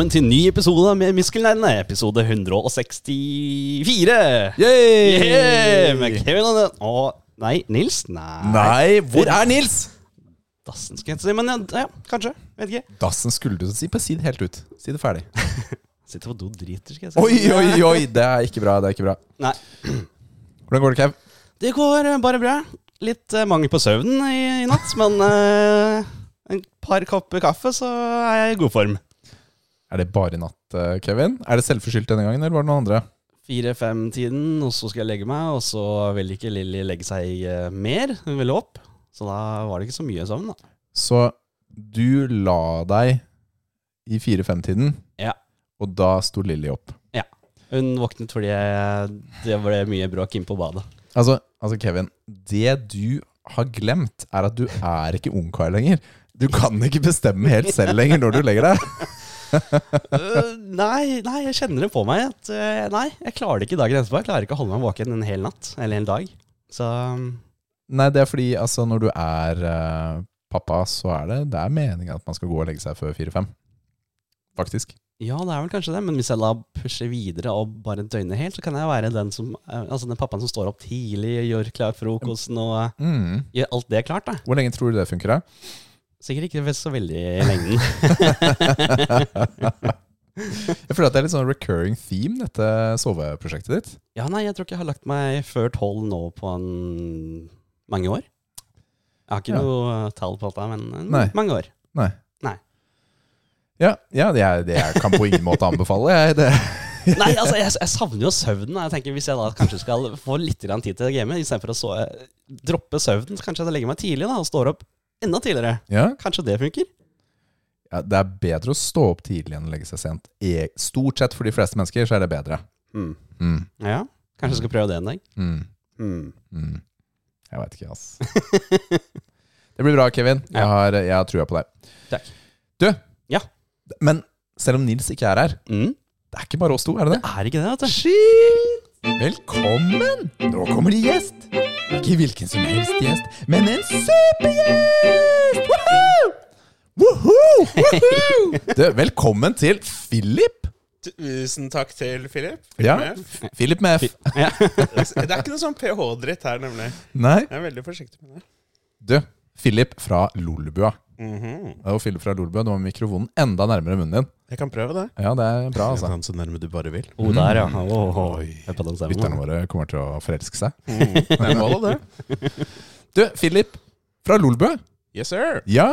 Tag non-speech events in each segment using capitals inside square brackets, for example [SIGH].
Velkommen til ny episode med Muskelnerdene. Episode 164. Yay! Yeah! Med Kevin og, og Nei, Nils? Nei. Nei, hvor er Nils? Dassen skal jeg si, men ja, ja, kanskje. Vet ikke. Dassen skulle du si. Bare si det helt ut. Si det ferdig. [LAUGHS] Sitter på do driter, skal jeg si. Oi, oi, oi! Det er ikke bra. det er ikke bra Nei. Hvordan går det, Kev? Det går eh, bare bra. Litt uh, mangel på søvn i, i natt, men uh, en par kopper kaffe, så er jeg i god form. Er det bare i natt, eh, Kevin? Er det selvforskyldt denne gangen, eller var det noen andre? Fire-fem-tiden, og så skal jeg legge meg, og så vil ikke Lilly legge seg eh, mer. Hun ville opp. Så da var det ikke så mye søvn, da. Så du la deg i fire-fem-tiden, Ja. og da sto Lilly opp. Hun våknet fordi det ble mye bråk inne på badet. Altså, altså, Kevin, det du har glemt, er at du er ikke ungkar lenger. Du kan ikke bestemme helt selv lenger når du legger deg. [LAUGHS] Øh, nei, nei, jeg kjenner det på meg. At, uh, nei, jeg klarer det ikke dagen etterpå. Jeg klarer ikke å holde meg våken en hel natt. Eller en dag. Så Nei, det er fordi altså, når du er uh, pappa, så er det, det er meningen at man skal gå og legge seg før fire-fem. Faktisk. ja, det er vel kanskje det. Men hvis jeg da pusher videre og bare døgnet helt, så kan jeg være den som Altså den pappaen som står opp tidlig, gjør klar frokosten og Mm. gjør alt det klart, da. Hvor lenge tror du det funker? da? Sikkert ikke så veldig i lengden. [LAUGHS] Jeg føler at det er litt sånn recurring theme, dette soveprosjektet ditt. Ja, nei, jeg tror ikke jeg har lagt meg før tolv nå på en mange år. Jeg har ikke Ja. noe tall på dette, men en- mange år. Nei. Nei. Ja, ja det, er, det jeg kan på ingen måte anbefale. Jeg, det. [LAUGHS] Nei, altså, jeg, jeg savner jo søvnen. Jeg tenker Hvis jeg da kanskje skal få litt tid til å game, istedenfor å så, droppe søvnen, så kanskje jeg legger meg tidlig da, og står opp enda tidligere. Ja, Kanskje det funker? ja, det er bedre å stå opp tidlig enn å legge seg sent. E, stort sett for de fleste mennesker så er det bedre. Mm. Mm. Ja, Kanskje jeg skal prøve det en dag. Mm. Mm. Mm. Jeg veit ikke, ass. [LAUGHS] det blir bra, Kevin. Jeg har, jeg har trua på deg. Takk. Du, Ja. men selv om Nils ikke er her, Mm. det er ikke bare oss to, er det det? Er ikke det, vet du? Shit! Velkommen! Nå kommer det gjest. Ikke hvilken som helst gjest, men en supergjest! Woohoo! Woohoo! Woohoo! [LAUGHS] Du, velkommen til Philip. Tusen takk til Philip. Ja, Med. F- Philip med F. Ja. [LAUGHS] Det er ikke noe sånn ph-dritt her, nemlig. Nei. Jeg er veldig forsiktig med det. Du, Philip fra Lolbua. er Og Philip fra Lolbø. du har mikrofonen enda nærmere munnen din. Jeg kan prøve det. Ja, det er bra, altså. så nærme du bare vil. Oh, der, ja. Oh, oi på. Lytterne våre kommer til å forelske seg. Mm. Det er målet, det. Du, Philip fra Lolbø. Yes, sir. Ja,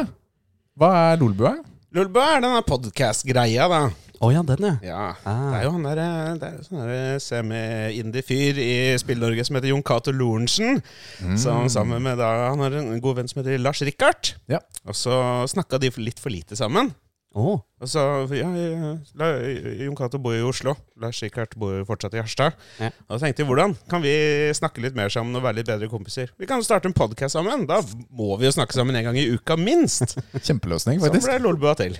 hva er Lolbø? Lolbø er denne podcast-greia, da. Å ja, den, ja. Ja. Ah. Det er jo han der, eh, det er sånn semi-indie-fyr i Spill-Norge som heter Jon Cato Lorentzen. Som sammen med da, Han har en god venn som heter Lars Rikard. Ja. Og så snakka de litt for lite sammen. Oh. Og så, ja, Jon Cato bor jo i Oslo. Lars Rikard bor jo fortsatt i Harstad. Ja. Og da tenkte jeg, hvordan kan vi snakke litt mer sammen og være litt bedre kompiser? Vi kan starte en podkast sammen. Da må vi jo snakke sammen en gang i uka, minst. [LAUGHS] Kjempeløsning, Så ble ble Lolbua til.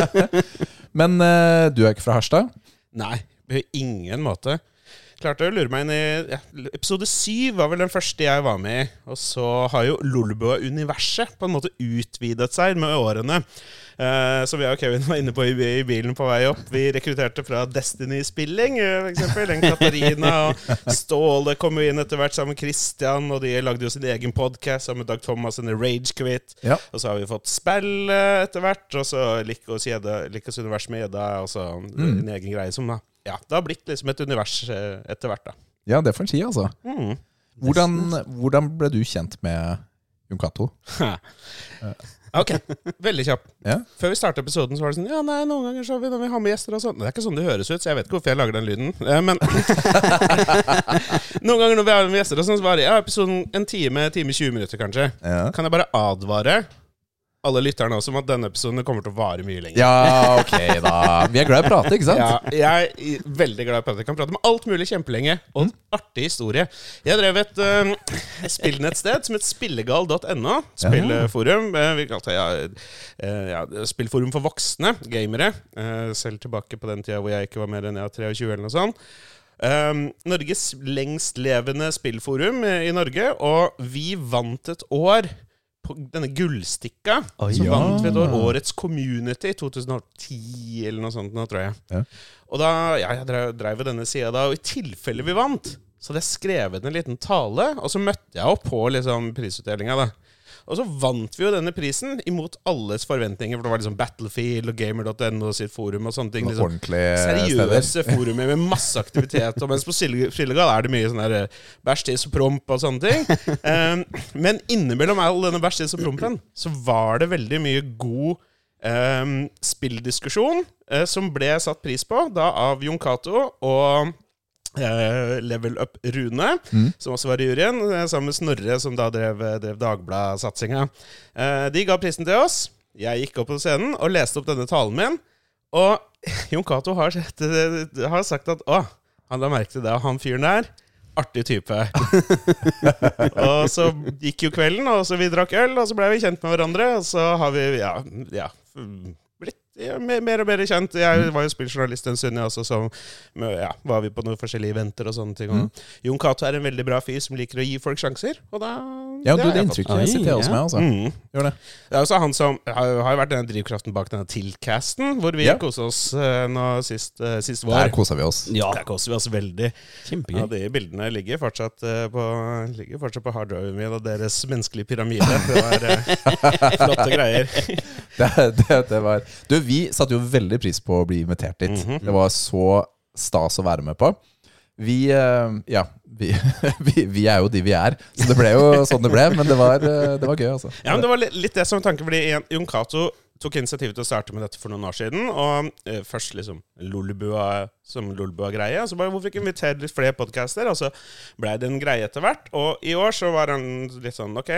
[LAUGHS] Men uh, du er ikke fra Harstad? Nei, på ingen måte. Klarte å lure meg inn i ja, Episode syv var vel den første jeg var med i. Og så har jo Lolbua-universet på en måte utvidet seg med årene. Uh, som jeg og Kevin var inne på i, i bilen på vei opp. Vi rekrutterte fra Destiny-spilling, eh, for eksempel. En Katarina og Ståle kom jo inn etter hvert sammen med Christian, og de lagde jo sin egen podkast sammen med Dag Thomas og Ragequit. Ja. Og så har vi fått spill eh, etter hvert, og så Likos univers med Gjedda, og så Mm. en egen greie som da Ja, det har blitt liksom et univers eh, etter hvert, da. Ja, det får en si, altså. Mm. Hvordan, hvordan ble du kjent med Jon Cato? Ok, veldig kjapp. Ja. Før vi startet episoden, så var det sånn Ja, nei, noen ganger så har vi, når vi har med gjester og sånn Det er ikke sånn det høres ut, så jeg vet ikke hvorfor jeg lager den lyden. Eh, Men [LAUGHS] Noen ganger når vi har med gjester og sånn, så var det ja, episoden en time, time 20 minutter, kanskje. Ja. Kan jeg bare advare alle lytterne også om at denne episoden kommer til å vare mye lenger? ja, ok da. Vi er glad i å prate, ikke sant? Ja, jeg er veldig glad i å prate. Jeg kan prate om alt mulig kjempelenge. Og en artig historie. Jeg drev et uh, spillnettsted som het spillegal.no. Spillforum. eh, vi kalte det ja, eh, ja, spillforum for voksne gamere. Eh, selv tilbake på den tida hvor jeg ikke var mer enn ja, 23 eller noe sånt. Um, Norges lengstlevende spillforum eh, i Norge, og vi vant et år denne gullstikka. Oi. som Ja. vant vi et år Årets Community i 2010 eller noe sånt, nå, tror jeg. Ja. Og da, ja, jeg drev, drev denne sida da, og i tilfelle vi vant, så hadde jeg skrevet en liten tale, og så møtte jeg opp på liksom, prisutdelinga. da. Og så vant vi jo denne prisen imot alles forventninger, for det var liksom Battlefield og Gamer.no sitt forum og sånne ting. Liksom ordentlige steder. seriøse [LAUGHS] forumer med masse aktivitet. Og mens på Frillegall er det mye sånn der eh, bæsj, tiss og promp og sånne ting. Um, [LAUGHS] men innimellom all denne bæsj, tiss og prompen, så var det veldig mye god um, spilldiskusjon uh, som ble satt pris på da av Jon Cato og Level Up Rune, som også var i juryen, eh, sammen med Snorre, som da drev, drev Dagbladet-satsinga. Eh, de ga prisen til oss. Jeg gikk opp på scenen og leste opp denne talen min. Og [LAUGHS] Jon Cato har, har sagt at Å, han la merke til det, han fyren der. Artig type. [LAUGHS] og så gikk jo kvelden, og så vi drakk øl, og så ble vi kjent med hverandre. Og så har vi ja, ja ja, mer, mer og mer kjent. Jeg var jo spilljournalist en stund, jeg også, så med- ja, var vi på noen forskjellige eventer og sånne ting. Og Jon Cato er en veldig bra fyr som liker å gi folk sjanser, og da Ja, du, det jeg fått. inntrykket jeg sitter også med. Altså. Mm. Gjør det. Det er også han som har, har jo vært denne drivkraften bak denne Tilcasten, hvor vi Ja. kosa oss eh, nå sist, uh, sist vår. Der kosa vi oss. Ja, Der koser vi oss veldig. kjempegøy. Ja, De bildene ligger fortsatt, uh, på, ligger fortsatt på harddriven min og deres menneskelige pyramide. Det var uh, [LAUGHS] flotte greier. [LAUGHS] Det, det, det var Du, vi satte jo veldig pris på å bli invitert dit. Mhm. Det var så stas å være med på. Vi eh, Ja, vi, [LAUGHS] vi, vi er jo de vi er, så det ble jo sånn det ble. Men det var, eh, det var gøy, altså. Ja, men Det var litt, det som var tanken, fordi Jon Cato tok initiativet til å starte med dette for noen år siden. Og eh, først liksom Lolbua som Lolbua-greie. Og så bare hvorfor ikke invitere litt flere podcaster? Og så blei det en greie etter hvert. Og i år så var han litt sånn Ok,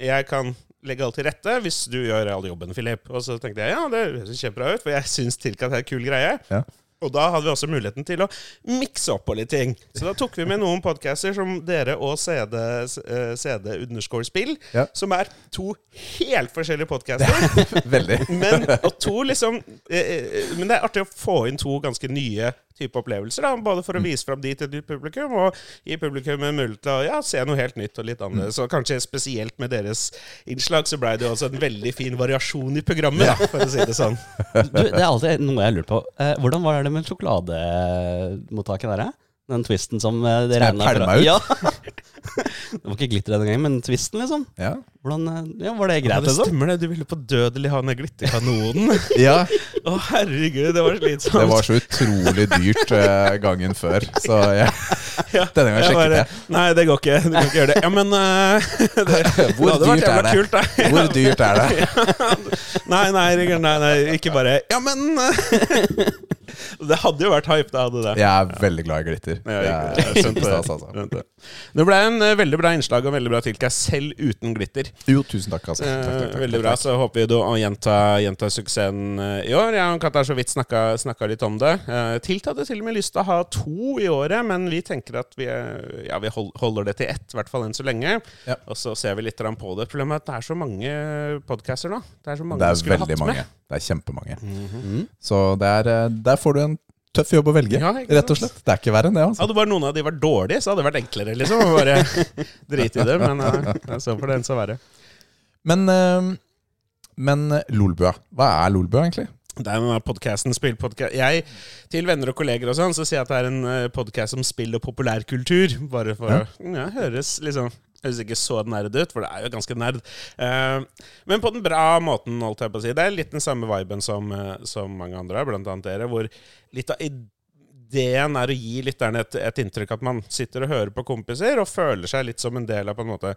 jeg kan legge alt til rette hvis du gjør all jobben, Philip. Og så tenkte jeg ja, det høres kjempebra ut, for jeg syns Tilkat er en kul greie. Ja. Og da hadde vi også muligheten til å mikse opp på litt ting. Så da tok vi med noen podcaster som dere og CD, eh, CD underscore spill, Ja. som er to helt forskjellige podcaster. [LAUGHS] Veldig. Men, to liksom, eh, eh, men det er artig å få inn to ganske nye type opplevelser. Da, både for å vise fram de til et nytt publikum, og gi publikum en mulighet til å ja, se noe helt nytt og litt annerledes. Og kanskje spesielt med deres innslag så blei det jo også en veldig fin variasjon i programmet, da, for å si det sånn. [LAUGHS] Du, det er alltid noe jeg lurer på. Eh, hvordan var det med sjokolademottaket der? eh? Den twisten som dere regna ut? Ja. [LAUGHS] det var ikke glitter denne gangen, men twisten, liksom. Ja. Hvordan, eh, ja, Var det Ja, greit, det liksom? stemmer det. Du ville på dødelig ha den glitterkanonen. [LAUGHS] ja. [LAUGHS] Å, herregud, det var slitsomt. Det var så utrolig dyrt uh, gangen før, så jeg, [LAUGHS] Ja, denne gangen jeg sjekket bare. Nei, det går ikke. Du kan ikke gjøre det. Ja, men uh, det, Hvor det dyrt er det? Kult, da. Hvor dyrt er det? Nei, nei, nei, nei, ikke bare Ja, men [LAUGHS] Det hadde jo vært hype, det hadde det. Jeg er veldig glad i glitter. Ja, Det jeg- er jeg det. kjempestas, altså. Det. Det ble en uh, veldig bra innslag og veldig bra tilkast, selv uten glitter. Jo, tusen takk, altså. Eh, Takk, takk, takk, veldig bra. Så håper vi du å gjenta, suksessen eh, i år. Jeg og Katar så vidt snakka, snakka litt om det. Uh, Tilt hadde til og med lyst til å ha to i året, men vi tenker at vi, ja, vi hold, holder det til ett, i hvert fall enn så lenge. Ja. Og så ser vi litt på det. Problemet er at det er så mange podcaster nå. Det er så mange Det vi er skulle veldig mange. med. Det er kjempemange. Mm. Så det er, det der får du en tøff jobb å velge, Ja, rett og slett. Det er ikke verre enn det. altså. Hadde bare noen av de vært dårlige, så hadde det vært enklere, liksom. Å bare [LAUGHS] drite i det. Men uh, så får den så være. Men, uh, men eh, Lolbua, hva er Lolbua egentlig? Det er denne podcasten, spillpodcast. Jeg, til venner og kolleger og sånn, så sier jeg at det er en podkast om spill og populærkultur. Bare for Ja. å ja, høres liksom Høres ikke så nerd ut, for det er jo ganske nerd. Eh, men på den bra måten, holdt jeg på å si. Det er litt den samme viben som, eh, som mange andre, blant annet dere, hvor litt av ideen er å gi lytterne et, et inntrykk at man sitter og hører på kompiser, og føler seg litt som en del av på en måte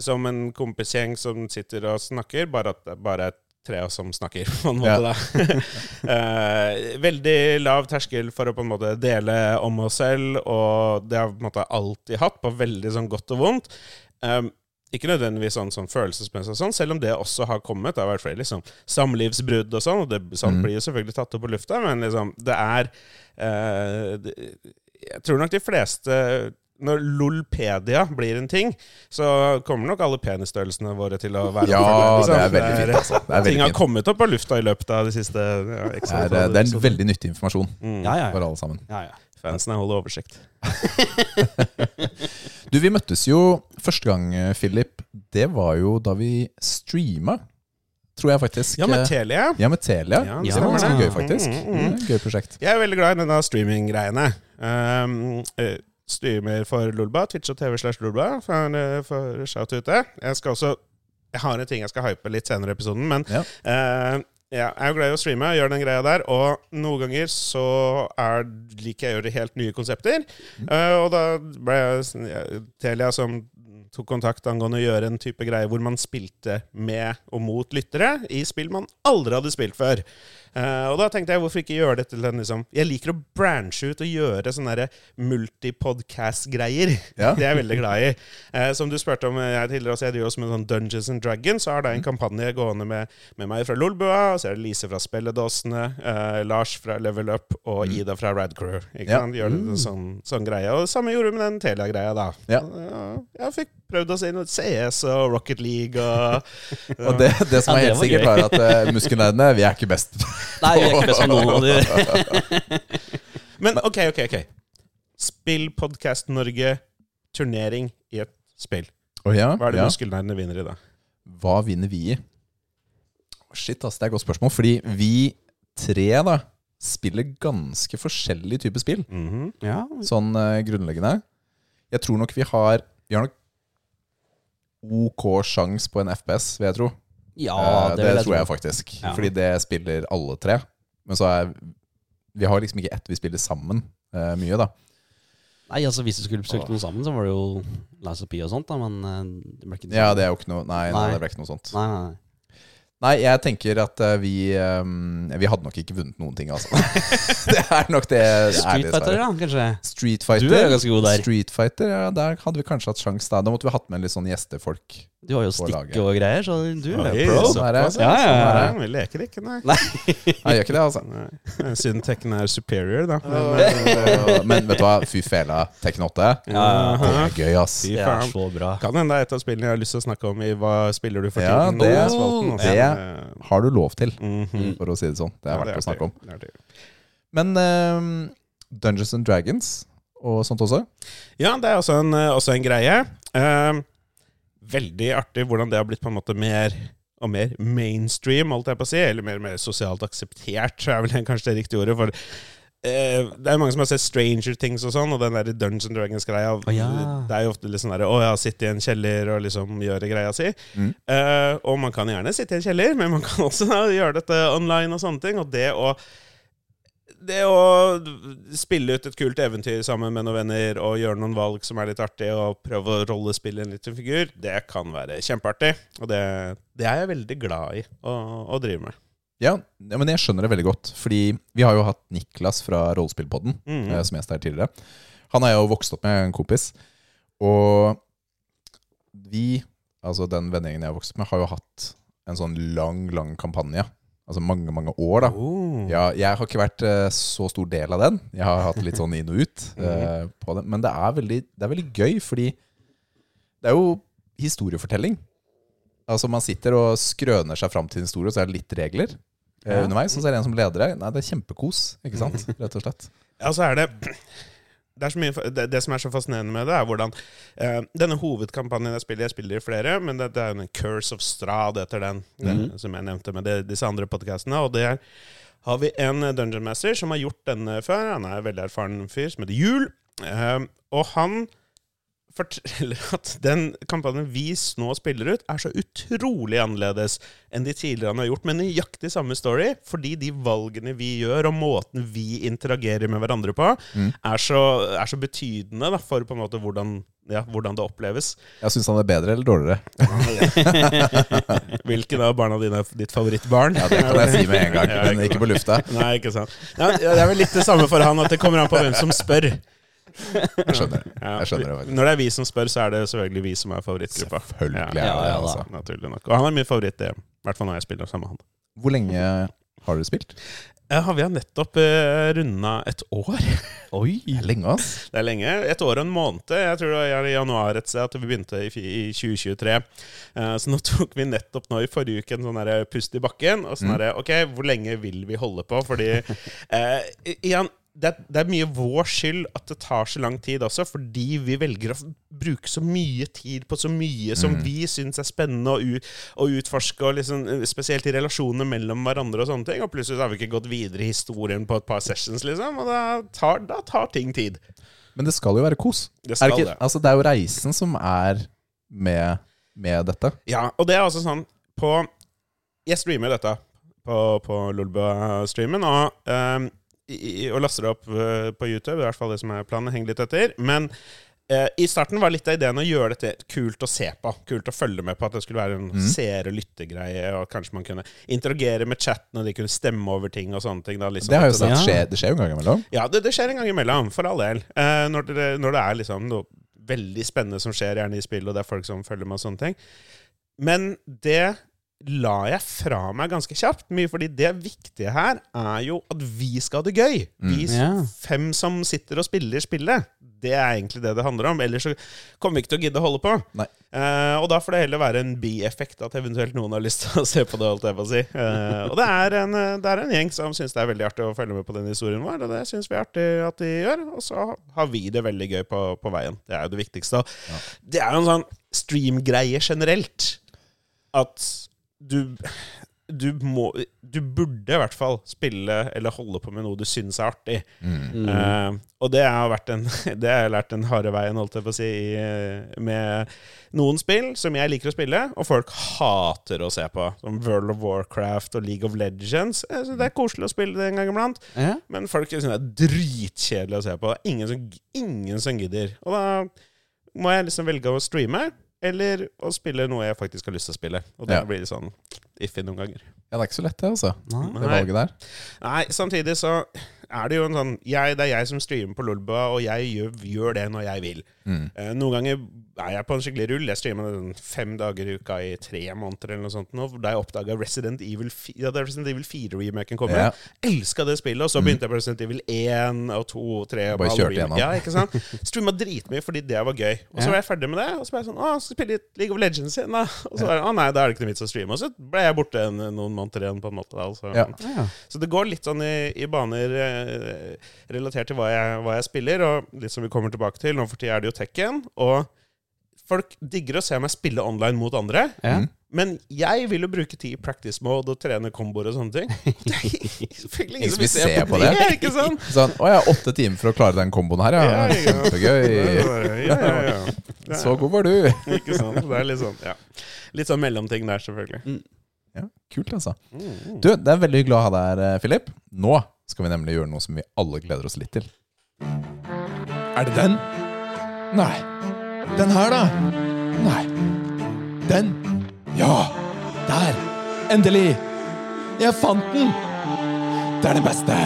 Som en kompisgjeng som sitter og snakker, bare at det bare tre av oss som snakker, [LAUGHS] på en måte. Ja. [LAUGHS] Eh, veldig lav terskel for å på en måte dele om oss selv, og det har vi på en måte alltid hatt, på veldig sånn godt og vondt. Um, ikke nødvendigvis sånn, sånn følelsesmessig, sånn, selv om det også har kommet. Det har vært flere liksom, samlivsbrudd og sånn, og det, sånn, Mm. blir jo selvfølgelig tatt opp på lufta, men liksom, det er uh, Jeg tror nok de fleste når Lolpedia blir en ting, så kommer nok alle penisstørrelsene våre til å være Ja, det er veldig fint. altså. Det er Ting har fint. kommet opp av lufta i løpet av de siste ja, Det er, det er en veldig nyttig informasjon Mm. Ja, ja, for alle sammen. ja, ja. Fansen holder oversikt. [LAUGHS] Du, vi møttes jo første gang, eh, Philip. Det var jo da vi streama, tror jeg faktisk. Ja, med Telia. ja, med Telia. Ja, det det var ganske gøy, faktisk. Mm, mm, mm. Gøy prosjekt. Jeg er veldig glad i denne streaminggreiene. Um, eh, streamer for Lulba, Twitch og TV slash Lulba, for, eh, for shout ute. Jeg skal også Jeg har en ting jeg skal hype litt senere i episoden, men Ja. eh, ja, jeg er jo glad i å streame, gjøre den greia der, og noen ganger så er, liker jeg å gjøre helt nye konsepter. Uh, og da ble jeg ja, Telia som tok kontakt angående å gjøre en type greie hvor man spilte med og mot lyttere i spill man aldri hadde spilt før. Eh, og da tenkte jeg, hvorfor ikke gjøre det til en liksom Jeg liker å branche ut og gjøre sånne multipodcast-greier. Ja. [LAUGHS] Det er jeg veldig glad i. Uh, som du spurte om jeg tidligere også, jeg driver også med sånn Dungeons and Dragons. Så har det en kampanje gående med, med meg fra Lolbua, og så er det Lise fra Spelledåsene, uh, Lars fra Level Up og Ida fra Radcrew. Ikke Ja. sant? Gjør det en sånn, sånn greie. Og det samme gjorde vi med den Telia-greia, da. Ja. Jeg fikk prøvd å inn noe CS og Rocket League og [LAUGHS] Og det, det som er helt sikkert, Er var at uh, muskelnerdene, vi er ikke best. [LAUGHS] Nei, vi er ikke best med noen av de. [LAUGHS] Men ok, ok, ok. Spill Podcast Norge, turnering i et spill. Oh, ja, Hva er det ja. muskelnerdene vinner i da? Hva vinner vi i? Shit, ass, det er et godt spørsmål. Fordi vi tre da spiller ganske forskjellige typer spill. Mhm. Ja, Sånn uh, grunnleggende. Jeg tror nok vi har Vi har nok OK sjans på en FPS, vil jeg tro. Ja Eh, det, det jeg tror jeg faktisk. Ja. Fordi det spiller alle tre. Men så er Vi har liksom ikke ett vi spiller sammen uh, mye, da. Nei, altså Hvis du skulle spilt noe sammen, så var det jo of P og sånt, da, men eh, det ble ikke det Ja, det er jo ikke noe Nei, nei, Nei. det ble ikke noe sånt. Nei, nei, nei. Nei, jeg tenker at vi um, Vi hadde nok ikke vunnet noen ting, altså. [LAUGHS] det er nok det. Street. Fighter, da, kanskje? Street Fighter. Du er ganske god der. Street Fighter, ja, Der hadde vi kanskje hatt sjans da. Da måtte vi hatt med litt sånn gjestefolk. Du har jo stikke stikk og greier, så du er Oi, pro. sånn er det. Ja, ja, ja. Sånn er. Vi leker ikke, nei. Nei, jeg gjør ikke det, altså. nei. Synd Tekken er superior, da. Men, eh, [LAUGHS] Men vet du hva? Fy fela, Tekken 8. Ja, Det er gøy, ass. Fy Det er faen. så bra. Kan hende det er et av spillene jeg har lyst til å snakke om i Hva spiller du for tiden? Ja, tiden? det- Spalten, altså. det- Har du lov til, Mhm. for å si det sånn. Det er verdt å snakke om. er. Men eh, Dungeons and Dragons og sånt også? Ja, det er også en, eh, også en greie. Eh, veldig artig hvordan det har blitt på en måte mer og mer mainstream, holdt jeg på å si. Eller mer, mer sosialt akseptert, er vel kanskje det riktige ordet. For eh, det er mange som har sett Stranger Things og sånn, og den der Dungeons Dragons-greia. Oh, ja. Det er jo ofte litt sånn derre Å ja, sitte i en kjeller og liksom gjøre greia si. Mm. Eh, og man kan gjerne sitte i en kjeller, men man kan også da, gjøre dette online og sånne ting. Og det å det å spille ut et kult eventyr sammen med noen venner og gjøre noen valg som er litt artig, og prøve å rollespille en liten figur, det kan være kjempeartig. Og det, det er jeg veldig glad i å, å drive med. Ja, men jeg skjønner det veldig godt. Fordi vi har jo hatt Niklas fra Rollespillpodden mm -hmm. som gjest her tidligere. Han har jo vokst opp med en kompis. Og vi, altså den vennegjengen jeg har vokst opp med, har jo hatt en sånn lang, lang kampanje. Altså mange, mange år, da. Oh. Ja, jeg har ikke vært uh, så stor del av den. Jeg har hatt litt sånn inn og ut uh, [LAUGHS] på den. Men det er, veldig, det er veldig gøy, fordi det er jo historiefortelling. Altså Man sitter og skrøner seg fram til en historie, og så er det litt regler uh, underveis. Og så er det en som leder deg. Nei, det er kjempekos, ikke sant? [LAUGHS] Rett og slett. Ja, så er det det, er så mye, det, det som er så fascinerende med det, er hvordan eh, Denne hovedkampanjen jeg spiller, jeg spiller i flere, men det, det er en Curse of Strad etter den, den som jeg nevnte med det, disse andre podkastene. Og der har vi en Dungeon Master som har gjort denne før. Han er en veldig erfaren fyr som heter Jul. Eh, og han forteller at den kampanjen vi nå spiller ut, er så utrolig annerledes enn de tidligere han har gjort, med nøyaktig samme story, fordi de valgene vi gjør, og måten vi interagerer med hverandre på, er, så, er så betydende da, for på en måte hvordan, ja, hvordan det oppleves. Jeg syns han er bedre eller dårligere. [LAUGHS] Hvilken av barna dine er ditt favorittbarn? Ja, Det kan jeg si med en gang, [LAUGHS] men ikke på lufta. Nei, ikke sant. Ja, det er vel litt det samme for han, at det kommer an på hvem som spør. [LAUGHS] Jeg skjønner. Jeg skjønner det faktisk. Når det er vi som spør, så er det selvfølgelig vi som er favorittgruppa. Selvfølgelig er det Ja, ja, da. altså. Naturlig nok. Og han er min favoritt, det. I hvert fall når jeg spiller sammen med han. Hvor lenge har dere spilt? Ja, vi har nettopp uh, runda et år. [LAUGHS] Oi! Det er lenge, ass. Det er lenge. Et år og en måned. Jeg tror det var i januar et sted at vi begynte i, fi- i 2023. Eh, så nå [LAUGHS] tok vi nettopp nå i forrige uke en sånn derre pust i bakken. Og sånn derre Ok, hvor lenge vil vi holde på? Fordi eh, i- igjen det, det er mye vår skyld at det tar så lang tid også, fordi vi velger å bruke så mye tid på så mye som vi syns er spennende å, å utforske, og liksom, eh, spesielt i relasjoner mellom hverandre og sånne ting. Og plutselig har vi ikke gått videre i historien på et par sessions, liksom, og da tar, da tar ting tid. Men det skal jo være kos. Det Er ikke, det. altså, det er jo reisen som er med, med dette. Ja, og det er altså sånn på Jeg streamer dette på, på Lolbua-streamen, og, ehm, i- og laster det opp eh, på YouTube. I hvert fall det som er planen. Henger litt etter. Men eh, i starten var litt av ideen å gjøre dette kult å se på. Kult å følge med på. At det skulle være en seer- og lyttegreie. Og kanskje man kunne interagere med chatten, og de kunne stemme over ting og sånne ting. Da, liksom, Det har jeg jo sagt Ja. skjer, det skjer jo en gang imellom. ja, det, det skjer en gang imellom, for all del. Eh, når, det, når det er liksom noe veldig spennende som skjer gjerne i spill, og det er folk som følger med og sånne ting. Men det la jeg fra meg ganske kjapt, mye fordi det viktige her er jo at vi skal ha det gøy. Vi mm, yeah. fem som sitter og spiller spillet. Det er egentlig det det handler om. Ellers så kommer vi ikke til å gidde å holde på. Nei. Eh, og da får det heller være en bieffekt at eventuelt noen har lyst til å se på det. holdt jeg på å si. Eh, og det er, en, eh, det er en gjeng som syns det er veldig artig å følge med på den historien vår, og det syns vi er artig at de gjør. Og så har vi det veldig gøy på, på veien. Det er jo det viktigste. Ja. Det er jo en sånn stream-greie generelt. At du du, må, du burde i hvert fall spille eller holde på med noe du syns er artig. Mm. Uh, og det har vært en [LAUGHS] Det har jeg lært den harde veien, holdt jeg på å si, i, med noen spill som jeg liker å spille, og folk hater å se på. Som World of Warcraft og League of Legends. Det er koselig å spille det en gang iblant, Ja. men folk syns det er dritkjedelig å se på. Det er ingen som, ingen som gidder. Og da må jeg liksom velge å streame, eller å spille noe jeg faktisk har lyst til å spille. Og da Ja. blir det sånn iffy noen ganger. Ja, det er ikke så lett, det, altså. Nei. Det valget der. Nei, samtidig så er det jo en sånn jeg, Det er jeg som streamer på Lolba, og jeg gjør, gjør det når jeg vil. Mm. Eh, noen ganger er jeg på en skikkelig rull. Jeg streamer den fem dager i uka i tre måneder eller noe sånt nå, da jeg oppdaga Resident Evil 4, ja, Resident Evil 4-remaken kom. Ja. Elska det spillet, og så begynte jeg på Resident Evil 1 og 2 og 3. og Bare kjørte gjennom. Ja, ikke sant? Streama dritmye fordi det var gøy. Og så var jeg ferdig med det, og så ble jeg sånn Å, skal spille litt League of Legends igjen, da? Og så var jeg, å nei, da er det ikke noe vits å streame. Og så ble jeg borte en, noen måneder igjen, på en måte. Så. Ja. Ja. Så det går litt sånn i, i baner eh, relatert til hva jeg, hva jeg spiller, og litt som vi kommer tilbake til. Nå for tida er det jo Tekken, og folk digger å se meg spille online mot andre. Ja. Mm. Men jeg vil jo bruke tid i practice mode og trene komboer og sånne ting. [LAUGHS] Det er selvfølgelig ingen som vil se på det, ikke sant? [LAUGHS] Sånn, å, ja, åtte timer for å klare den komboen her, ja. Ja, ja. Kjempegøy. Ja, ja, ja. [LAUGHS] Så god var du. Ikke sant? Det er litt sånn, ja. Litt sånn mellomting der, selvfølgelig. Ja, kult, altså. Mm. Du, det er veldig hyggelig å ha deg her, Filip. Philip. Nå skal vi nemlig gjøre noe som vi alle gleder oss litt til. Er det den? Nei. Den her, da? Nei. Den? Ja! Der! Endelig! Jeg fant den! Det er det beste!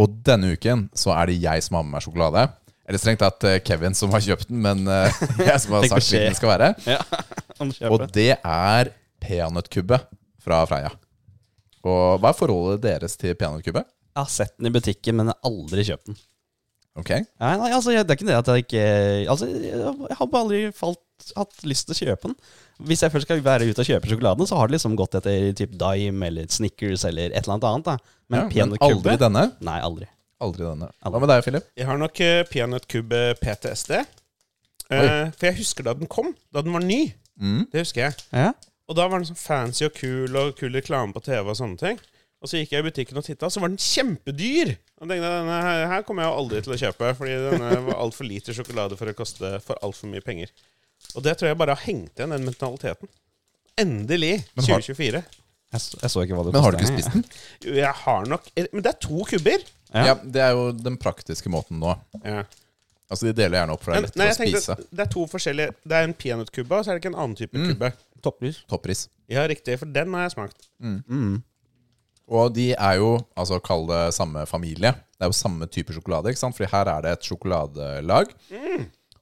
Og denne uken så er det jeg som har med meg sjokolade. Eller strengt tatt eh, Kevin som har kjøpt den, men eh, [LAUGHS] jeg som har sagt hvilken den skal være. Ja. [LAUGHS] Og det er peanøttkubbe fra Freia. Og hva er forholdet deres til peanøttkubbe? Jeg har sett den i butikken, men jeg har aldri kjøpt den. Ok, Nei, nei, altså, jeg- det er ikke det at jeg ikke Altså, jeg jeg har bare aldri falt, hatt lyst til å kjøpe den. Hvis jeg først skal være ute og kjøpe sjokoladen, så har det liksom gått etter typ Dime eller Snickers eller et eller annet annet. da Men ja, men peanøttkubbe aldri denne. Nei, aldri. Aldri denne. Hva med deg, Philip? Jeg har nok uh, peanøttkubbe PTSD. Eh, for jeg husker da den kom. Da den var ny. Mm. Det husker jeg. Ja. Og da var den sånn fancy og kul, og kul reklame på TV og sånne ting. Og så gikk jeg i butikken og titta, så var den kjempedyr! Og tenkte denne her, her kommer jeg aldri til å kjøpe, fordi denne var altfor lite sjokolade for å koste for altfor mye penger. Og det tror jeg bare har hengt igjen, den mentaliteten. Endelig! Men har- 2024. Jeg, så- jeg så ikke hva det Men har du ikke spist den? Jo, Jeg har nok eh, Men det er to kubber! Ja. Ja, Det er jo den praktiske måten nå. Ja. Altså De deler gjerne opp, for det Men, er lettere nei, jeg å spise. tenkte, det er to forskjellige Det er en peanøttkubbe, og så er det ikke en annen type Mm. kubbe. Toppris. Toppris. Ja, riktig, for den har jeg smakt. Mm. Og de er jo, altså kall det samme familie. Det er jo samme type sjokolade, ikke sant? Fordi her er det et sjokoladelag.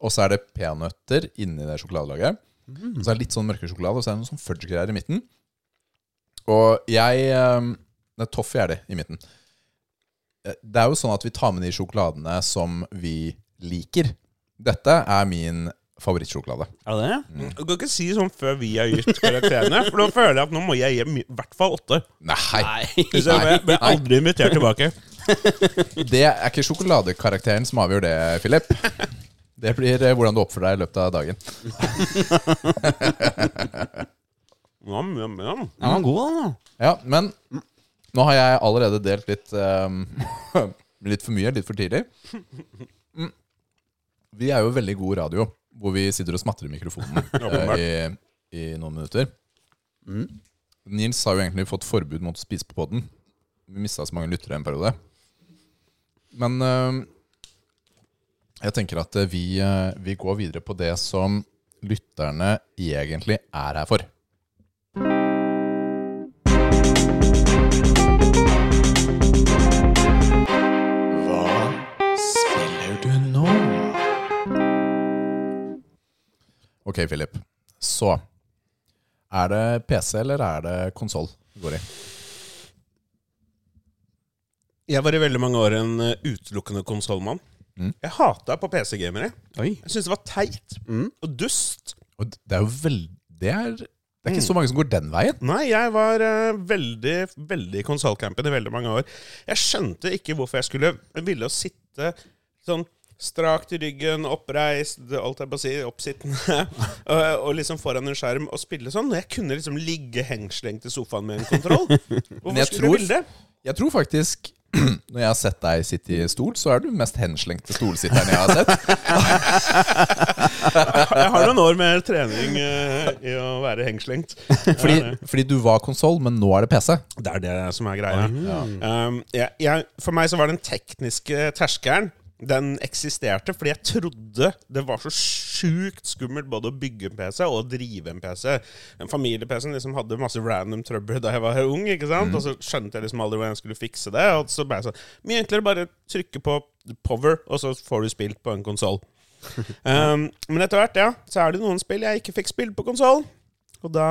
Og så er det peanøtter inni det sjokoladelaget. Og så er det litt sånn mørke sjokolade, og så er det noe sånn fudge-greier i midten. Og jeg eh, Det er toffee er det i midten. Eh, Det er jo sånn at vi tar med de sjokoladene som vi liker. Dette er min favorittsjokolade. Er det det? Mm. Du kan ikke si sånn før vi har gitt karakterene, for da føler jeg at nå må jeg gi i hvert fall åtte. Nei! Nei. [LAUGHS] Så jeg blir aldri invitert tilbake. [LAUGHS] Det er ikke sjokoladekarakteren som avgjør det, Philip. Det blir eh, hvordan du oppfører deg i løpet av dagen. [LAUGHS] Nam, nam, nam. Ja, han var god, den. Ja, men nå har jeg allerede delt litt um, Litt for mye, litt for tidlig. Mm. Vi er jo veldig god radio, hvor vi sitter og smatrer i mikrofonen [LAUGHS] eh, i, i noen minutter. Mm. Nils har jo egentlig fått forbud mot å spise på podden. Vi mista så mange lyttere en periode. Men ehm, jeg tenker at eh, vi, vi går videre på det som lytterne egentlig er her for. Ok, Philip. Så Er det PC eller er det konsoll du går i? Jeg var i veldig mange år en eh, utelukkende konsollmann. Mm. Jeg hata på PC-gamere. Jeg syntes det var teit Mm. og dust. Og det er jo veldig Det det er ikke så mange som går den veien. Nei, jeg var uh, veldig, veldig i konsollcampen i veldig mange år. Jeg skjønte ikke hvorfor jeg skulle ville å sitte sånn strakt i ryggen, oppreist, alt jeg på å si, oppsittende, [LAUGHS] og, og liksom foran en skjerm og spille sånn. Jeg kunne liksom ligge hengslengt i sofaen med en kontroll. [LAUGHS] Hvorfor skulle tror- du ville det? Jeg tror faktisk [CLEARS THROAT] når jeg har sett deg sitte i stol, så er du mest henslengte stolsitteren jeg har sett. [LAUGHS] Jeg har noen år med trening eh, i å være hengslengt. Fordi, fordi du var konsoll, men nå er det PC. Det er det som er greia. Um, jeg, jeg, for meg så var den tekniske terskelen Den eksisterte fordi jeg trodde det var så sjukt skummelt både å bygge en PC og å drive en PC. En familie-PC-en liksom hadde masse random trøbbel da jeg var ung, ikke sant? og så skjønte jeg liksom aldri hvordan jeg skulle fikse det. Og så ble jeg sånn Mye enklere bare trykke på power, og så får du spilt på en konsoll. [LAUGHS] Um, men etter hvert, ja, så er det noen spill jeg ikke fikk spilt på konsoll. Og da,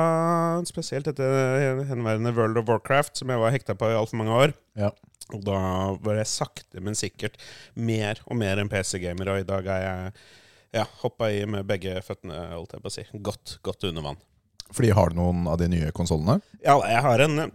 spesielt etter henværende World of Warcraft, som jeg var hekta på i altfor mange år, Ja. Og da var jeg sakte, men sikkert mer og mer en PC-gamer, og i dag er jeg ja, hoppa i med begge føttene, holdt jeg på å si. Godt, godt under vann. Fordi har du noen av de nye konsollene? Ja, jeg har en eh,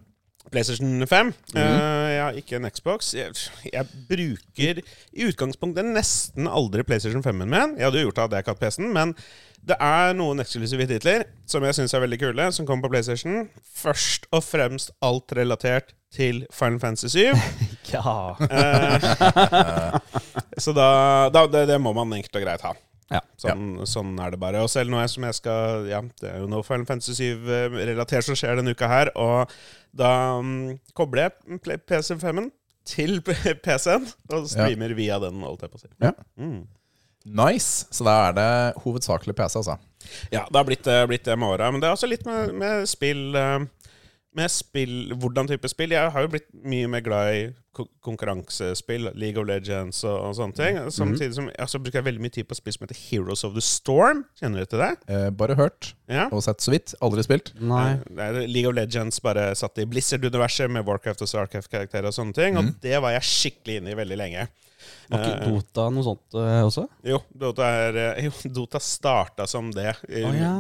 PlayStation 5. Eh, jeg har ikke en Xbox. Jeg, jeg bruker i utgangspunktet nesten aldri PlayStation 5-en min. Jeg hadde jo gjort det hadde jeg ikke hatt PC-en, men det er noen eksklusive titler som jeg syns er veldig kule, som kommer på PlayStation. Først og fremst alt relatert til Final Fantasy 7. [LAUGHS] Ja. Eh, så da, da det, det må man enkelt og greit ha. Ja. Sånn, sånn er det bare. Og selv nå er som jeg skal Ja, det er jo noe Final Fantasy 7-relatert som skjer denne uka her. Og da um, kobler jeg PC5-en til PC-en og streamer via den, holdt jeg på å si. Ja. Mm. Nice! Så da er det hovedsakelig PC, altså. Ja, det har blitt, eh, blitt det med åra. Men det er også litt med, med spill eh, Med spill, hvordan type spill. Jeg har jo blitt mye mer glad i konkurransespill, League of Legends og, og sånne ting. Samtidig som jeg bruker jeg veldig mye tid på spill som heter Heroes of the Storm. Kjenner du til det? Eh, bare hørt Ja. og sett så vidt. Aldri spilt. Nei. Det er League of Legends bare satt i Blizzard-universet med Warcraft og Starcraft-karakterer og sånne ting. Og det var jeg skikkelig inne i veldig lenge. Var ikke Dota noe sånt eh, også? Jo, Dota, er, eh, [LAUGHS] jo, Dota starta som det. Oh, ja.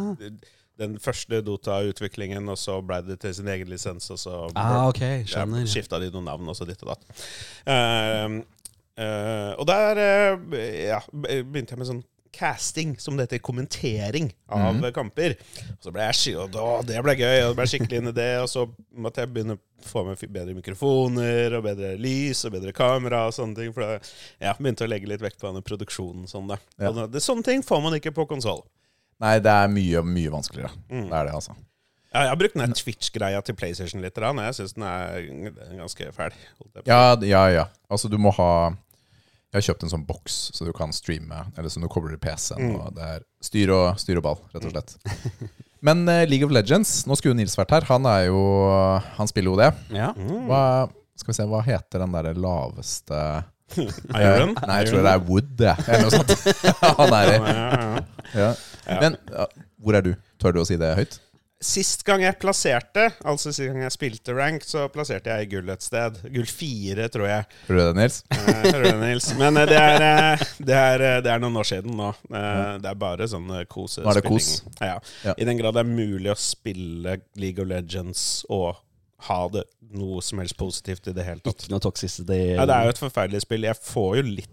Den første Dota-utviklingen, og så ble det til sin egen lisens, og så Ah, okay, ja, skifta de noen navn, og så ditt og datt. Uh, uh, og der uh, ja, begynte jeg med sånn casting, som det heter, kommentering av kamper. Og så ble jeg ski- og da, Det ble gøy, og det ble skikkelig inn i det. Og så måtte jeg begynne å få med bedre mikrofoner, og bedre lys, og bedre kamera og sånne ting. For jeg ja, begynte å legge litt vekt på denne produksjonen. Sånn, da. Ja. Og det, sånne ting får man ikke på konsoll. Nei, det er mye, mye vanskeligere. Det er det, altså. Ja, jeg har brukt den Twitch-greia til PlayStation litt. da, og Jeg syns den er ganske fæl. Ja, ja, ja. Altså, du må ha Jeg har kjøpt en sånn boks, så du kan streame, eller som du kobler til PC-en. Og det er styr og, styr og ball, rett og slett. [LAUGHS] Men uh, League of Legends Nå skulle Nils vært her. Han er jo Han spiller jo det. Ja. Hva, skal vi se, hva heter den derre laveste [LAUGHS] Iron? Uh, Nei, jeg tror det er Wood, det. Eller noe sånt. [LAUGHS] Han er i. Ja. Men uh, hvor er du? Tør du å si det høyt? Sist gang jeg plasserte, altså sist gang jeg spilte rank, så plasserte jeg i gull et sted. Gull fire, tror jeg. Tror du det, Nils? Eh, det, Nils? Men eh, det er, eh, det, er, eh, det er noen år siden nå. Det er bare sånn kosespilling. Nå er det kos. Ja. Ja. I den grad det er mulig å spille League of Legends og ha det noe som helst positivt i det hele tatt. Ikke noe toxicity. Ja, det er jo et forferdelig spill. Jeg får jo litt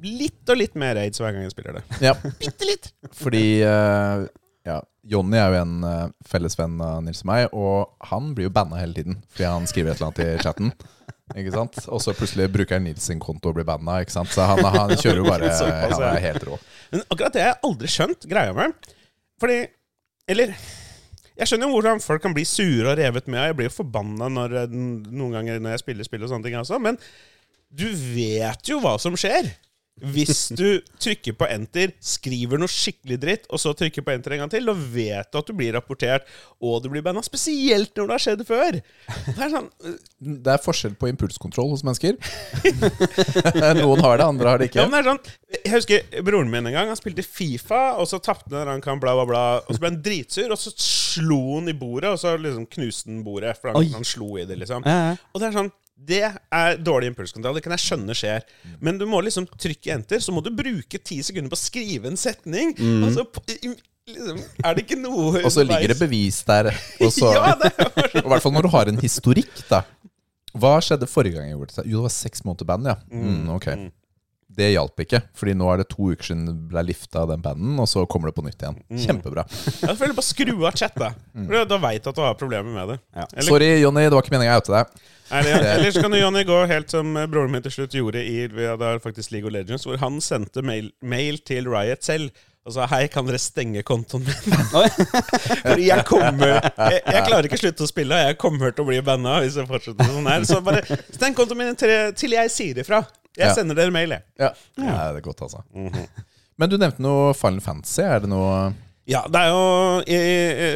Litt og litt mer aids hver gang jeg spiller det. Ja, [LAUGHS] Bitte litt! fordi eh, ja, Jonny er jo en uh, fellesvenn av Nils og meg, og han blir jo banna hele tiden fordi han skriver et eller annet i chatten. [LAUGHS] Ikke sant? Og så plutselig bruker Nils sin konto og blir banna. Ikke sant? Så han, han kjører jo bare [LAUGHS] Han ja. er helt rå. Men akkurat det har jeg aldri skjønt greia med. Fordi Eller jeg skjønner jo hvordan folk kan bli sure og revet med. Jeg blir jo forbanna når, eh, noen ganger når jeg spiller spill og sånne ting også. Men du vet jo hva som skjer. Hvis du trykker på enter, skriver noe skikkelig dritt, og så trykker på enter en gang til, da vet du at du blir rapportert, og du blir banna. Spesielt når det har skjedd før. Det er sånn Det er forskjell på impulskontroll hos mennesker. [LAUGHS] Noen har det, andre har det Ja, ikke. men det er sånn Jeg husker broren min en gang. Han spilte Fifa, og så tapte han en kamp, bla, bla, bla. Og så ble han dritsur, og så slo han i bordet, og så liksom knuste han bordet. For han, han slo i det, liksom. Ja, ja. Og det er sånn Det er dårlig impulskontroll. Det kan jeg skjønne skjer. Men du må liksom trykke enter, så må du bruke ti sekunder på å skrive en setning. Altså, Og så liksom, er det ikke noe Og så ligger det bevis der. [LAUGHS] Og så, Ja, det [LAUGHS] I hvert fall når du har en historikk, da. Hva skjedde forrige gang jeg gjorde det? Jo, det var seks måneder band, ja. Mm, ok. Det hjalp ikke, Fordi nå er det to uker siden det ble lifta av den banden, og så kommer det på nytt igjen. Kjempebra. [LAUGHS] Jeg føler bare skru av chat, da. For Da veit du at du har problemer med det. Ja. Eller, Sorry, Jonny, det var ikke meninga å oute deg. eller, [LAUGHS] eller så kan Jonny, gå helt som broren min til slutt gjorde i det er faktisk League of Legends, hvor han sendte mail, mail til Riot selv. Og sa hei, kan dere stenge kontoen min? [LAUGHS] Fordi jeg kommer jeg, jeg klarer ikke å slutte å spille, og jeg kommer til å bli banna hvis jeg fortsetter sånn her. Så bare steng kontoen min til, til jeg sier ifra. Jeg sender dere mail, jeg. Ja, ja det er godt, altså. Men du nevnte noe Final Fantasy. Er det noe Ja, det er jo i,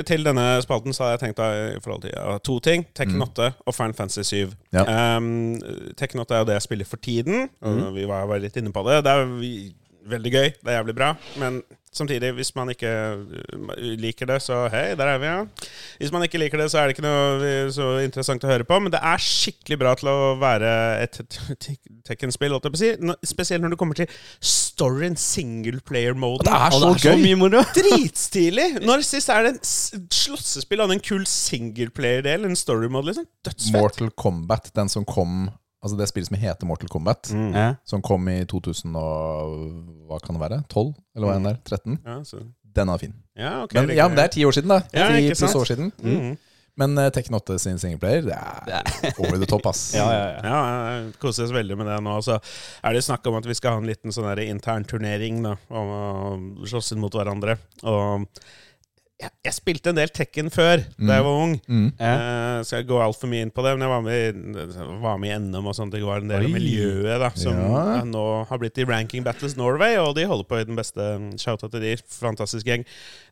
Til denne spalten så har jeg tenkt da, i forhold til ja, to ting. Tekken 8 og Final Fantasy 7. Ja. Um, Tekken 8 er jo det jeg spiller for tiden. Mm. Vi var var litt inne på det. Det er veldig gøy. Det er jævlig bra. Men samtidig, hvis man ikke uh, liker det, så hei, der er vi, ja. Hvis man ikke liker det, så er det ikke noe uh, så interessant å høre på. Men det er skikkelig bra til å være et Tekken-spill, holdt jeg på å si. Spesielt når det kommer til storyen, singleplayer-moden. Det er så det er så gøy! mye moro. [LAUGHS] Dritstilig! Når sist er det en slåssespill av en kul single player-del, En story-mode, liksom? Dødsfett. Mortal Kombat, den som kom Altså det spillet som heter Mortal Kombat, mm. som kom i 2000 og Hva kan det være? 12? Eller hva enn det er? 13? Ja, så. Den er fin. ja, okay, Men, ja, men det er ti år siden, da. Ja, ti pluss år siden. Mm. Men uh, Tekken 8 sin singleplayer, det er [LAUGHS] over the top, ass. Ja, ja, ja. Ja, jeg koser oss veldig med det nå. Så er det snakk om at vi skal ha en liten sånn intern turnering da, om å slåss inn mot hverandre. Og jeg, jeg spilte en del Tekken før da jeg var ung. Mm. Ja. Eh, skal jeg gå altfor mye inn på det, men jeg var med, var med i NM og sånt. Det var en del Oi. av miljøet da, som Ja. nå har blitt i Ranking Battles Norway, og de holder på i den beste shouta til de. Fantastisk gjeng.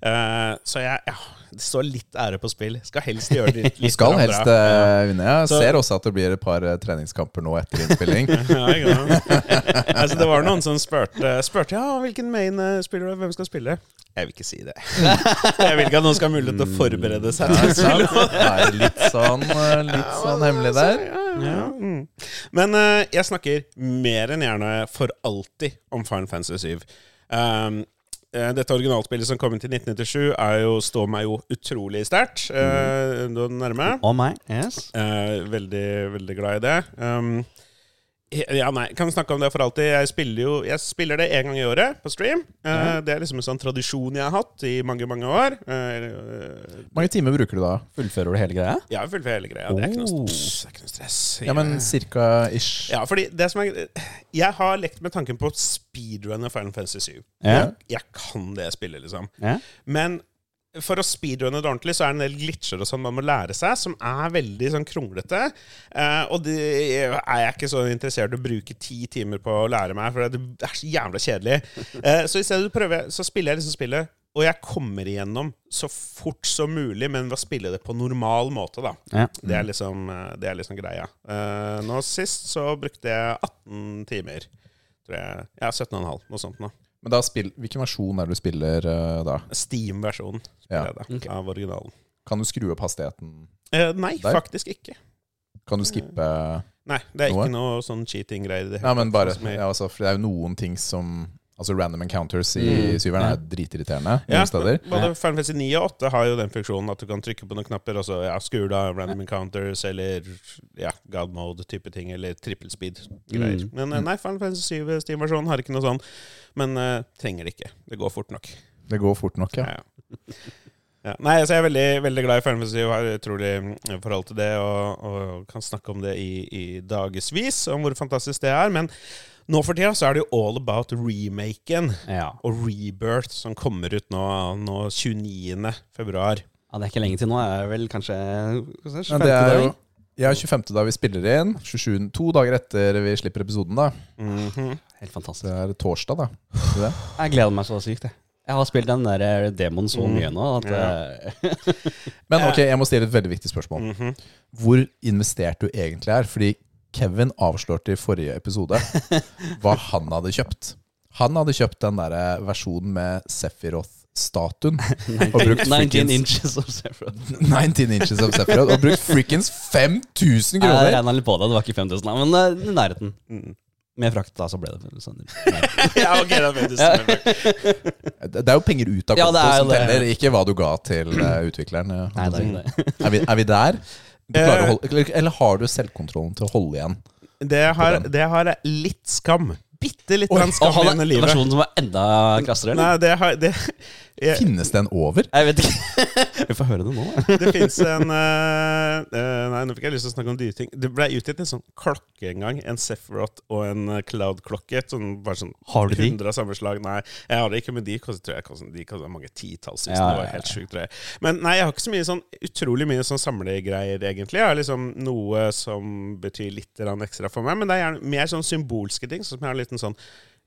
Eh, så jeg, ja, det står litt ære på spill. Skal helst gjøre det [LAUGHS] litt, Du litt skal helst eh, vinne. Jeg Så- ser også at det blir et par eh, treningskamper nå etter innspilling. [LAUGHS] ja, ikke altså, det var noen som spurte, spurte ja, hvilken main eh, spiller du, hvem skal spille. Jeg vil ikke si det. [LAUGHS] Jeg vil ikke at noen skal ha mulighet til å forberede seg Ja, er litt sånn, litt sånn hemmelig der. Ja, ja, mm. Men jeg snakker mer enn gjerne for alltid om Final Fantasy 7. Um, dette originalspillet som kom inn til 1997, er jo, står meg jo utrolig sterkt. Uh, nærme. Oh my, Yes. Eh, veldig, veldig glad i det. Um, ja, nei, kan vi snakke om det for alltid. Jeg spiller jo Jeg spiller det én gang i året på stream. Eh, Det er liksom en sånn tradisjon jeg har hatt i mange, mange år. Eh, eh, Hvor mange timer bruker du da? Fullfører du hele greia? jeg fullfører hele greia. Det er ikke noe, pss, det er ikke noe stress. Ja, men cirka ish. Ja, fordi det som er Jeg har lekt med tanken på speedrunner Final Fantasy 7. Ja. Jeg kan det spillet, liksom. Ja. Men for å speedrunne det ordentlig, så er det en del glitcher og sånn man må lære seg, som er veldig sånn kronglete. Eh, og det er jeg ikke så interessert i å bruke ti timer på å lære meg, for det er så jævla kjedelig. [LAUGHS] Eh, så i stedet prøver jeg, så spiller jeg liksom spillet, og jeg kommer igjennom så fort som mulig, men ved å spille det på normal måte, da. Ja. Det er liksom, eh, det er liksom greia. Eh, nå sist så brukte jeg 18 timer. Tror jeg. Ja, 17,5. Noe sånt nå. Men da spill, hvilken versjon er det du spiller uh, da? Steam-versjonen Ja. da, av originalen. Kan du skru opp hastigheten? Eh, nei, Der? faktisk ikke. Kan du skippe Nei, det er Noe? ikke noe sånn cheating-greier. det Ja, men bare ja, altså, For det er jo noen ting som Altså random encounters i syveren er dritirriterende Ja, noen steder. både Final Fantasy 9 og 8 har jo den funksjonen at du kan trykke på noen knapper, og så ja, Skula, random encounters eller ja, god mode-type ting, eller trippelspeed-greier. Mm. Men eh, nei, Final Fantasy 7 Steam-versjonen har ikke noe sånn, men uh, trenger det ikke. Det går fort nok. Det går fort nok, ja. Ja. [LAUGHS] Ja. Nei, altså Jeg er veldig, veldig glad i Final Fantasy og har utrolig mm, forhold til det, og, og kan snakke om det i, i dagevis, om hvor fantastisk det er. Men nå for tida så er det jo all about remaken Ja. og Rebirth, som kommer ut nå, nå 29. februar. ja, det er ikke lenge til nå. Det er vel kanskje hva skal jeg si, Men det er 25. jo ja, 25. da vi spiller inn. 27, to dager etter vi slipper episoden, da. Mhm. Helt fantastisk. det er torsdag, da. Det? Jeg gleder meg så sykt, jeg. Jeg har spilt den der eh, demoen så Mm. mye nå at Ja. eh, [LAUGHS] Men ok, jeg må stille et veldig viktig spørsmål. Mhm. Hvor investert du egentlig er? Fordi Kevin avslørte i forrige episode hva han hadde kjøpt. Han hadde kjøpt den der eh, versjonen med Sephiroth-statuen. Og [LAUGHS] brukt 19 inches of Sephiroth. [LAUGHS] 19 inches of Sephiroth. Og brukt frikkens 5000 Jeg kroner! regna litt på det. Det var ikke 5000, men eh, i nærheten. Mm. Med frakt, da, så ble det sånn. [LAUGHS] ja, ok, da du sånn. Det er jo penger ut av konto det er som teller, ikke hva du ga til eh, utvikleren. Nei, det er det. Er vi, er vi der? Eh. holde, eller, har du selvkontrollen til å holde igjen? Det har, det har litt skam. Bitte litt Oi, skam igjen i livet. versjonen som var enda krassere. Nei, det har det, jeg, Finnes det en over? Jeg vet ikke. [LAUGHS] Vi får høre det nå. det fins en eh, eh, Nei, nå fikk jeg lyst til å snakke om dyre ting. Det ble utgitt en sånn klokke en gang. En Sephiroth og en eh, Cloud-klokke. Sånn, bare sånn Har du de? 100 av samme slag. Nei, jeg har det ikke, men de koster, tror jeg, koster, de koster mange titalls tusen. Ja, Det ja, var helt sjukt, tror jeg. Men nei, jeg har ikke så mye sånn utrolig mye sånn samlegreier, egentlig. Jeg har liksom noe som betyr litt ekstra for meg, men det er gjerne mer sånn symbolske ting. Sånn som jeg har en liten sånn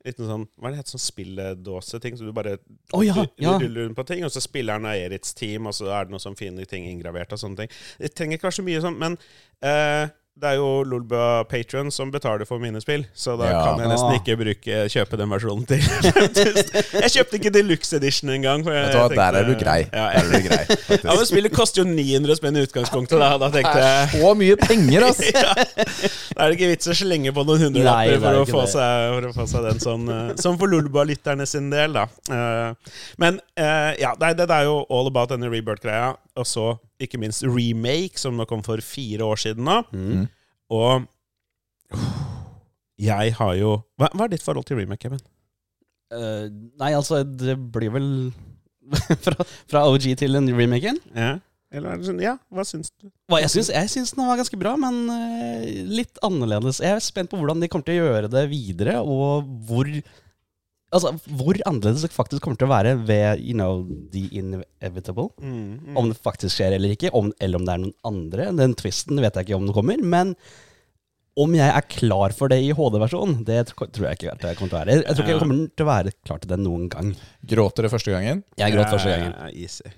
Liten sånn, Hva er det het Sånn spilledåse-ting? Så du bare oh, ja, ja. ruller rundt på ting, og så spiller han av Erits team, og så er det noen sånn fine ting inngravert og sånne ting. Det trenger ikke være så mye sånn, men eh, det er jo Lolbua Patron som betaler for mine spill, så da Ja. kan jeg nesten Ah. ikke bruke, kjøpe den versjonen til [LAUGHS] 5000. Jeg kjøpte ikke Deluxe Edition engang. for jeg Vet tenkte- Der er du grei. Ja, jeg, er du grei ja, men Spillet koster jo 900 spenn i utgangspunktet, da. Da tenkte jeg Så mye penger, ass! [LAUGHS] ja. Da er det ikke vits å slenge på noen hundrelapper er for, å få seg- for å få seg den sånn Sånn Som for Lolbua-lytterne sin del, da. Eh, men eh, ja, det, det er jo all about denne Rebirth-greia. Og så ikke minst remake, som nå kom for fire år siden nå. Mm. Og [SIGHS] jeg har jo Hva, hva er ditt forhold til remake, Kevin? Uh, nei, altså, det blir vel [LAUGHS] fra, fra OG til en remaken. Ja? Eller er sånn, ja, hva syns du? Hva jeg syns, jeg syns den var ganske bra, men uh, litt annerledes. Jeg er spent på hvordan de kommer til å gjøre det videre, og hvor Altså, hvor annerledes det faktisk kommer til å være ved you know, the inevitable. Mm, Om det faktisk skjer eller ikke, om, eller om det er noen andre. Den twisten vet jeg ikke om den kommer. Men om jeg er klar for det i HD-versjonen, det tror jeg ikke at jeg kommer til å være. Jeg tror ikke jeg kommer til å være klar til det noen gang. Gråter det første gangen? Jeg gråt første gangen.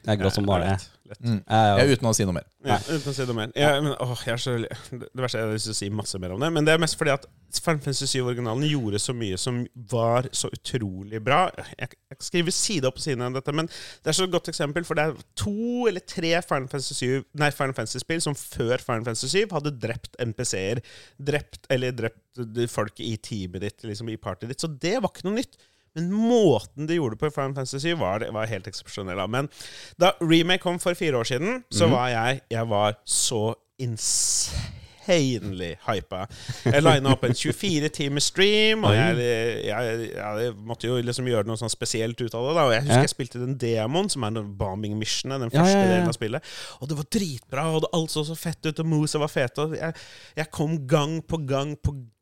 Jeg gråt som bare lett. Mm. Jeg, Ja, uten å si noe mer. Ja, uten å si noe mer. Ja, men, åh, jeg er så, det verste er at jeg har lyst til å si masse mer om det, men det er mest fordi at Final Fantasy 7-originalen gjorde så mye som var så utrolig bra. Jeg, jeg skriver side opp på siden av dette, men det er så et godt eksempel, for det er to eller tre Final Fantasy 7 Nei, Final Fantasy-spill som før Final Fantasy 7 hadde drept NPC-er. Drept, eller drept folk i teamet ditt, liksom i partyet ditt. Så det var ikke noe nytt. Men måten de gjorde det på i Final Fantasy 7, var, var helt eksepsjonell. Men da remake kom for fire år siden, så var jeg Jeg var så insanely hypa. Jeg lina opp en 24 timer stream, og jeg, jeg, jeg, måtte jo liksom gjøre noe sånn spesielt ut av det. da Og jeg husker Ja. jeg spilte den demoen, som er den bombing missionet, den første ja, ja. delen av spillet. Og det var dritbra, og alt så så fett ut, og Moose var fete. Og jeg, jeg kom gang på gang på gang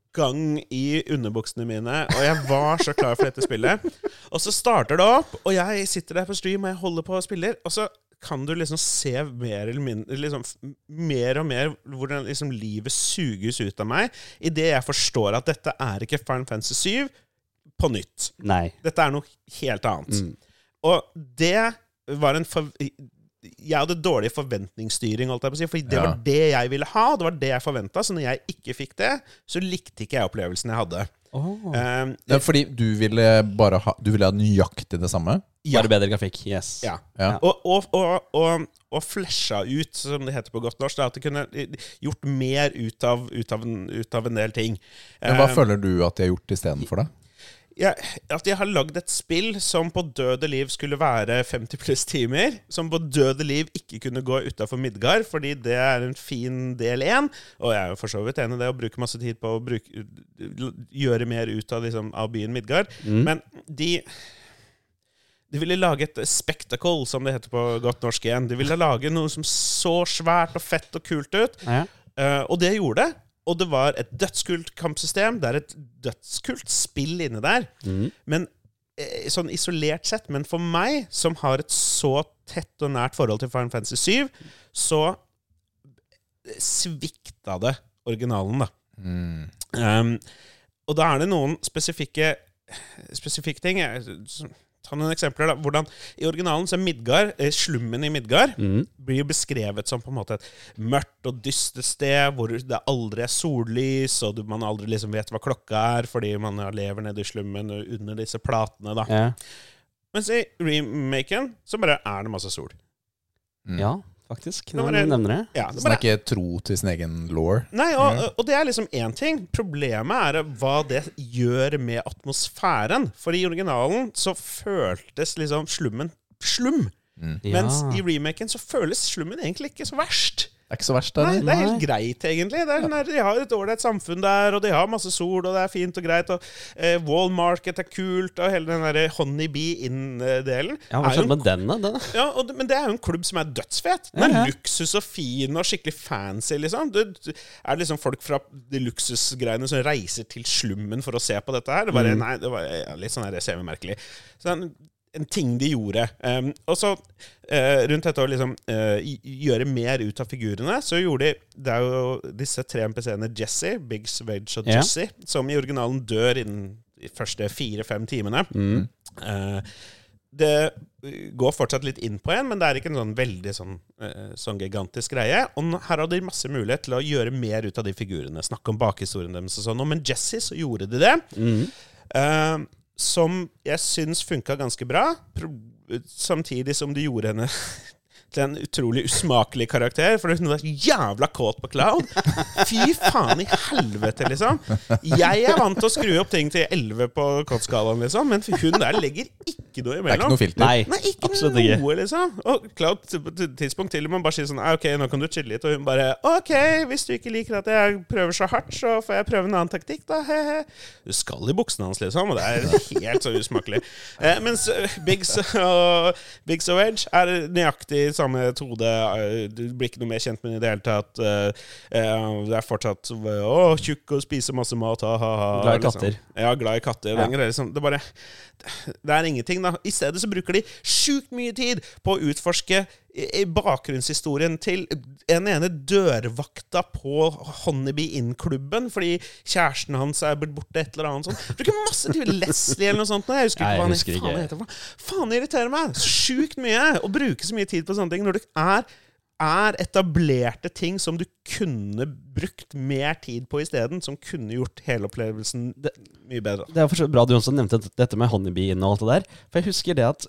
i underbuksene mine, og jeg var så klar for dette spillet. Og så starter det opp, og jeg sitter der på stream og jeg holder på og spiller, og så kan du liksom se mer eller mindre liksom, Mer og mer hvordan liksom livet suges ut av meg idet jeg forstår at dette er ikke Final Fantasy 7 på nytt. nei. Dette er noe helt annet. Mm. Og det var en. Jeg hadde dårlig forventningsstyring, holdt jeg på å si, for det Ja. var det jeg ville ha. Det var det jeg forventa. Så når jeg ikke fikk det, så likte ikke jeg opplevelsen jeg hadde. Oh. Um, Ja, fordi du ville bare ha Du ville ha nøyaktig det samme? ja. Bare bedre grafikk. Yes. Ja. Ja. Og, og, og, og, og flasha ut, som det heter på godt norsk. Da, at de kunne gjort mer ut av, ut av, en, ut av en del ting. Men hva Um, føler du at de har gjort istedenfor det? Jeg, at jeg har lagd et spill som på døde liv skulle være 50 pluss timer. Som på døde liv ikke kunne gå utafor Midgard, fordi det er en fin del én. Og jeg er jo for så vidt enig i det, å bruke masse tid på å bruke, gjøre mer ut av, liksom, av byen Midgard. Men de de ville lage et spectacle, som det heter på godt norsk igjen. De ville lage noe som så svært og fett og kult ut. Ja. Uh, og det gjorde det. Og det var et dødskult kampsystem. Det er et dødskult spill inni der. Men eh, sånn isolert sett, men for meg, som har et så tett og nært forhold til Final Fantasy 7, så svikta det originalen, da. Um, og da er det noen spesifikke Spesifikke ting. Jeg- som- Ta noen eksempler. da Hvordan I originalen så er Midgard, eh, slummen i Midgard blir jo beskrevet som på en måte et mørkt og dystert sted hvor det aldri er sollys, og du- man aldri liksom vet hva klokka er fordi man lever nede i slummen under disse platene. da Ja. Mens i remaken så bare er det masse sol. ja, faktisk. Når du nevner det. Ja, det Så bare er ikke tro til sin egen law. Nei, og, og det er liksom én ting. Problemet er hva det gjør med atmosfæren. For i originalen så føltes liksom slummen slum. Mens i remaken så føles slummen egentlig ikke så verst. Det er ikke så verst, Nei, det er helt greit, egentlig. Det er, sånn de har et ålreit samfunn der, og de har masse sol, og det er fint og greit. Og eh, Wall Market er kult, og hele den der Honeybee Inn-delen. Ja, Hva skjedde med den, da? Ja, og, men det er jo en klubb som er dødsfet. Den er Ja, ja. luksus og fin og skikkelig fancy, liksom. Det det er liksom folk fra de luksusgreiene som reiser til slummen for å se på dette her. Det bare, nei, det var ja, litt sånn her semimerkelig. Så en, en ting de gjorde. Um, og så uh, rundt dette å liksom uh, gjøre mer ut av figurene, så gjorde de Det er jo disse tre MPC-ene Jesse, Biggs, Wedge og Jesse, yeah. som i originalen dør innen de første fire-fem timene. Eh, det går fortsatt litt inn på en, men det er ikke en sånn veldig sånn, sånn gigantisk greie. Og her hadde de masse mulighet til å gjøre mer ut av de figurene. Snakke om bakhistorien deres og sånn. Men Jesse så gjorde de det. Eh, som jeg syns funka ganske bra. Samtidig som det gjorde henne til en utrolig usmakelig karakter. For hun var jævla kåt på Cloud. Fy faen i helvete, liksom. Jeg er vant til å skru opp ting til 11 på kåtskalaen, liksom, men hun der legger ikke noe Det er ikke imellom. noe filter. Nei, Nei, ikke absolutt ikke. noe, liksom. Og Cloud t- på et tidspunkt til og med bare sier sånn «Ah, Ok, nå kan du chille litt. Og hun bare Ok, hvis du ikke liker at jeg prøver så hardt, så får jeg prøve en annen taktikk, da. He-he. Du skal i buksene hans, liksom. Og det er helt så usmakelig. Eh, mens eh, Biggs og, Biggs og Edge er nøyaktig samme metode. Eh, Du blir ikke noe mer kjent med det i det hele tatt. Eh, eh, Det er fortsatt Å, tjukk og spiser masse mat, ha-ha-ha. Glad i katter. Ja, glad i katter. Ja. Det, liksom, det, bare, det er ingenting, da. I stedet så bruker de sjukt mye tid på å utforske i- bakgrunnshistorien til en ene dørvakta på Honeybee Inn-klubben fordi kjæresten hans er blitt borte, et eller annet sånt. Bruker masse tid. Leslie eller noe sånt. Jeg husker ikke hva han husker faen heter. Faen det irriterer meg sjukt mye å bruke så mye tid på sånne ting når det er er etablerte ting som du kunne brukt mer tid på isteden, som kunne gjort hele opplevelsen mye bedre. Det er bra du også nevnte dette med Honeybee Inn og alt det der. For jeg husker det at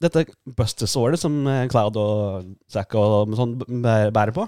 dette Buster-såret som eh, Cloud og Zack og sånn bærer på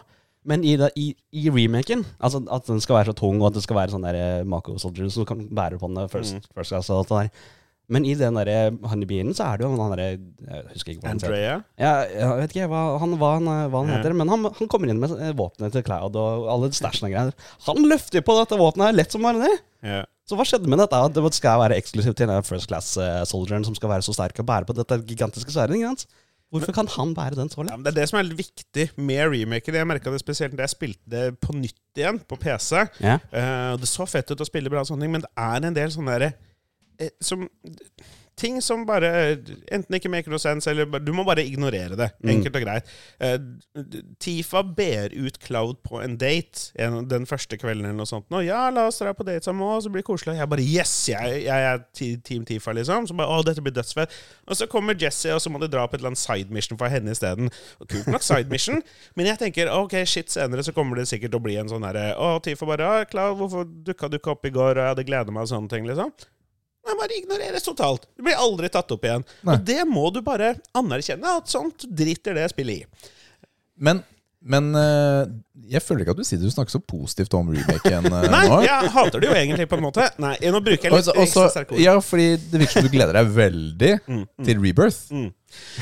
Men i, det, i, i remaken, altså at den skal være så tung, og at det skal være sånn der eh, Mako Soldier som kan bære på den first, Mm. first class og alt det der. Men i den der eh, Honeybeen så er det jo han derre Jeg husker ikke hva han. Andrea? Ja, jeg vet ikke hva han, hva han, hva han Ja. heter, men han, han kommer inn med eh, våpenet til Cloud og alle stæsjene og greier. Han løfter på dette våpenet her lett som bare det. Ja. Så hva skjedde med dette? Det skal være eksklusivt til den first class-soldieren som skal være så sterk og bære på dette gigantiske sverdet? ikke sant? Hvorfor kan han bære den så lett? Ja, det er det som er litt viktig med remaken. Jeg merka det spesielt da jeg spilte det på nytt igjen på PC. Ja. Uh, det så fett ut å spille bra, sånne ting, men det er en del sånne derre uh, som Ting som bare enten ikke maker noe sense, eller du må bare ignorere det. Mm. Enkelt og greit. Eh, Tifa ber ut Cloud på en date en, den første kvelden, eller noe sånt. Nå, ja, la oss dra på date sammen og så blir det koselig. Jeg bare Yes! Jeg, jeg er Team Tifa, liksom. Så bare Å, dette blir dødsfett. Og så kommer Jesse, og så må de dra på et eller annet side mission for henne isteden. Og Kult nok side mission, [LAUGHS] men jeg tenker ok, shit, senere så kommer det sikkert til å bli en sånn herre Å, Tifa bare Ja, Cloud, hvorfor dukka du ikke opp i går, og jeg hadde gleda meg, og sånne ting, liksom. Det bare ignoreres totalt. Det blir aldri tatt opp igjen. Nei. Og det må du bare anerkjenne, at sånt driter det spillet i. Men Men eh, jeg føler ikke at du sitter du snakker så positivt om remaken [LAUGHS] nå. Nei, jeg hater det jo egentlig, på en måte. Nei, Nå bruker jeg litt Også, også, ekstra ja, fordi det virker som du gleder deg veldig til Rebirth. Mm.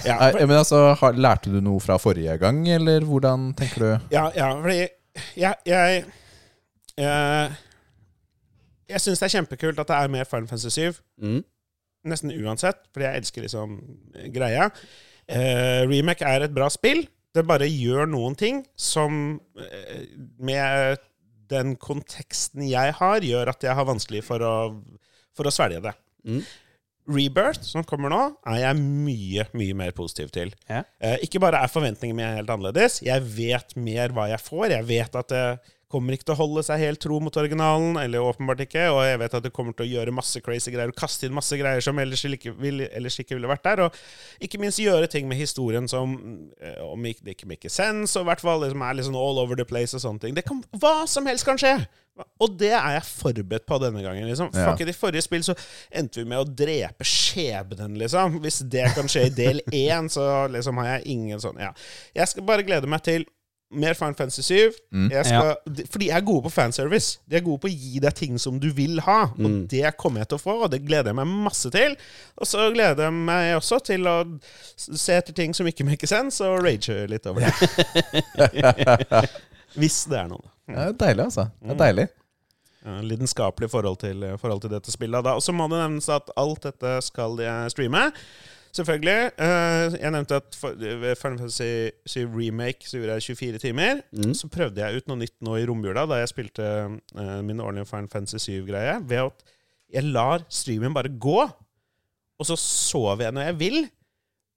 Ja, Eh, men altså, har, Lærte du noe fra forrige gang, eller hvordan tenker du? Ja, ja fordi jeg Jeg, jeg, jeg syns det er kjempekult at det er mer Final Fantasy 7. Mm. Nesten uansett, fordi jeg elsker liksom greia. Eh, Remake er et bra spill. Det bare gjør noen ting som eh, med den konteksten jeg har, gjør at jeg har vanskelig for å, for å svelge det. Mm. Rebirth, som kommer nå, er jeg mye, mye mer positiv til. Ja. Eh, ikke bare er forventningene mine helt annerledes, jeg vet mer hva jeg får. Jeg vet at det kommer ikke til å holde seg helt tro mot originalen, eller åpenbart ikke, og jeg vet at det kommer til å gjøre masse crazy greier, og kaste inn masse greier som ellers ikke, ville, ellers ikke ville vært der, og ikke minst gjøre ting med historien som eh, om ikke, det ikke make sense, og i hvert fall liksom er litt sånn all over the place og sånne ting. Det kan, hva som helst kan skje! Og det er jeg forberedt på denne gangen. liksom. Ja. Fuck it, I forrige spill så endte vi med å drepe skjebnen, liksom. Hvis det kan skje i del [LAUGHS] én, så liksom har jeg ingen sånn Ja. Jeg skal bare glede meg til mer Final Fantasy 7. Mm. Jeg skal, de- Fordi jeg er gode på fanservice. De er gode på å gi deg ting som du vil ha. Og Mm. det kommer jeg til å få, og det gleder jeg meg masse til. Og så gleder jeg meg også til å se etter ting som ikke make sense, og rage litt over det. [LAUGHS] Hvis det er noe. Det er deilig, altså. Det er deilig. Ja, lidenskapelig forhold til, forhold til dette spillet. Og så må det nevnes at alt dette skal jeg streame. Selvfølgelig. Uh, jeg nevnte at ved Final Fantasy 7 Remake så gjorde jeg 24 timer. Mm. Så prøvde jeg ut noe nytt nå i romjula, da jeg spilte uh, min årlige Final Fantasy 7-greie, ved at jeg lar streamen bare gå. Og så sover jeg når jeg vil,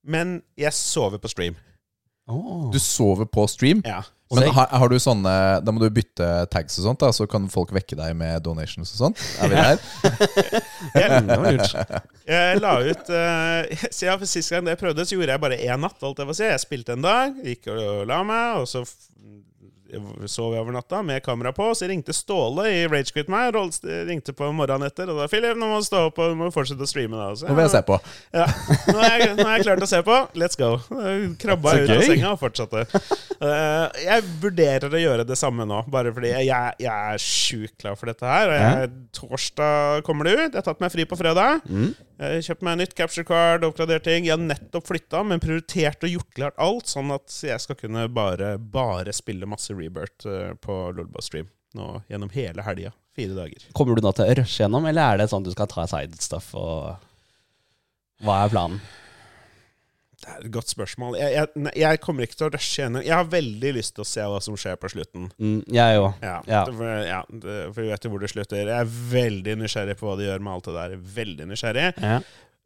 men jeg sover på stream. Oh. Du sover på stream. Ja. Men har, har du sånne Da må du bytte tags og sånt, da så kan folk vekke deg med donations og sånt. Er vi der? [LAUGHS] Jeg. Jeg la ut uh, [LAUGHS] Siden Sist gang det jeg prøvde, så gjorde jeg bare én natt. Alt jeg, si. jeg spilte en dag, gikk og la meg, og så sov jeg over natta med kamera på. Så ringte Ståle i Ragequit meg. Rolls ringte på morgenen etter. Og da 'Philip, nå må du stå opp og du må fortsette å streame'. da så, Nå vil jeg se på. Ja, nå er, jeg, nå er jeg klart å se på. Let's go. Krabba ut av senga og fortsatte. Uh, jeg vurderer å gjøre det samme nå, bare fordi jeg, jeg er sjukt klar for dette her. Og jeg, Torsdag kommer det ut. Jeg har tatt meg fri på fredag. Mm. Jeg har kjøpt meg nytt capture card, oppgradert ting. Jeg har nettopp flytta, men prioritert og gjort klart alt, sånn at jeg skal kunne bare, bare spille masse Rebirth eh, på Lolba Stream nå gjennom hele helga. Fire dager. Kommer du da til å rushe gjennom, eller er det sånn at du skal ta side stuff og Hva er planen? Det er et godt spørsmål. Jeg, jeg, jeg kommer ikke til å rushe gjennom. Jeg har veldig lyst til å se hva som skjer på slutten. Mm, jeg òg. Ja, Ja. For, ja, for vi vet jo hvor det slutter. Jeg er veldig nysgjerrig på hva de gjør med alt det der. Veldig nysgjerrig. Ja.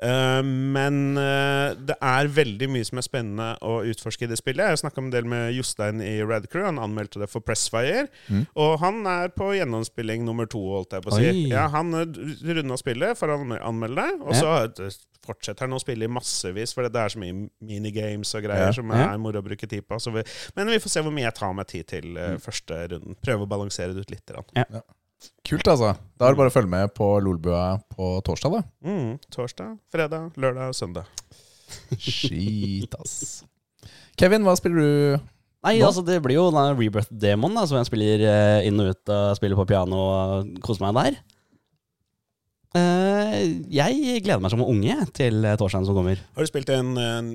Eh, men eh, det er veldig mye som er spennende å utforske i det spillet. Jeg snakka en del med Jostein i Red Crew. Han anmeldte det for Pressfire. Mm. Og han er på gjennomspilling nummer to, holdt jeg på å si. Ja, han runda spillet for å anmelde det, og så eh, fortsetter han å spille i massevis, for det er så mye minigames og greier Ja. som Ja. er moro å bruke tid på. Så vi, men vi får se hvor mye jeg tar meg tid til Mm. eh, første runden. Prøve å balansere det ut litt. grann. Kult, altså. Da er det bare å følge med på Lolbua på torsdag, da. Mm, torsdag, fredag, lørdag og søndag. Skit, ass. Kevin, hva spiller du? Nei, Nå? altså det blir jo den Rebirth Demon da, som jeg spiller eh, inn og ut og spiller på piano og koser meg der. Eh, jeg gleder meg som unge til eh, torsdagen som kommer. Har du spilt den, en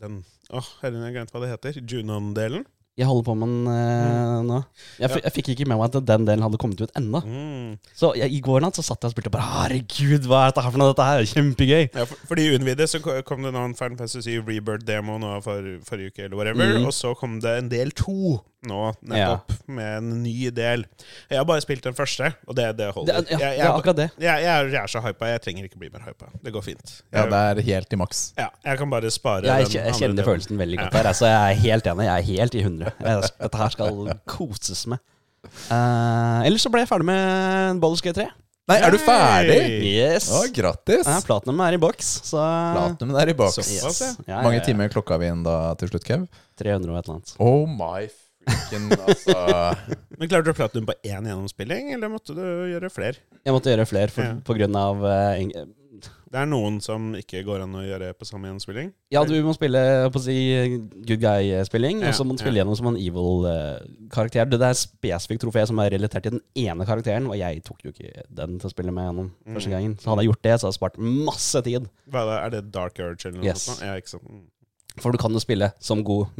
den Åh, herregud, jeg glemte hva det heter. Junon-delen? Jeg holder på med den eh, nå. Jeg, f jeg fikk ikke med meg at den delen hadde kommet ut ennå. Mm. Så jeg, i går natt så satt jeg og spilte bare Herregud, hva er dette her for noe? Dette her er kjempegøy. Ja, for, fordi unnvidet så kom det nå en Final Fantasy Rebirth-demo nå for, forrige uke, eller whatever. Mm. Og så kom det en del to nå nettopp, med en ny del. Jeg har bare spilt den første, og det, det Det, holder. ja, jeg, det jeg, er akkurat det. jeg, jeg, er, jeg er så hypa. Jeg trenger ikke bli mer hypa. Det går fint. Ja, det er helt i maks. ja, jeg kan bare spare Jeg, den jeg andre kjenner følelsen veldig godt der. Altså, jeg er helt enig. Jeg er helt i hundre. Dette her skal koses med. Uh, ellers så ble jeg ferdig med Baldur's G3. Nei, er du ferdig? Hey! Yes. Å, grattis. Ja, Platinum er i boks, så Platinum er i boks. Yes ja. Ja, Mange ja, ja. timer klokka vi inn da til slutt, Kev? 300 og et eller annet. Oh my freaking altså. [LAUGHS] Men klarte du platinum på én gjennomspilling, eller måtte du gjøre flere? Jeg måtte gjøre flere for, Ja. på grunn av eh, Det er noen som ikke går an å gjøre på samme gjennomspilling? Ja, du må spille på å si, good guy-spilling, Ja, og så må du spille ja. gjennom som en evil-karakter. det er spesifikt trofé som er relatert til den ene karakteren, og jeg tok jo ikke den til å spille med gjennom Mm. første gangen. Så hadde jeg gjort det, så hadde jeg spart masse tid. Hva er, det, er det Dark Urge eller noe Yes. sånt? Ja, ikke sant? For du kan jo spille som god,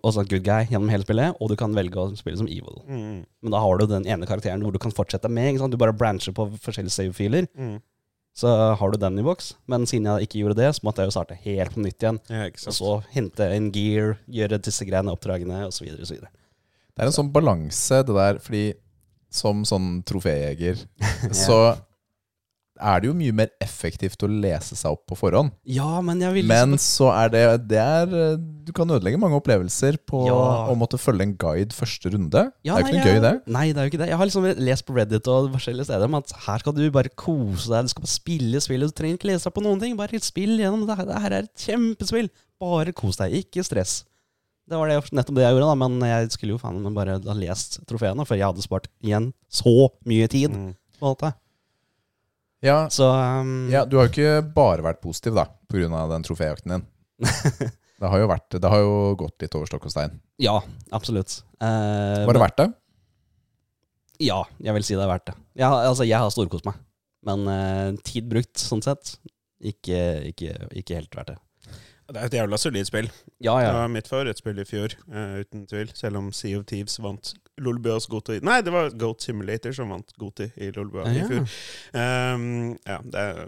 altså good guy gjennom hele spillet, og du kan velge å spille som evil. Mm. Men da har du den ene karakteren hvor du kan fortsette med. Ikke sant? Du bare brancher på forskjellige save-filer. Mm. Så har du den i boks. Men siden jeg ikke gjorde det, så måtte jeg jo starte helt på nytt igjen. Ja, ikke Og så hente en gear, gjøre disse greiene oppdragene osv. osv. Det er en sånn balanse, det der, fordi som sånn troféjeger [LAUGHS] så er det jo mye mer effektivt å lese seg opp på forhånd. Ja, men jeg vil Men så er det, det er, eh, Du kan ødelegge mange opplevelser på Ja. å måtte følge en guide første runde. Ja, det er jo ikke nei, noe gøy, det. Nei, det er jo ikke det. Jeg har liksom lest på Reddit og forskjellige steder om at her skal du bare kose deg. Du skal bare spille spillet. Du trenger ikke lese deg på noen ting. Bare spill gjennom det. her. Det her er et kjempespill. Bare kos deg, ikke stress. Det var det, nettopp det jeg gjorde, da. Men jeg skulle jo faen meg bare ha lest trofeene, før jeg hadde spart igjen så mye tid Mm. på det. Ja, Så um, ja, Du har jo ikke bare vært positiv da pga. den troféjakten din. [LAUGHS] Det har jo vært, det har jo gått litt over stokk og stein. ja, absolutt. Uh, Var det verdt det? Ja, jeg vil si det er verdt det. Jeg, altså, jeg har storkost meg. Men uh, tid brukt, sånn sett, ikke, ikke, ikke helt verdt det. Det er et jævla solid spill. Ja, ja. Det var mitt favorittspill i fjor, uh, uten tvil. Selv om Sea of Thieves vant Lolbuas Goti Nei, det var Goat Simulator som vant Goti i Lolbua i Ja. fjor. Um, ja, det er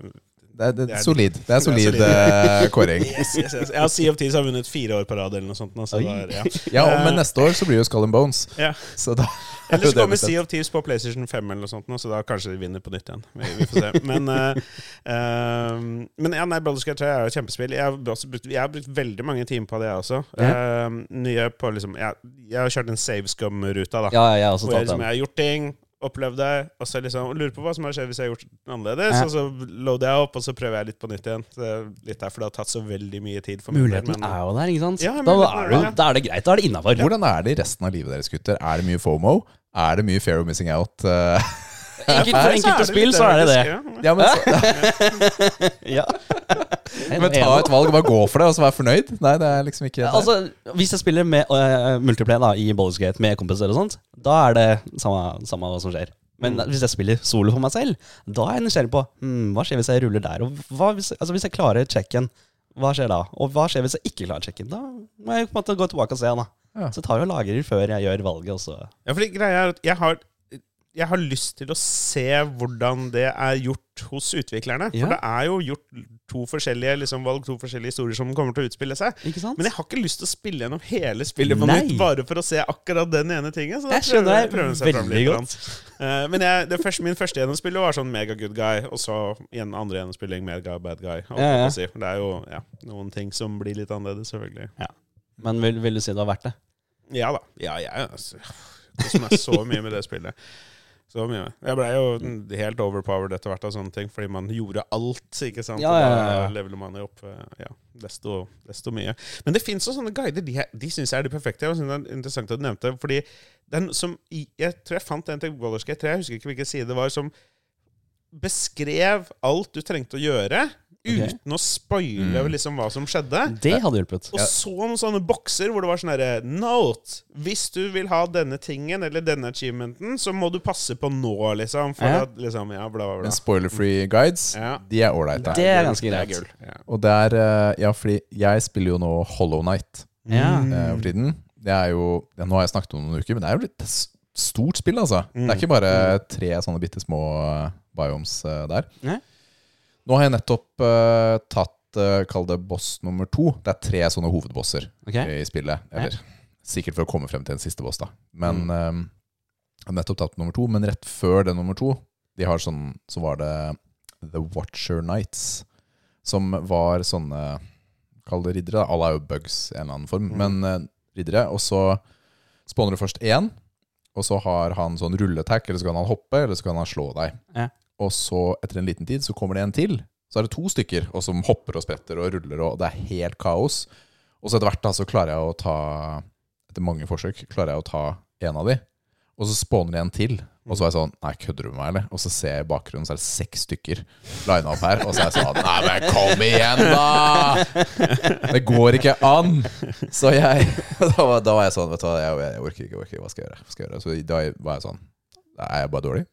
Det er, det er solid. Det er det er solid eh, kåring. [LAUGHS] yes, yes, yes. Ja, Sea of Thieves har vunnet fire år på rad eller noe sånt. Altså, Så ja. [LAUGHS] ja. og men neste år så blir jo Skull and Bones. Ja. Så da Eller [LAUGHS] så er kommer. Sea of Thieves på PlayStation 5, eller noe sånt, så da kanskje de vinner på nytt igjen. Vi, vi får se. Men, uh, uh, men ja, nei, Brothers Gate 3 er jo et kjempespill. Jeg har, brukt, jeg har brukt veldig mange timer på det, jeg også. Uh, nye på liksom jeg, jeg har kjørt en save scum-ruta, da. Ja, jeg har også hvor jeg, tatt liksom, jeg har gjort ting, opplevd det, og så liksom lurer på hva som har skjedd hvis jeg har gjort det annerledes. Ja. Og så loader jeg opp, og så prøver jeg litt på nytt igjen. Litt det for litt derfor det har tatt så veldig mye tid for. Muligheten men- er jo der, ikke sant? Ja, da, er du, da er det greit. Da er det innafor. Hvordan er det i resten av livet deres, gutter? Er det mye FOMO? Er det mye fair of missing out? [LAUGHS] eh? Enkelt, for så enkelte det spill så er det det. ja. Men, så, [LAUGHS] Ja. [LAUGHS] men ta et valg bare gå for det, og så være fornøyd? Nei, det er liksom ikke Altså, Hvis jeg spiller med uh, multiplay da, i Baldur's med kompiser og sånt, da er det samme, samme hva som skjer. Men Mm. hvis jeg spiller solo for meg selv, da er jeg nysgjerrig på hmm, hva skjer hvis jeg ruller der. Og hva hvis, altså, hvis jeg klarer checken, hva skjer da? Og hva skjer hvis jeg ikke klarer checken? Da må jeg på en måte gå tilbake og se. da Ja. Så tar jeg og lagrer før jeg gjør valget. Også. Ja, fordi greia er at jeg har, jeg har lyst til å se hvordan det er gjort hos utviklerne. Ja. For det er jo gjort to forskjellige liksom, valg, to forskjellige historier som kommer til å utspille seg. Ikke sant? Men jeg har ikke lyst til å spille gjennom hele spillet på nytt bare for å se akkurat den ene tingen. Så da Jeg prøver- deg prøver seg veldig godt. Eh, men jeg, det første, min første gjennomspill var sånn mega good guy, og så igjen andre gjennomspilling mega bad guy. Ja, ja. si. Det er jo ja, noen ting som blir litt annerledes, selvfølgelig. Men vil, vil du si det har vært det? Ja da. Ja, jeg altså, Det som er så mye med det spillet. Så mye. Jeg blei jo helt overpowered etter hvert av sånne ting, fordi man gjorde alt, ikke sant. Ja, ja, ja. Da leveler man jo opp eh, ja, desto, desto mye. Men det fins jo sånne guider. De, de syns jeg er de perfekte. Jeg synes det er interessant at du nevnte Fordi den som Jeg tror jeg fant en til Wallerskate Gate 3, jeg husker ikke hvilken side det var, som beskrev alt du trengte å gjøre, Ok. uten å spoile Mm. liksom hva som skjedde. Det hadde hjulpet. Og så noen sånne bokser hvor det var sånn herre Note! Hvis du vil ha denne tingen eller denne achievementen, så må du passe på nå, liksom. For Ja. at liksom Ja, bla, bla, bla. Men spoiler-free guides, Ja. de er ålreite. Det er ganske greit. Ja. Og det er eh, Ja, fordi jeg spiller jo nå Hollow Night Ja. Mm. eh, for tiden. Det er jo ja, Nå har jeg snakket om noen uker, men det er jo litt stort spill, altså. Mm. Det er ikke bare tre sånne bitte små eh, biomes der. Nei. Nå har jeg nettopp uh, tatt uh, Kall det boss nummer to. Det er tre sånne hovedbosser okay. i spillet. Eller sikkert for å komme frem til en siste boss, da. Men eh, jeg har nettopp tatt nummer to. Men rett før den nummer to, de har sånn, så var det The Watcher Nights. Som var sånne Kall det riddere. Alle er jo bugs i en eller annen form. Mm. Men uh, riddere. Og så spawner du først én, og så har han sånn rulletakk, eller så kan han hoppe, eller så kan han slå deg. Ja. Og så, etter en liten tid, så kommer det en til. Så er det to stykker, og som hopper og spretter og ruller, og det er helt kaos. Og så etter hvert da, så klarer jeg å ta Etter mange forsøk klarer jeg å ta en av de. Og så spawner det en til. Og så var jeg sånn Nei, kødder du med meg, eller? Og så ser jeg i bakgrunnen, så er det seks stykker lina opp her. Og så er jeg sånn Nei, men kom igjen, da! Det går ikke an! Så jeg [LAUGHS] Da var, da var jeg sånn Vet du hva, jeg, jeg orker ikke, jeg orker ikke. Hva skal jeg gjøre? Hva skal jeg gjøre? Så da var jeg sånn Er jeg bare dårlig?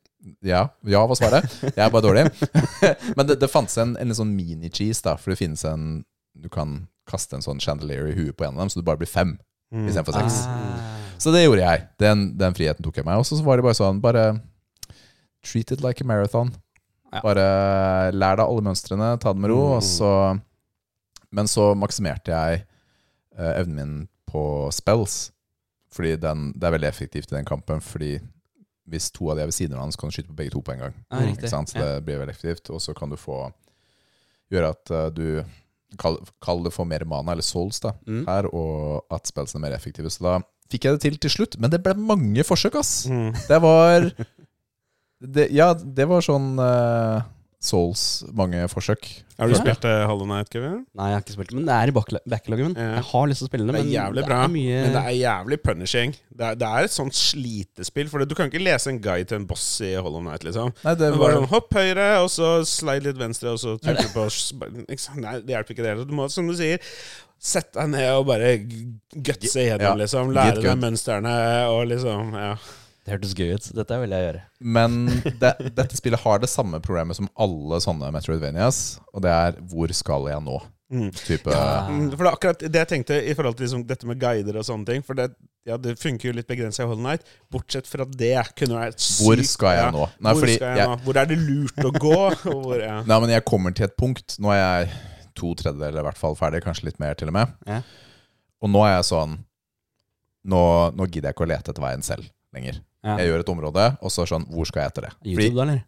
Ja, ja var svaret. Jeg er bare dårlig. [LAUGHS] Men det, det fantes en, en sånn mini-cheese, da. For det finnes en Du kan kaste en sånn chandelier i huet på en av dem, så du bare blir fem istedenfor seks. Ah. Så det gjorde jeg. Den, den friheten tok jeg meg. Og så var det bare sånn Bare treat it like a marathon. Ja. Bare lær deg alle mønstrene, ta det med ro. Mm. Og så, men så maksimerte jeg eh, evnen min på spells. Fordi den, det er veldig effektivt i den kampen. Fordi hvis to av de er ved siden av hverandre, så kan du skyte på begge to på en gang. Ja. Ikke sant? Så det blir veldig effektivt. Og så kan du få gjøre at eh, du Kall, kall det for mer mana, eller souls, da, Mm. her, og at spillene er mer effektive. Så da fikk jeg det til til slutt. Men det ble mange forsøk, ass. Mm. Det var det, Ja, det var sånn eh, Souls, mange forsøk. Har du Ja. spilt uh, Hollow Night, Kevin? Nei, jeg har ikke spilt det, men det er i backloggen min. Ja. Jeg har lyst til å spille det, men Det er jævlig det bra, er mye men det er jævlig punishing. Det er, det er et sånt slitespill. For du kan ikke lese en guide til en boss i Hollow Night, liksom. Nei, det var bare sånn Hopp høyre, og så slide litt venstre, og så trykker du på? Nei, det hjelper ikke det heller. Du må, som du sier, sette deg ned og bare gutse Ja, liksom. Lære deg mønstrene og liksom Ja. Det hørtes gøy ut. Dette vil jeg gjøre. Men det, dette spillet har det samme problemet som alle sånne Metroidvanias, og det er 'Hvor skal jeg nå?' Mm. Type ja, For det er akkurat det jeg tenkte i forhold til liksom dette med guider og sånne ting. For det, ja, det funker jo litt begrensa i Hollow Night. Bortsett fra det kunne vært sykt. Hvor skal jeg nå? Nei, hvor fordi skal jeg, jeg, nå? Hvor er det lurt å gå? [LAUGHS] Og hvor, ja. nei, men jeg kommer til et punkt Nå er jeg to tredjedeler i hvert fall ferdig, kanskje litt mer til og med. Ja. Og nå er jeg sånn Nå, nå gidder jeg ikke å lete etter veien selv lenger. Ja. Jeg gjør et område, og så sånn Hvor skal jeg etter det? Fordi, YouTube, da, eller?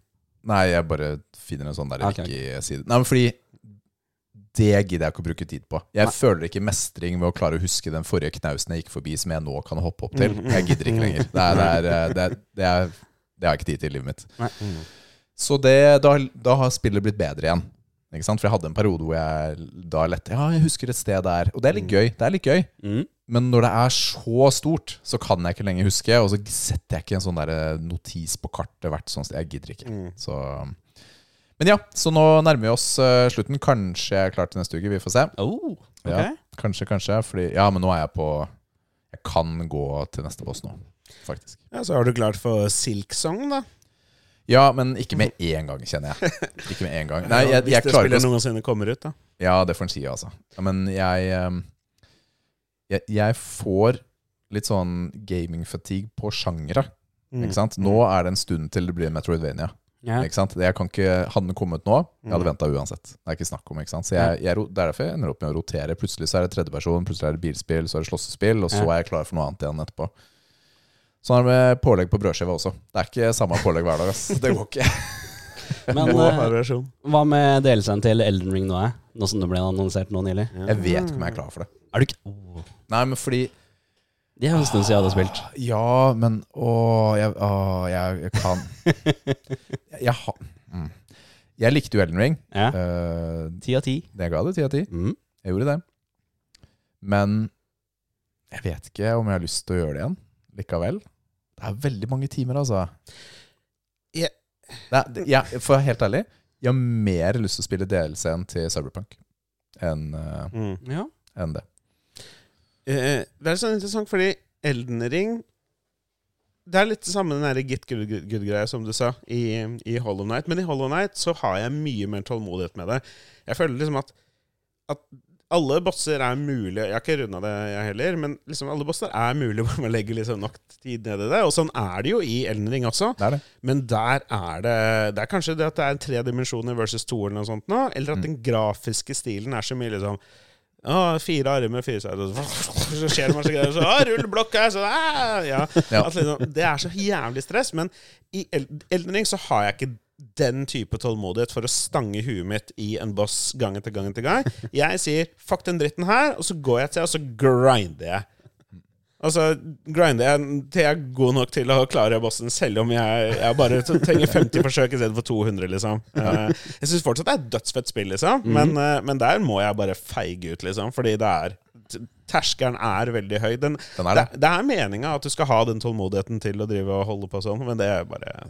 nei, jeg bare finner en sånn der okay. ok. wiki-side. Nei, men fordi det gidder jeg ikke å bruke tid på. Jeg Nei. føler ikke mestring ved å klare å huske den forrige knausen jeg gikk forbi, som jeg nå kan hoppe opp til. Mm, Jeg gidder ikke lenger. Det, er, det, er, det, er, det, er, det har jeg ikke tid til i livet mitt. Nei. Så det, da, da har spillet blitt bedre igjen. Ikke sant? For jeg hadde en periode hvor jeg da lette Ja, jeg husker et sted der. Og det er litt gøy. Det er litt gøy. Mm. Men når det er så stort, så kan jeg ikke lenger huske. Og så setter jeg ikke en sånn der notis på kartet hvert sånt sted. Jeg gidder ikke. Mm. Så Men ja, så nå nærmer vi oss uh, slutten. Kanskje jeg er klar til neste uke. Vi får se. Oh, okay. Ja. Kanskje, kanskje. Fordi, ja, men nå er jeg på Jeg kan gå til neste boss nå, faktisk. ja, Så er du klart for Silk Song, da. Ja, men ikke med én gang, kjenner jeg. Ikke med én gang. [LAUGHS] Nei, jeg, Hvis jeg det klarer ikke spillet noensinne kommer ut, da. Ja, det får en si, altså. Ja, men jeg, ehm, jeg Jeg får litt sånn gaming-fatigue på sjangere. Mm. Ikke sant? Nå er det en stund til det blir Metroidvania. Yeah. Ikke sant? Jeg kan ikke, Hadde den kommet nå, jeg hadde Mm. venta uansett. Det er ikke snakk om, ikke sant? Så jeg, jeg, Det er derfor jeg ender opp med å rotere. Plutselig så er det tredjeperson, plutselig er det bilspill, så er det slåssespill, og så er jeg klar for noe annet igjen etterpå. Sånn er det med pålegg på brødskive også. Det er ikke samme pålegg hver dag. ass. Det går ikke. [LAUGHS] Men eh, hva med delelsen til Elden Ring nå, er? Nå som det ble annonsert nå nylig? Jeg vet ikke om jeg er klar for det. Er du ikke oh. Nei, men fordi Det er en stund siden jeg hadde spilt. Ja, men Å, jeg, å, jeg, jeg kan [LAUGHS] Jeg, jeg, har- mm. jeg likte jo Elden Ring. Ja. Eh, Ti av ti. det ga det ti av ti. Mm. Jeg gjorde det. Men jeg vet ikke om jeg har lyst til å gjøre det igjen likevel. Det er veldig mange timer, altså. Jeg- Det er, jeg, for å være helt ærlig, jeg har mer lyst til å spille DLC-en til Cyberpunk enn uh, Mm. Ja. enn det. Eh, det er sånn interessant, fordi Elden Ring Det er litt det samme den der Git good- good- good-greia som du sa i, i Hollow Night. Men i Hollow Night så har jeg mye mer tålmodighet med det. Jeg føler liksom at, at alle bosser er mulig Jeg har ikke runda det, jeg heller, men liksom alle bosser er mulig [LAUGHS] hvor man legger liksom nok tid ned i det. Og sånn er det jo i Elden Ring også. Det er det. Men der er det Det er kanskje det at det er tre dimensjoner versus to, eller noe sånt nå, eller at Mm. den grafiske stilen er så mye liksom å, fire armer, fire sider Så skjer det masse greier. Så, å, rull blokk så ja. Ja. At liksom, Det er så jævlig stress. Men i eldring Elden Ring så har jeg ikke den type tålmodighet for å stange huet mitt i en boss gang etter gang etter gang. Jeg sier 'fuck den dritten her', og så går jeg til, og så grinder jeg. Altså, grinder jeg til jeg er god nok til å klare bossen, selv om jeg, jeg bare trenger 50 forsøk istedenfor 200, liksom. Eh, Jeg syns fortsatt det er et dødsfett spill, liksom, men, eh, men der må jeg bare feige ut, liksom, fordi det er terskelen er veldig høy. Den, Den er det, det. det er meninga at du skal ha den tålmodigheten til å drive og holde på sånn, men det er bare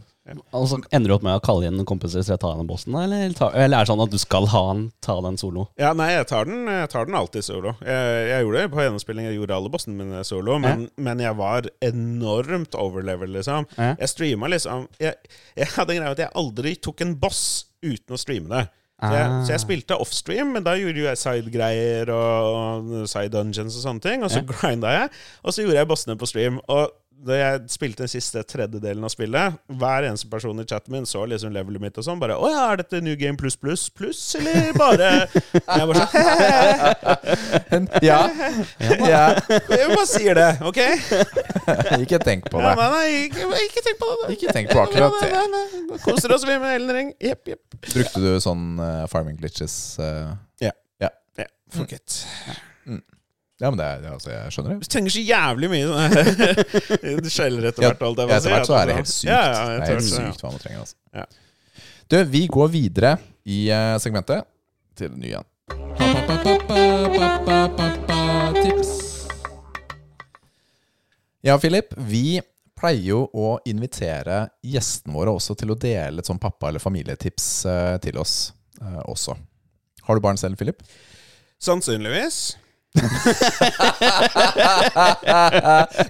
Og så ender du opp med å kalle inn kompiser til å ta den bossen, eller, eller er det sånn at du skal ha han ta den solo? Ja, nei, jeg tar den, jeg tar den alltid solo. Jeg, jeg gjorde det på gjennomspilling, jeg gjorde alle bossene mine solo, men, men jeg var enormt overlevel, liksom. Ja. Jeg streama liksom jeg, jeg hadde en greie at jeg aldri tok en boss uten å streame det. Så jeg, Ah. så jeg spilte offstream, men da gjorde jo jeg sidegreier og side dungeons og sånne ting. Og så grinda jeg, og så gjorde jeg bossene på stream. Og da jeg spilte den siste tredjedelen av spillet, hver eneste person i chatten min så liksom levelet mitt og sånn. Bare 'Å ja, er dette New Game pluss pluss pluss, eller bare Jeg bare sånn Ja. ja. Jeg bare sier det, OK? Ikke tenk på Ja, det. nei, nei, ikke, ikke tenk på det. Ikke tenk på akkurat det. Nei, nei, nei. Koser oss vi med Elden Ring. Jepp, jepp. Brukte du sånn uh, farming glitches? eh? Ja. yeah. yeah. fuck it. Ja, men det er, det er, altså, jeg skjønner det. Du trenger så jævlig mye sånne [LAUGHS] skjeller etter hvert. alt jeg må Etter hvert så at er det helt sykt. Ja, ja, det er helt så, ja. sykt hva man trenger. Altså. Ja. Du, vi går videre i eh, segmentet til nye igjen. Tips. Ja, Philip. Vi pleier jo å invitere gjestene våre også til å dele et sånn pappa- eller familietips eh, til oss eh, også. Har du barn selv, Philip? Sannsynligvis. [LAUGHS]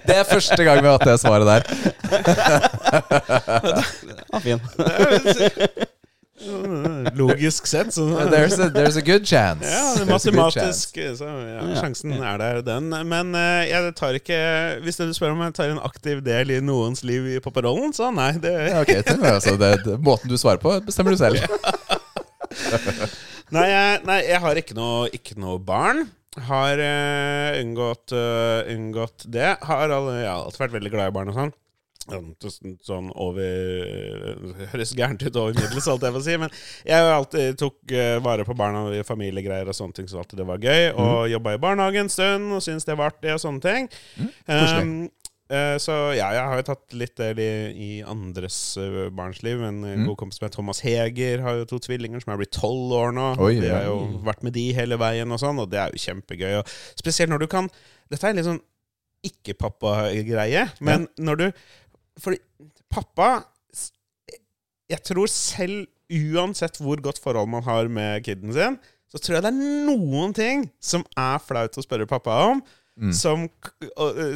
Det er første gang vi har hatt det svaret der. [LAUGHS] Ah, fin. [LAUGHS] Logisk sett, så There's a, there's a good chance. Ja, er matematisk så ja, Ja. Sjansen er der, den. Men uh, jeg tar ikke Hvis du spør om jeg tar en aktiv del i noens liv i papparollen, så nei. Det, Ja, okay, det, altså, det, det, Måten du svarer på, bestemmer du selv. nei, jeg, nei, jeg har ikke noe, ikke noe barn. Har uh, unngått, uh, unngått det. Har alle, ja, alltid vært veldig glad i barn og sånn. Sånn, over det Høres gærent ut over middels, alt jeg får si. Men jeg alltid tok eh, vare på barna og familiegreier og sånne ting, så alltid det var gøy. Og jobba i barnehage en stund og syntes det var artig og sånne ting. Mm. Um, eh, så ja, jeg har jo tatt litt del i, i andres eh, barns liv. En mm. god kompis med Thomas Heger har jo to tvillinger som er blitt tolv år nå. Oi, ja. har jo vært med de hele veien og sånn, og det er jo kjempegøy. Og spesielt når du kan Dette er litt sånn ikke-pappa-greie, men når du Fordi pappa Jeg tror selv, uansett hvor godt forhold man har med kiden sin, så tror jeg det er noen ting som er flaut å spørre pappa om. Mm. Som,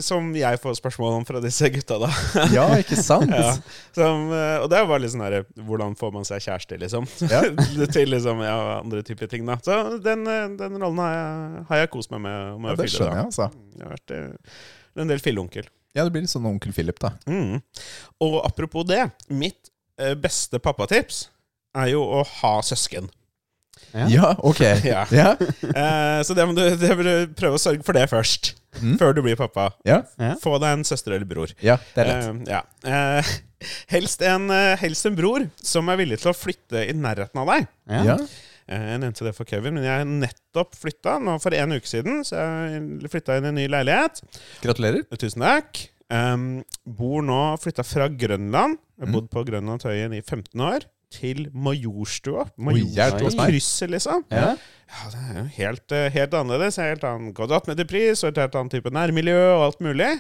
som jeg får spørsmål om fra disse gutta, da. [LAUGHS] Ja, ikke sant? Ja. Som, og det er bare litt sånn her Hvordan får man seg kjæreste, liksom? Ja. [LAUGHS] Til liksom, ja, andre typer ting, da. Så den, den rollen har jeg, har jeg kost meg med. med Ja, det fylle, skjønner jeg, altså. Jeg har vært en del filleonkel. Ja, det blir litt sånn onkel Philip, da. Mm. Og apropos det, mitt beste pappatips er jo å ha søsken. Ja. Ja, ok. [LAUGHS] Ja. Ja. Eh, så det må, du, det må du prøve å sørge for det først. Mm. Før du blir pappa. Få deg en søster eller bror. ja, det er lett. Eh, ja. Eh, [LAUGHS] helst, en, eh, helst en bror som er villig til å flytte i nærheten av deg. Ja. Ja. Eh, Jeg nevnte det for Kevin, men jeg har nettopp flytta nå for en uke siden. Så jeg flytta inn i en ny leilighet. Gratulerer. Tusen takk. Um, bor nå flytta fra Grønland. Jeg har Mm. bodd på Grønland-Tøyen i 15 år. Til Majorstua. Majorstua hjelp. Krysset, liksom. Ja. Ja, det er jo helt, eh, helt annerledes. Helt annen kvadratmeterpris og et helt annet type nærmiljø og alt mulig.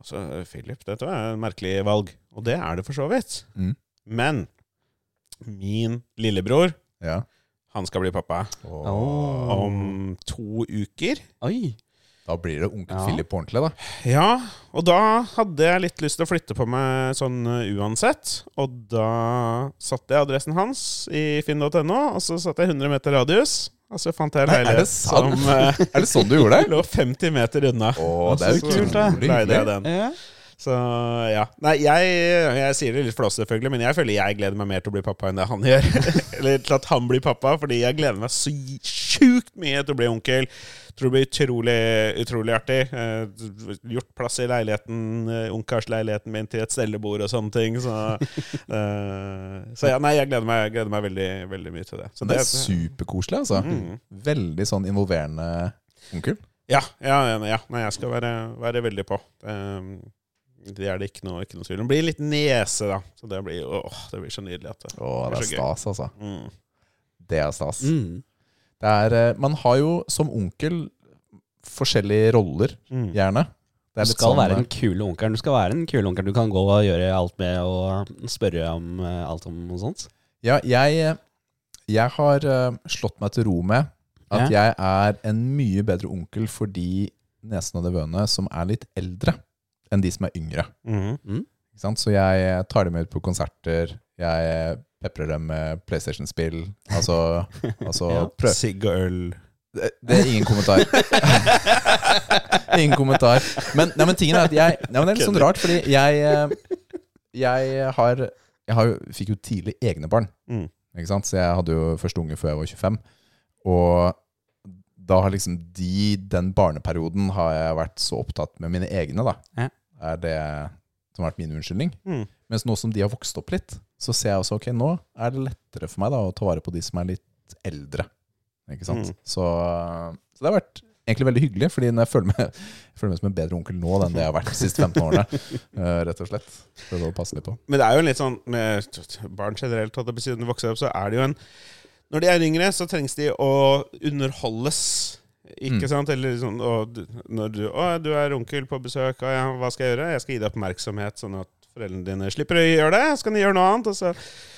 Og så eh, Philip, dette var et merkelig valg. Og det er det for så vidt. Mm. Men min lillebror, Ja. han skal bli pappa oh. om to uker. Oi. Da blir det onkel Ja. Philip på ordentlig, da. Ja, og da hadde jeg litt lyst til å flytte på meg sånn eh, uansett. Og da satte jeg adressen hans i finn.no, og så satte jeg 100 meter radius. Og så fant jeg en er leilighet som eh, [LAUGHS] Er det sånn du gjorde det? [LAUGHS] lå 50 meter unna. Å, det er jo kult, da. leide jeg den. Ja. Så ja. Nei, jeg, jeg sier det litt flåsete, selvfølgelig, men jeg føler jeg gleder meg mer til å bli pappa enn det han gjør. [LAUGHS] Eller til at han blir pappa, fordi jeg gleder meg så sjukt mye til å bli onkel. Tror det blir utrolig, utrolig artig. Eh, gjort plass i leiligheten, eh, ungkarsleiligheten min til et stellebord og sånne ting. Så, [LAUGHS] eh, så ja, nei, jeg gleder meg, gleder meg veldig, veldig mye til det. Så Det er superkoselig, altså. Mm. Veldig sånn involverende onkel. Ja, ja, ja, ja. Nei, jeg skal være, være veldig på. Um, det er det ikke noe, ikke noe tvil om. Det blir litt nese, da. Så det blir, åh, det blir så nydelig. At det, åh, det er stas, altså. Mm. Det er stas. Mm. Det er, eh, man har jo som onkel forskjellige roller, Mm. gjerne. Det Du er skal sånn, være eh, den kule onkelen. Du skal være den kule onkelen du kan gå og gjøre alt med og spørre om eh, alt om noe sånt. Ja, jeg, jeg har slått meg til ro med at jeg er en mye bedre onkel for de nesene og nevøene som er litt eldre enn de som er yngre. Mm Ikke sant? Så jeg tar dem ut på konserter. Jeg peprer dem med PlayStation-spill. Altså, [LAUGHS] altså Ja. prøv, Sigg og øl. det, det er ingen kommentar. [LAUGHS] ingen kommentar. Men, nei, men tingen er at jeg nei, men Det er litt sånn rart, fordi jeg eh, Jeg har Jeg har, fikk jo tidlig egne barn. Mm. Ikke sant? Så jeg hadde jo første unge før jeg var 25. Og da har liksom de Den barneperioden har jeg vært så opptatt med mine egne, da. Ja. Er det som har vært min unnskyldning. Mm. Mens nå som de har vokst opp litt, så ser jeg også ok, nå er det lettere for meg da å ta vare på de som er litt eldre. Ikke sant? Mm. Så, så det har vært egentlig veldig hyggelig, fordi jeg føler meg, jeg [LAUGHS] føler meg som en bedre onkel nå enn det jeg har vært de siste 15 årene. [LAUGHS] eh, rett og slett. Prøve å passe litt på. Men det er jo litt sånn med barn generelt, siden de vokser opp, så er det jo en Når de er yngre, så trengs de å underholdes. Ikke Mm. sant? Eller sånn og Når du Å, du er onkel på besøk, og ja, hva skal jeg gjøre? Jeg skal gi deg oppmerksomhet, sånn at foreldrene dine slipper å gjøre det. Så kan de gjøre noe annet. Og så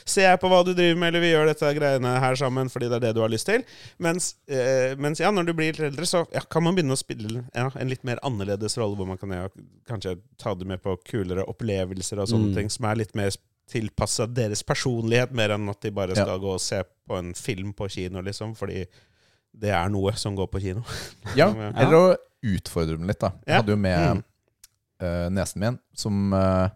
ser jeg på hva du driver med, eller vi gjør dette greiene her sammen fordi det er det du har lyst til. Mens, eh, mens ja, når du blir litt eldre, så ja, kan man begynne å spille ja, en litt mer annerledes rolle, hvor man kan ja, kanskje ta det med på kulere opplevelser og sånne Mm. ting som er litt mer tilpassa deres personlighet, mer enn at de bare Ja. skal gå og se på en film på kino, liksom, fordi det er noe som går på kino. [LAUGHS] Ja, Ja. eller å utfordre dem litt, da. Jeg hadde jo med Mm. uh, nesen min, som uh,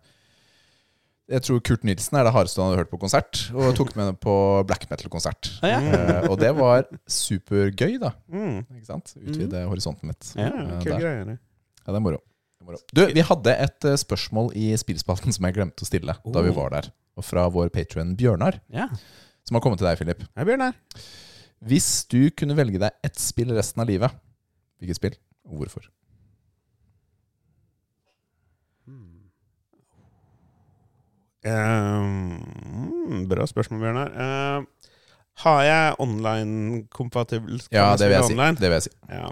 Jeg tror Kurt Nilsen er det hardeste han hadde hørt på konsert, og tok med henne på black metal-konsert. Ah, ja. uh, og det var supergøy, da. Mm. Ikke sant? Utvide horisonten litt. Ja, Ja, kul greie. det. Ja, det er moro. Du, vi hadde et eh, spørsmål i spillspalten som jeg glemte å stille da vi Oh. var der. Og fra vår patrion Bjørnar, Ja. som har kommet til deg, Philip. Hei, Bjørnar. Hvis du kunne velge deg ett spill resten av livet, hvilket spill, og hvorfor? Um, bra spørsmål, Bjørnar. Uh, har jeg online-kompatibel Ja, det vil jeg si. Det vil jeg si. Ja.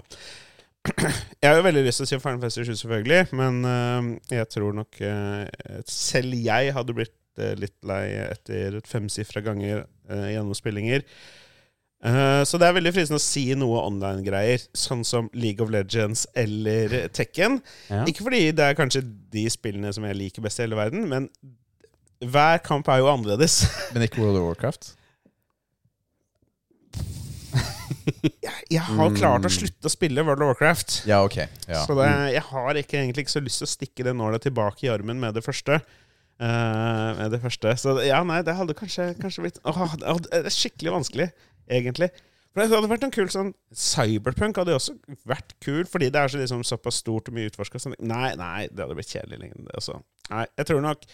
Jeg har jo veldig lyst til å si Final Fantasy 7, selvfølgelig, men ehm, jeg tror nok eh, selv jeg hadde blitt eh, litt lei etter femsifra ganger gjennom spillinger. Eh, så det er veldig fristende å si noe online-greier, sånn som League of Legends eller Tekken. Ja. Ikke fordi det er kanskje de spillene som jeg liker best i hele verden, men hver kamp er jo annerledes. Men ikke World of Warcraft? Jeg, jeg har klart å Mm. slutte å spille World of Warcraft. Ja, ok. Ja. Så det, jeg har ikke, egentlig ikke så lyst til å stikke det nålet tilbake i armen med det første. Uh, med det første. Så ja, nei, det hadde kanskje, kanskje blitt åh, det Det er skikkelig vanskelig, egentlig. For Det hadde vært en kul sånn Cyberpunk hadde jo også vært kul, fordi det er så liksom såpass stort og mye utforska. Sånn. Nei, nei, det hadde blitt kjedelig lenge. Det også. Nei, jeg tror nok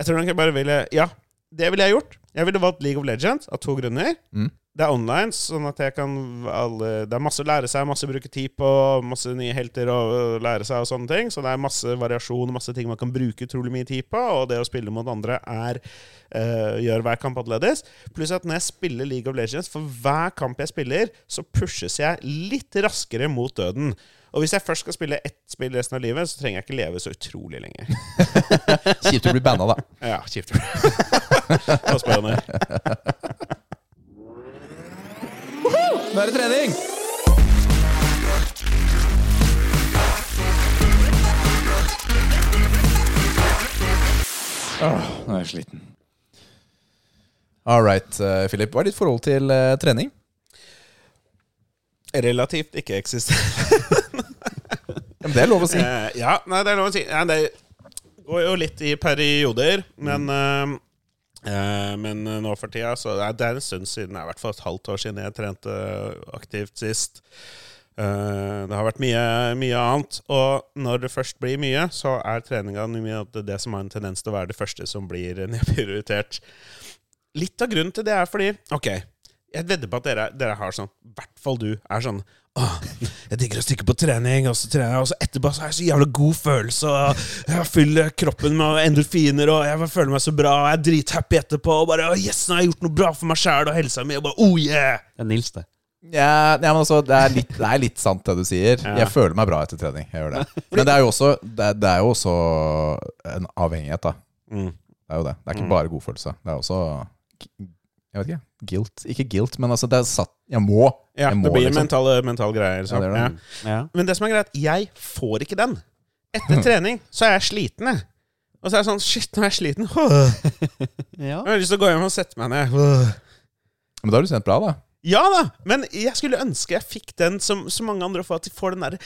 Jeg tror nok jeg bare ville Ja, det ville jeg gjort. Jeg ville valgt League of Legends av to grunner. Mm. Det er online, sånn at jeg kan alle, Det er masse å lære seg, masse å bruke tid på, masse nye helter å lære seg og sånne ting. Så det er masse variasjon og masse ting man kan bruke utrolig mye tid på. Og det å spille mot andre er uh, gjør hver kamp annerledes. Pluss at når jeg spiller League of Legends, for hver kamp jeg spiller, så pushes jeg litt raskere mot døden. Og hvis jeg først skal spille ett spill resten av livet, så trenger jeg ikke leve så utrolig lenge. [LAUGHS] Kjipt å bli banna, da. Ja, kjipt. Da spør jeg ned. Nå er det trening! Åh, nå er jeg sliten. All right, eh, Philip. Hva er ditt forhold til eh, trening? Relativt ikke-eksisterende. Men det er lov å si. Eh, ja, nei, det er lov å si. Ja, det går jo litt i perioder, men eh, eh, Men nå for tida så det er, en stund siden, i hvert fall et halvt år siden jeg trente aktivt sist. Eh, det har vært mye, mye annet. Og når det først blir mye, så er treninga det som har en tendens til å være det første som blir [LAUGHS] nedprioritert. Litt av grunnen til det er fordi Ok, jeg vedder på at dere, dere har sånn I hvert fall du er sånn Åh, jeg digger å stikke på trening, og så trener jeg, og så etterpå så har jeg så jævla god følelse, og jeg fyller kroppen med endorfiner, og jeg føler meg så bra, og jeg er drithappy etterpå, og bare yes, nå har jeg gjort noe bra for meg sjæl og helsa mi, og bare Oh, yeah! Det er Nils, det. Ja, ja, men altså, det er, litt, det er litt sant det du sier. Ja. Jeg føler meg bra etter trening. Jeg gjør det. [LAUGHS] Men det er jo også, det er, det er jo også en avhengighet, da. Mm. Det er jo det. Det er ikke Mm. bare godfølelse. Det er også Jeg vet ikke. Guilt. Ikke guilt, men altså, det er satt Jeg må. Ja, jeg må, det blir liksom. mentale, mentale greier. Så. Ja, det det. Ja. Ja. Men det som er greit, jeg får ikke den. Etter [LAUGHS] trening så er jeg sliten, jeg. Og så er jeg sånn Shit, nå er jeg sliten. [LAUGHS] ja. Jeg har lyst til å gå hjem og sette meg ned. Men da har du trent bra, da. Ja da, men jeg skulle ønske jeg fikk den som så mange andre får. At de får den der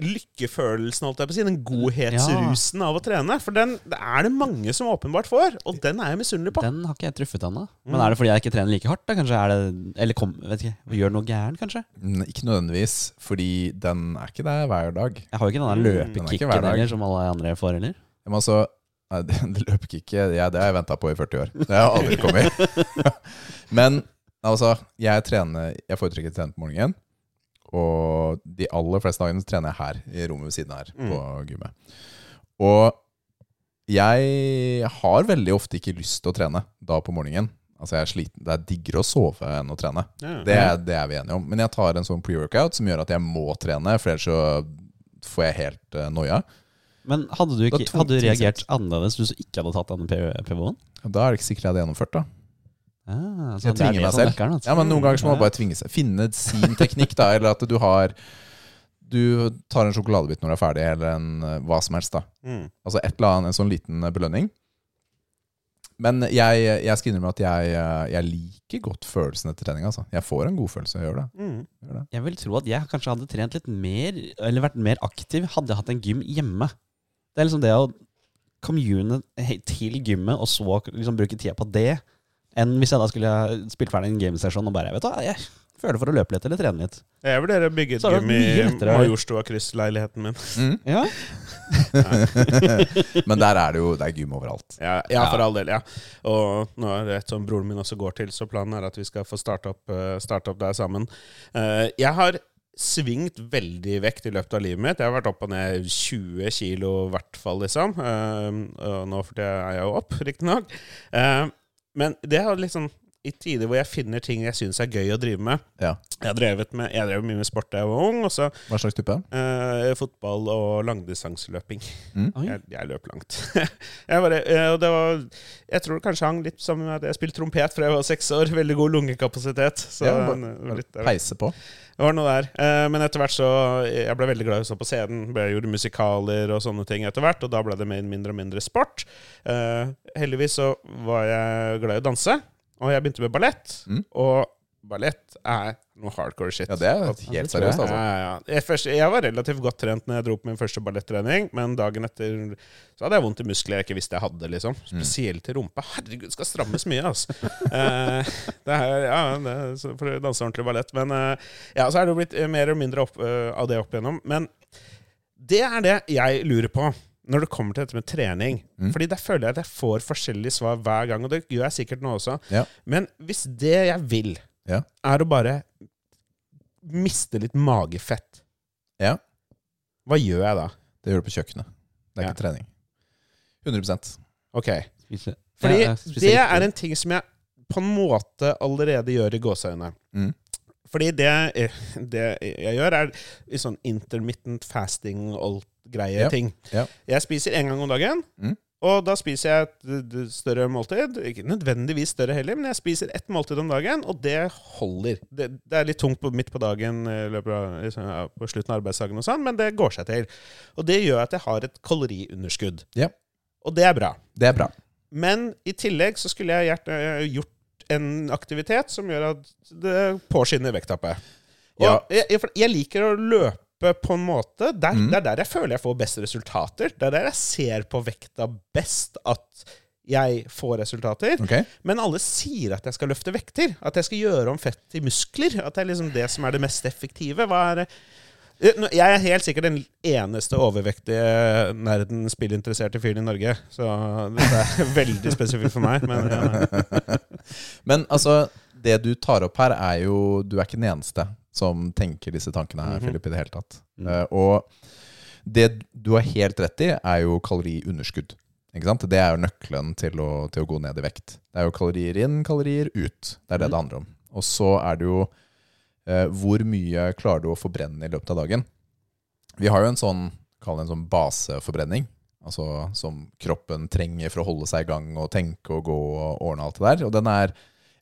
lykkefølelsen, holdt jeg på å si. Den godhetsrusen av å trene. For den det er det mange som åpenbart får, og den er jeg misunnelig på. Den har ikke jeg truffet ennå. Men er det fordi jeg ikke trener like hardt? da? Kanskje er det Eller kom, vet ikke, gjør noe gærent, kanskje? Ne, Ikke nødvendigvis, fordi den er ikke der hver dag. Jeg har jo ikke den Mm, der er løpekicken hver heller, som alle andre får, heller. Men altså [LAUGHS] det, ja, Det har jeg venta på i 40 år. Det har aldri kommet. [LAUGHS] Men altså, jeg trener Jeg foretrekker å trene på morgenen. Og de aller fleste dagene trener jeg her, i rommet ved siden her, Mm. på gymmet. Og jeg har veldig ofte ikke lyst til å trene da på morgenen. Altså jeg er sliten. Det er diggere å sove enn å trene. Ja. Det, det er vi enige om. Men jeg tar en sånn pre-workout som gjør at jeg må trene, for ellers så får jeg helt uh, noia. Men hadde du, ikke, hadde du reagert annerledes hvis du ikke hadde tatt denne PV-en? Da er det ikke sikkert jeg hadde gjennomført, da. Ah, så Jeg er tvinger meg selv. vekker altså. Ja, men Noen ganger så må man bare tvinge seg. Finne sin teknikk, da. Eller at du har Du tar en sjokoladebit når du er ferdig, eller en eh, hva som helst. da Mm. Altså et eller annet, en sånn liten eh, belønning. Men jeg, jeg skal innrømme at jeg, eh, jeg liker godt følelsen etter trening. Altså. Jeg får en god følelse. Jeg gjør det. Mm. Det. Jeg vil tro at jeg kanskje hadde trent litt mer, eller vært mer aktiv, hadde jeg hatt en gym hjemme. Det er liksom det å commune til gymmet, og så liksom bruke tida på det, enn hvis jeg da skulle spilt ferdig en gamesession og bare Vet du hva, jeg føler for å løpe litt eller trene litt. Jeg vurderer å bygge et gym i. Majorstua kryss-leiligheten min. Mm. Ja. [LAUGHS] Men der er det jo Det er gym overalt. Ja, ja, for Ja. all del. ja Og nå er det et som broren min også går til, så planen er at vi skal få starte opp, eh, starte opp der sammen. Eh, jeg har svingt veldig vekt i løpet av livet mitt. Jeg har vært opp og ned 20 kilo i hvert fall, liksom. Eh, og nå er jeg jo opp, riktignok. Men det har liksom i tider hvor jeg finner ting jeg syns er gøy å drive med. Ja. Jeg drevet med, jeg drev mye med sport da jeg var ung. Og så Hva slags type? eh, fotball og langdistanseløping. Mm. Jeg, jeg løp langt. [LAUGHS] jeg, bare, eh, det var, jeg tror det kanskje hang litt sammen med at jeg spilte trompet fra jeg var seks år. Veldig god lungekapasitet. Så Ja, det bare- var litt, det Peise på. var noe der. Eh, men etter hvert så Jeg ble veldig glad i å stå på scenen. Jeg gjorde musikaler og sånne ting etter hvert, og da ble det mindre og mindre sport. Eh, heldigvis så var jeg glad i å danse, og jeg begynte med ballett. Mm. Og ballett er noe hardcore shit. Ja, det er helt seriøst, altså. ja, ja. Jeg, først, jeg var relativt godt trent når jeg dro på min første ballettrening, men dagen etter så hadde jeg vondt i muskler jeg ikke visste jeg hadde. liksom Spesielt i rumpa. Herregud, det skal strammes mye, altså. [LAUGHS] eh, det er, ja, det for å danse ordentlig ballett. Men eh, ja, så er det jo blitt eh, mer og mindre opp, uh, av det opp igjennom. Men det er det jeg lurer på. Når det kommer til dette med trening. Mm. Fordi der føler jeg at jeg får forskjellige svar hver gang. Og det gjør jeg sikkert nå også. Ja. Men hvis det jeg vil, Ja. er å bare miste litt magefett, Ja. hva gjør jeg da? Det gjør du på kjøkkenet. Det er Ja. ikke trening. 100 Ok. Spise- Fordi det er en ting som jeg på en måte allerede gjør i gåseøynene. Mm. Fordi det, eh, det jeg gjør, er sånn intermittent fasting og greie Ja. ting. Ja. Jeg spiser én gang om dagen. Mm. Og da spiser jeg et større måltid. Ikke nødvendigvis større heller, men jeg spiser ett måltid om dagen, og det holder. Det, det er litt tungt på, midt på dagen, eh, av, liksom, ja, på slutten av arbeidsdagen, og sånn, men det går seg til. Og det gjør at jeg har et kaloriunderskudd. Ja. Og det er bra. Det er bra. Men i tillegg så skulle jeg eh, gjort en aktivitet som gjør at det påskynder vekttappet. Og Ja. jeg, jeg, jeg liker å løpe på en måte. Der, Mm. Det er der jeg føler jeg får best resultater. Det er der jeg ser på vekta best at jeg får resultater. Okay. Men alle sier at jeg skal løfte vekter. At jeg skal gjøre om fett til muskler. At det er liksom det som er det mest effektive. Hva er det? Eh, Jeg er helt sikkert den eneste overvektige nerden spillinteresserte fyren i Norge. Så det er veldig spesifikt for meg. Men ja. [LAUGHS] Men altså, det du tar opp her, er jo Du er ikke den eneste som tenker disse tankene her, Mhm. Philip, i det hele tatt. Mm. Uh, og det du har helt rett i, er jo kaloriunderskudd. Ikke sant? Det er jo nøkkelen til å, til å gå ned i vekt. Det er jo kalorier inn, kalorier ut. Det er det mm. det handler om. Og så er det jo uh, hvor mye klarer du å forbrenne i løpet av dagen? Vi har jo en sånn, kall det en sånn baseforbrenning. Altså som kroppen trenger for å holde seg i gang og tenke og gå og ordne alt det der. Og den er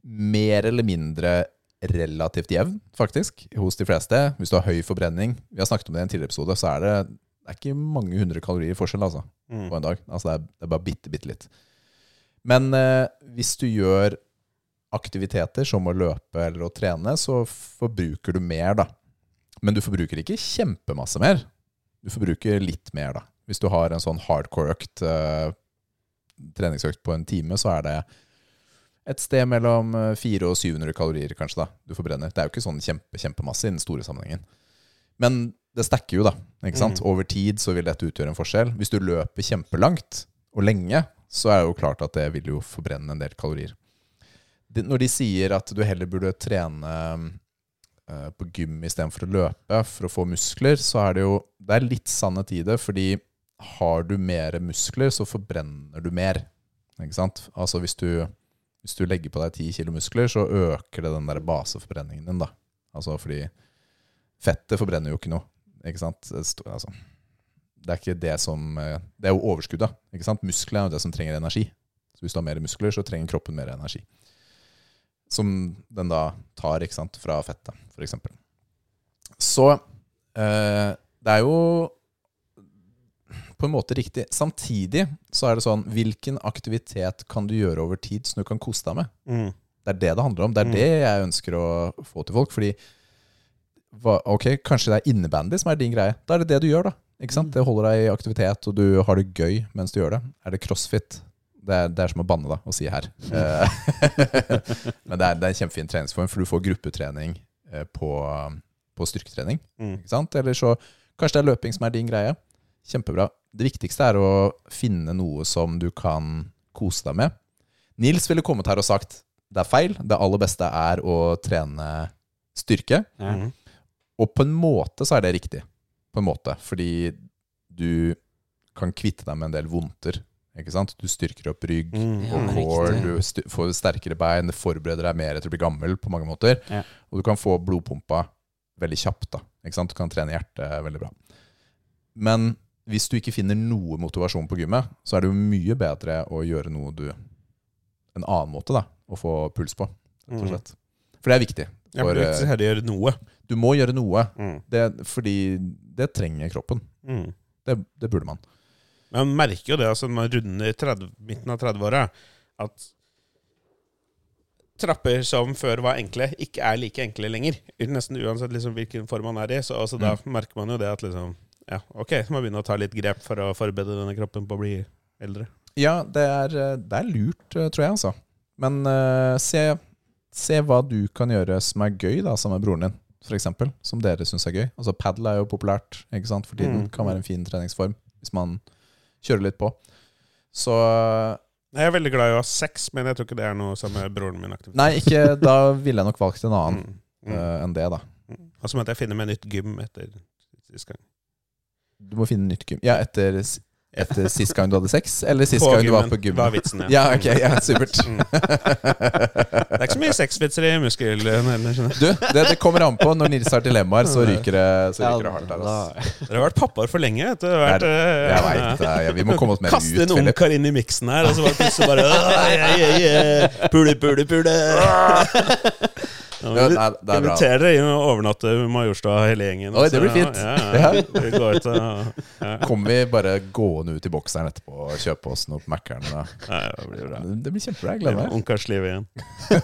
mer eller mindre relativt jevn, faktisk, hos de fleste. Hvis du har høy forbrenning Vi har snakket om det i en tidligere episode, så er det, det er ikke mange hundre kalorier forskjell altså, Mm. på en dag. Altså det, er, det er bare bitte, bitte litt. Men eh, hvis du gjør aktiviteter som å løpe eller å trene, så forbruker du mer, da. Men du forbruker ikke kjempemasse mer. Du forbruker litt mer, da. Hvis du har en sånn hardcore økt, eh, treningsøkt på en time, så er det et sted mellom eh, 400 og 700 kalorier, kanskje, da, du forbrenner. Det er jo ikke sånn kjempe, kjempemasse i den store sammenhengen. Men det stacker jo, da. ikke sant? Over tid så vil dette utgjøre en forskjell. Hvis du løper kjempelangt og lenge, så er det jo klart at det vil jo forbrenne en del kalorier. De, Når de sier at du heller burde trene eh, på gym istedenfor å løpe for å få muskler, så er det jo Det er litt sannhet i det, fordi har du mer muskler, så forbrenner du mer. Ikke sant? Altså hvis du, hvis du legger på deg 10 kilo muskler, så øker det den der baseforbrenningen din, da. Altså fordi fettet forbrenner jo ikke noe. Ikke sant? Altså, det er ikke det som eh, Det er jo overskuddet. Ikke sant? Muskler er jo det som trenger energi. Så hvis du har mer muskler, så trenger kroppen mer energi. Som den da tar ikke sant, fra fettet, f.eks. Så eh, det er jo på en måte riktig. Samtidig så er det sånn Hvilken aktivitet kan du gjøre over tid som du kan kose deg med? Mm. Det er det det handler om. Det er Mm. det jeg ønsker å få til folk. Fordi Ok, kanskje det er innebandy som er din greie. Da er det det du gjør, da. Ikke sant? Det holder deg i aktivitet, og du har det gøy mens du gjør det. Er det crossfit? Det er, det er som å banne, da, å si her. [LAUGHS] Eh, [LAUGHS] Men det er, det er en kjempefin treningsform, for du får gruppetrening eh, på, på styrketrening. Mm. Ikke sant? Eller så kanskje det er løping som er din greie. Kjempebra. Det viktigste er å finne noe som du kan kose deg med. Nils ville kommet her og sagt det er feil. Det aller beste er å trene styrke. Mm. Og på en måte så er det riktig. På en måte. Fordi du kan kvitte deg med en del vondter. Ikke sant? Du styrker opp rygg Mm. Ja, og core, riktig. du får sterkere bein, det forbereder deg mer til å bli gammel på mange måter. Ja. Og du kan få blodpumpa veldig kjapt. da. Ikke sant? Du kan trene hjertet veldig bra. Men hvis du ikke finner noe motivasjon på gymmet, så er det jo mye bedre å gjøre noe du En annen måte da, å få puls på, rett og Mm. slett. For det er viktig. Ja, For, men eh, du heller gjøre noe. du må gjøre noe, Mm. det, fordi det trenger kroppen. Mm. Det, det burde man. Man merker jo det altså, når man runder 30, midten av 30-åra, at trapper som før var enkle, ikke er like enkle lenger. Nesten uansett liksom, hvilken form man er i. Så altså, da merker man jo det at liksom Ja, ok, så må vi begynne å ta litt grep for å forberede denne kroppen på å bli eldre. Ja, det er, det er lurt, eh, tror jeg, altså. Men uh, se, se hva du kan gjøre som er gøy, da, sammen med broren din, eksempel. Som dere syns er gøy. Altså, padel er jo populært, ikke sant, for tiden. Mm. Kan være en fin treningsform hvis man kjører litt på. Så Jeg er veldig glad i å ha sex, men jeg tror ikke det er noe som er broren min aktivt. Nei, ikke Da ville jeg nok valgt en annen Mm. Mm. eh, enn det, da. Og så måtte jeg finne meg nytt gym etter sist gang. Du må finne nytt gym. Ja, etter, etter sist gang du hadde sex, eller sist På gang du var gymmen, på gym? var vitsen, ja. Ja, ok, ja, supert. Mm. Det er ikke så mye sexvitser i muskel... heller, skjønner jeg. Du, det, det kommer an på. Når Nils har dilemmaer, så ryker det, så ryker det hardt der. Altså. Dere har vært pappaer for lenge. vet du. Det har vært, Det er eh, Jeg vet, det. ja, vi må komme oss mer Kaste ut, en Philip. ungkar inn i miksen her, og så var det plutselig bare «Åh, yeah, yeah, yeah. Pule, pule, pule. [LAUGHS] Ja, Ja, nei, det er bra. Inviter dere inn og overnatter Majorstua hele gjengen. Oi, det blir fint. Ja, ja, ja. Kommer vi bare gående ut i bokseren etterpå og kjøper oss noe på Mækkern? det blir bra. Det blir kjempebra. Jeg gleder meg. Igjen.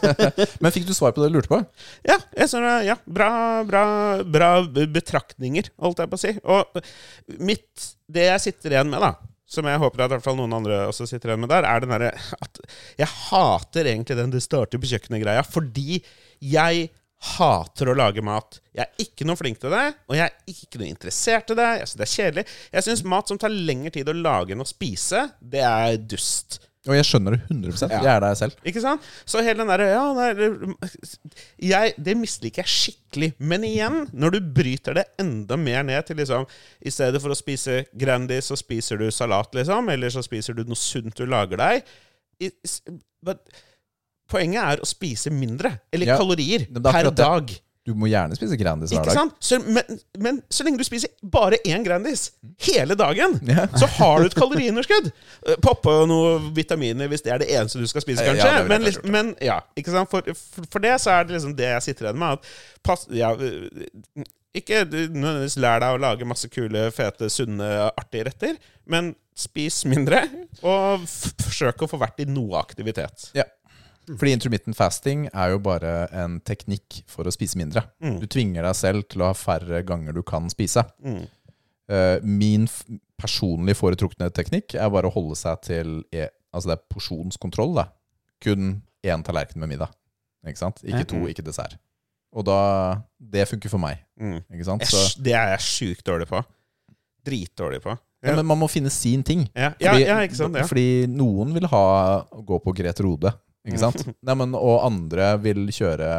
[LAUGHS] Men fikk du svar på det du lurte på? Ja, jeg synes, ja bra, bra, bra betraktninger, holdt jeg på å si. Og mitt, det jeg sitter igjen med, da, som jeg håper at i hvert fall noen andre også sitter igjen med der, er den derre at jeg hater egentlig den 'det starter på kjøkkenet'-greia, fordi jeg hater å lage mat. Jeg er ikke noe flink til det, og jeg er ikke noe interessert i det. Jeg synes det er kjedelig. Jeg syns mat som tar lengre tid å lage enn å spise, det er dust. Og jeg skjønner det 100 Ja. Jeg er der selv. Ikke sant? Så hele den derre Ja, der, jeg, det misliker jeg skikkelig. Men igjen, når du bryter det enda mer ned til liksom I stedet for å spise Grandis, så spiser du salat, liksom. Eller så spiser du noe sunt du lager deg. I, but, poenget er å spise mindre. Eller Ja, kalorier. er Per det. dag. Du må gjerne spise Grandis hver Ikke dag. sant? Så, men, men så lenge du spiser bare én Grandis hele dagen, Ja. så har du et kaloriunderskudd. Eh, Poppe noen vitaminer hvis det er det eneste du skal spise, Ja, kanskje. det men, men ja, ikke sant? For, for, det så er det liksom det jeg sitter igjen med. At pass, ja, øh, ikke nødvendigvis lær deg å lage masse kule, fete, sunne, artige retter, men spis mindre, og forsøk å få vært i noe aktivitet. Ja. Fordi intermittent fasting er jo bare en teknikk for å spise mindre. Mm. Du tvinger deg selv til å ha færre ganger du kan spise. Mm. Eh, min personlig foretrukne teknikk er bare å holde seg til e Altså det er porsjonskontroll. da Kun én tallerken med middag. Ikke sant? Ikke to, Mhm. ikke dessert. Og da Det funker for meg. Mm. Ikke sant? Så, det er jeg sjukt dårlig på. Dritdårlig på. ja, men man må finne sin ting. Ja, ja, Fordi, ja? Ja. fordi noen vil ha gå på Grete Rode, ikke sant? [LAUGHS] Nei, men, og andre vil kjøre,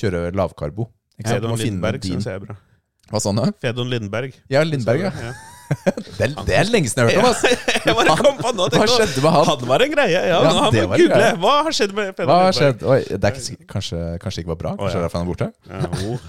kjøre lavkarbo. Ikke sant? Fedon Lindberg syns jeg er bra. Hva sa du? Fedon Lindberg. Ja, Lindberg, ja. [LAUGHS] Det det er lenge siden jeg har hørt om, ass! [LAUGHS] På nå. Hva skjedde med han? Han var en greie. Ja, Ja, han må google. Hva har skjedd med har Lindberg? skjedd? Oi, det er ikke, kanskje, kanskje ikke var bra? Kanskje Å, ja. det er derfor han er borte? Ja, oh.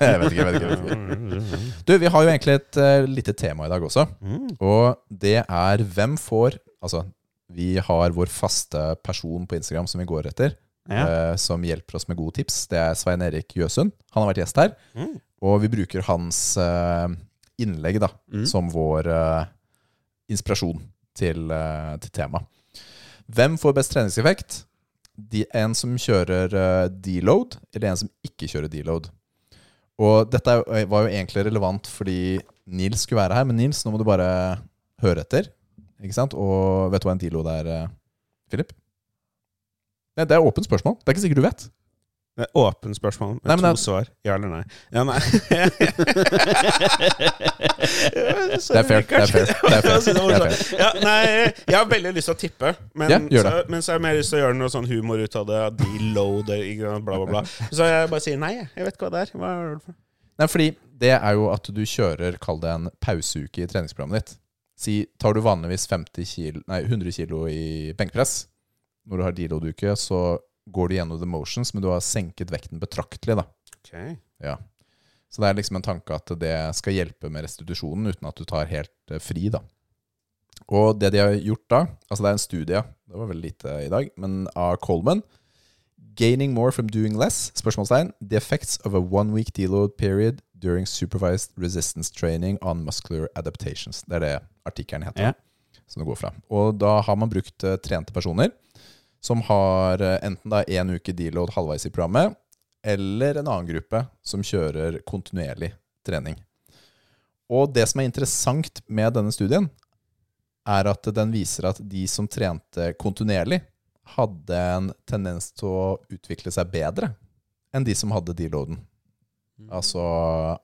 jeg vet ikke. jeg vet ikke, jeg vet ikke. Du, Vi har jo egentlig et uh, lite tema i dag også. Mm. Og det er hvem får Altså, vi har vår faste person på Instagram som vi går etter, Ja. eh, som hjelper oss med gode tips. Det er Svein Erik Jøsund. Han har vært gjest her. Mm. Og vi bruker hans eh, innlegg da, Mm. som vår eh, inspirasjon til, til temaet. Hvem får best treningseffekt? De, en som kjører deload, eller en som ikke kjører deload? Og dette var jo egentlig relevant fordi Nils skulle være her, men Nils, nå må du bare høre etter. Ikke sant? Og vet du hva en dilo er, eh, Philip? Nei, det er åpent spørsmål. Det er ikke sikkert du vet. Det er åpent spørsmål med Nei, to det- svar. Ja eller nei? Ja, nei. [LAUGHS] Det er fair. Det er fair. Det er fair. [LAUGHS] Det er fair. Ja, nei, jeg har veldig lyst til å tippe, men, Ja, så, men så har jeg mer lyst til å gjøre noe sånn humor ut av det. Deloader, bla, bla, bla. Så jeg bare sier nei, jeg vet ikke hva det er. Hva er det for? Nei, fordi det er jo at du kjører, kall det en pauseuke i treningsprogrammet ditt. Si, tar du vanligvis 50 kilo, nei, 100 kilo i benkpress, når du har deload-uke, så går du gjennom the motions, men du har senket vekten betraktelig, da. Okay. Ja. Så det er liksom en tanke at det skal hjelpe med restitusjonen uten at du tar helt eh, fri, da. Og det de har gjort da, altså det er en studie, det var veldig lite i dag, men av Coleman, Gaining more from doing less? Spørsmålstegn. The effects of a one week deload period during supervised resistance training on muscular adaptations. Det er det artikkelen heter. Ja. Som det går fra. Og da har man brukt uh, trente personer som har uh, enten da én uke deload halvveis i programmet, eller en annen gruppe som kjører kontinuerlig trening. Og det som er interessant med denne studien, er at den viser at de som trente kontinuerlig, hadde en tendens til å utvikle seg bedre enn de som hadde deloaden. Altså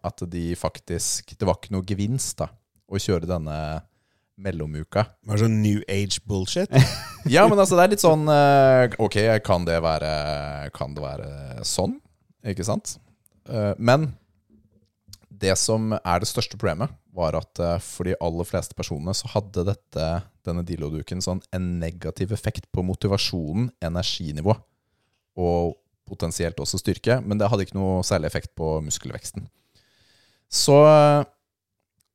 at de faktisk Det var ikke noe gevinst da å kjøre denne mellomuka. Bare sånn New Age bullshit. [LAUGHS] Ja, men altså det er litt sånn eh, Ok, kan det være, kan det være sånn? Ikke sant? Eh, Men det som er det største problemet, var at eh, for de aller fleste personene så hadde dette, denne deload-uken sånn en negativ effekt på motivasjonen, energinivået og potensielt også styrke, men det hadde ikke noe særlig effekt på muskelveksten. Så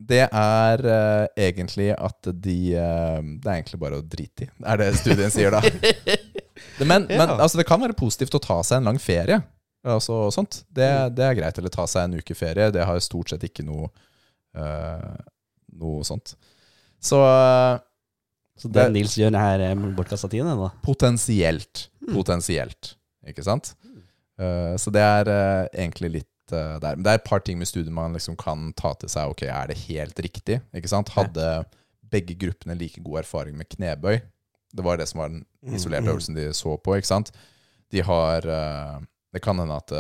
det er uh, egentlig at de uh, Det er egentlig bare å drite i, er det studien sier da. Men, [LAUGHS] men Ja. altså, det kan være positivt å ta seg en lang ferie. Altså, sånt. Det, det er greit. Eller ta seg en uke ferie. Det har stort sett ikke noe uh, Noe sånt. Så Så det Det- Nils gjør, er eh, bortkasta tid, da. potensielt. Potensielt. Ikke sant? Uh, så det er uh, egentlig litt uh, der. Men det er et par ting med studiet man liksom kan ta til seg. Ok, er det helt riktig? Ikke sant? Hadde begge gruppene like god erfaring med knebøy? Det var det som var den isolerte øvelsen de så på. ikke sant? De har Det kan hende at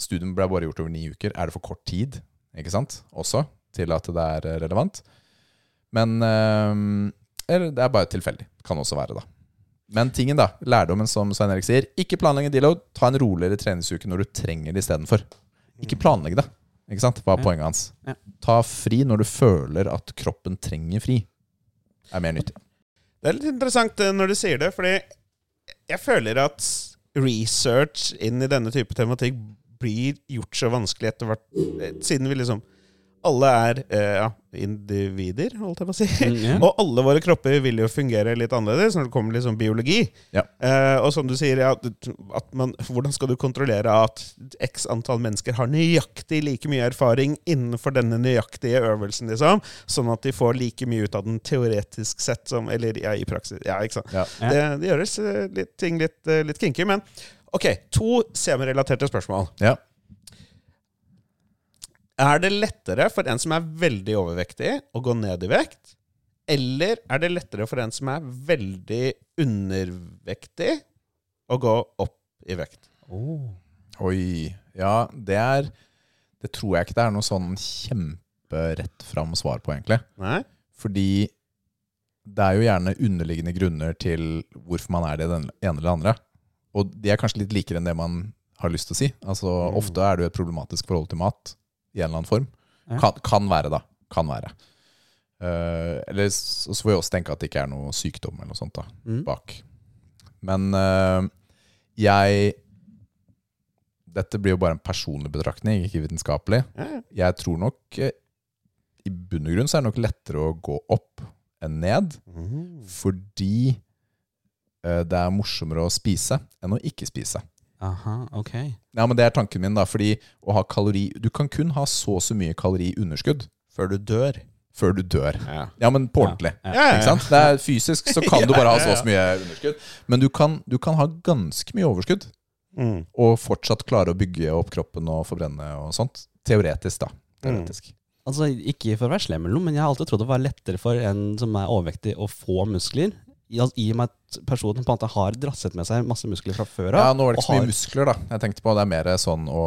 studiet ble bare gjort over ni uker. Er det for kort tid, ikke sant? Også, til at det er relevant. Men Eller det er bare tilfeldig. Kan også være, da. Men tingen da, lærdommen som Svein Erik sier, ikke planlegge en deload. Ta en roligere treningsuke når du trenger det istedenfor. Ikke planlegg det. Ikke sant? Hva er Ja. poenget hans? Ja. Ta fri når du føler at kroppen trenger fri. Det Er mer nyttig. Det er litt interessant eh, når du sier det, fordi jeg føler at research inn i denne type tematikk blir gjort så vanskelig etter hvert, eh, siden vi liksom alle er eh, ja, individer, holdt jeg på å si. Mm, yeah. [LAUGHS] Og alle våre kropper vil jo fungere litt annerledes når det kommer til liksom biologi. Ja. Eh, og som du sier, ja, man, hvordan skal du kontrollere at x antall mennesker har nøyaktig like mye erfaring innenfor denne nøyaktige øvelsen, liksom? Sånn at de får like mye ut av den teoretisk sett som Eller ja, i praksis. Ja, ikke sant. Det, det gjøres eh, litt, ting litt, eh, litt kinky, men ok, to semirelaterte spørsmål. Ja. Er det lettere for en som er veldig overvektig, å gå ned i vekt? Eller er det lettere for en som er veldig undervektig, å gå opp i vekt? Oh. Oi. Ja, det er Det tror jeg ikke det er noe sånn kjemperett fram svar på, egentlig. Nei? Fordi det er jo gjerne underliggende grunner til hvorfor man er det den ene eller andre. Og de er kanskje litt likere enn det man har lyst til å si. Altså, Mm. Ofte er det jo et problematisk forhold til mat i en eller annen form. Ja. Kan, kan være, da. Kan være. Uh, eller så får vi også tenke at det ikke er noe sykdom eller noe sånt da, Mm. bak. Men uh, jeg Dette blir jo bare en personlig betraktning, ikke vitenskapelig. Ja. Jeg tror nok eh, i bunn og grunn så er det nok lettere å gå opp enn ned, Mm. fordi uh, det er morsommere å spise enn å ikke spise. Aha, ok. Ja, men Det er tanken min, da. Fordi å ha kalori Du kan kun ha så og så mye kaloriunderskudd Før du dør. før du dør. Ja. Ja, men på ordentlig. Ja. Ja, ja, Ikke sant? Det er Fysisk så kan [LAUGHS] du bare ha så og så mye underskudd. Men du kan, du kan ha ganske mye overskudd Mm. og fortsatt klare å bygge opp kroppen og forbrenne og sånt. Teoretisk, da. Teoretisk. Altså, Ikke for å være slem, eller noe, men jeg har alltid trodd det var lettere for en som er overvektig, å få muskler. I, I og med at personen på en måte har drasset med seg masse muskler fra før Ja. Nå var det ikke så mye har- muskler, da. Jeg tenkte på Det er mer sånn å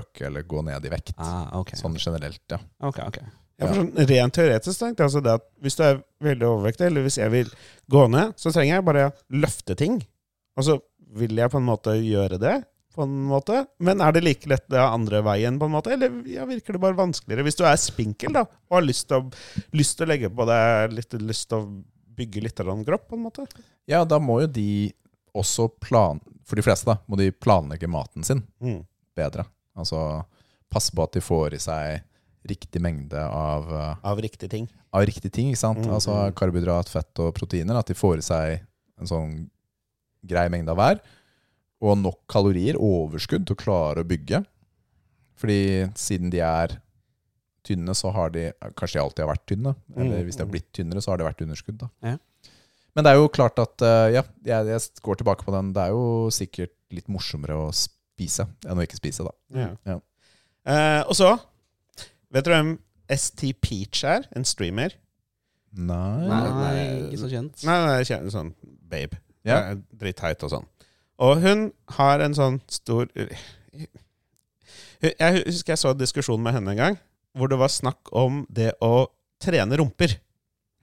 øke eller gå ned i vekt. Ah, okay. Sånn generelt, ja. ok, ok. Ja, for sånn, rent teoretisk tenkt, altså det at hvis du er veldig overvektig, eller hvis jeg vil gå ned, så trenger jeg bare løfte ting. Og så vil jeg på en måte gjøre det, på en måte. Men er det like lett det andre veien, på en måte? Eller ja, virker det bare vanskeligere? Hvis du er spinkel da, og har lyst til å, lyst til å legge på deg litt lyst til å bygge litt eller annen kropp, på en måte? Ja, da må jo de også plan... For de fleste, da, må de planlegge maten sin Mm. bedre. Altså passe på at de får i seg riktig mengde av, uh, Av riktige ting. av riktige ting. ikke sant? Mm, Altså mm. karbohydrat, fett og proteiner. At de får i seg en sånn grei mengde av hver. Og nok kalorier, overskudd, til å klare å bygge. Fordi siden de er tynne, så har de Kanskje de alltid har vært tynne. Eller Mm, hvis de har blitt tynnere, så har det vært underskudd. da. Ja. Men det er jo klart at eh, Ja, jeg, jeg går tilbake på den. Det er jo sikkert litt morsommere å spise enn å ikke spise, da. Ja. Ja. Eh, og så Vet du hvem ST Peach er? En streamer? Nei, Nei, nei. ikke så kjent. Nei, nei, kjent, sånn babe. Ja. Ja. Og sånn. Og hun har en sånn stor Jeg husker jeg så en diskusjon med henne en gang, hvor det var snakk om det å trene rumper.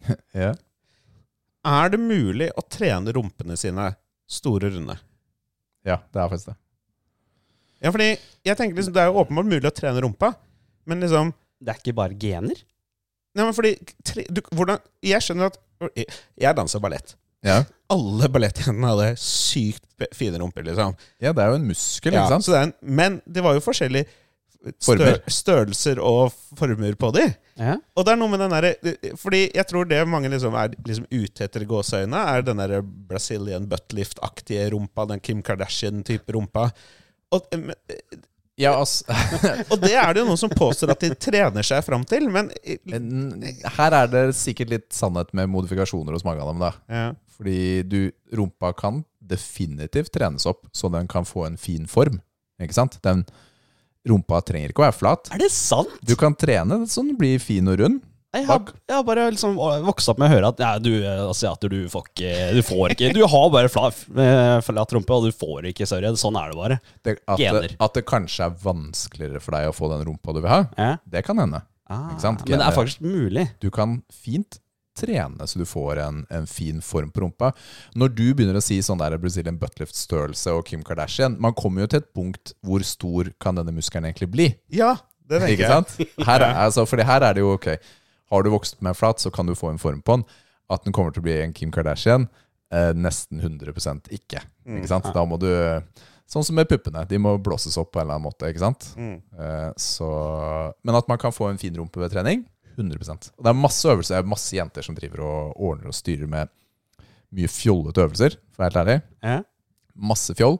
[LAUGHS] Ja. Er det mulig å trene rumpene sine store runde? ja, det er faktisk det. Ja, fordi jeg tenker liksom, Det er jo åpenbart mulig å trene rumpa, men liksom Det er ikke bare gener? Nei, men fordi tre, du, hvordan, Jeg skjønner at Jeg, jeg danser ballett. Ja. Alle ballettjentene hadde sykt fine rumper, liksom. ja, det er jo en muskel, Ja, ikke sant? så det er en, men det var jo forskjellige stø, størrelser og former på de. Ja. Og det er noe med den derre Fordi jeg tror det mange liksom er liksom ute etter i gåseøynene, er den derre Brazilian buttlift-aktige rumpa, den Kim Kardashian-type rumpa. Og, men- Ja, altså [LAUGHS] og det er det jo noen som påstår at de trener seg fram til, men Her er det sikkert litt sannhet med modifikasjoner hos mange av dem, da. ja. Fordi du, rumpa kan definitivt trenes opp, så den kan få en fin form. Ikke sant? Den rumpa trenger ikke å være flat. Er det sant? Du kan trene så den blir fin og rund. Jeg har, jeg har bare liksom vokst opp med å høre at ja, du eh, asiater, du får ikke Du får ikke Du har bare flat, eh, flat rumpe, og du får ikke større. Sånn er det bare. Det, at, det, at det kanskje er vanskeligere for deg å få den rumpa du vil ha, Ja. det kan hende. Ah? Men det er faktisk mulig. Du kan fint trene så du får en, en fin form på rumpa. Når du begynner å si sånn der Brazilian buttlift-størrelse og Kim Kardashian Man kommer jo til et punkt hvor stor kan denne muskelen egentlig bli. ja, det tenker Ikke jeg. sant? Her er, altså, fordi her er det jo ok Har du vokst med flat, så kan du få en form på den. At den kommer til å bli en Kim Kardashian, eh, nesten 100 ikke. Mm. Ikke sant? Da må du Sånn som med puppene. De må blåses opp på en eller annen måte. ikke sant? Mm. Eh, så, men at man kan få en fin rumpe ved trening, 100 Og Det er masse øvelser, det er masse jenter som driver og ordner og styrer med mye fjollete øvelser, for å være helt ærlig. Ja. Masse fjoll.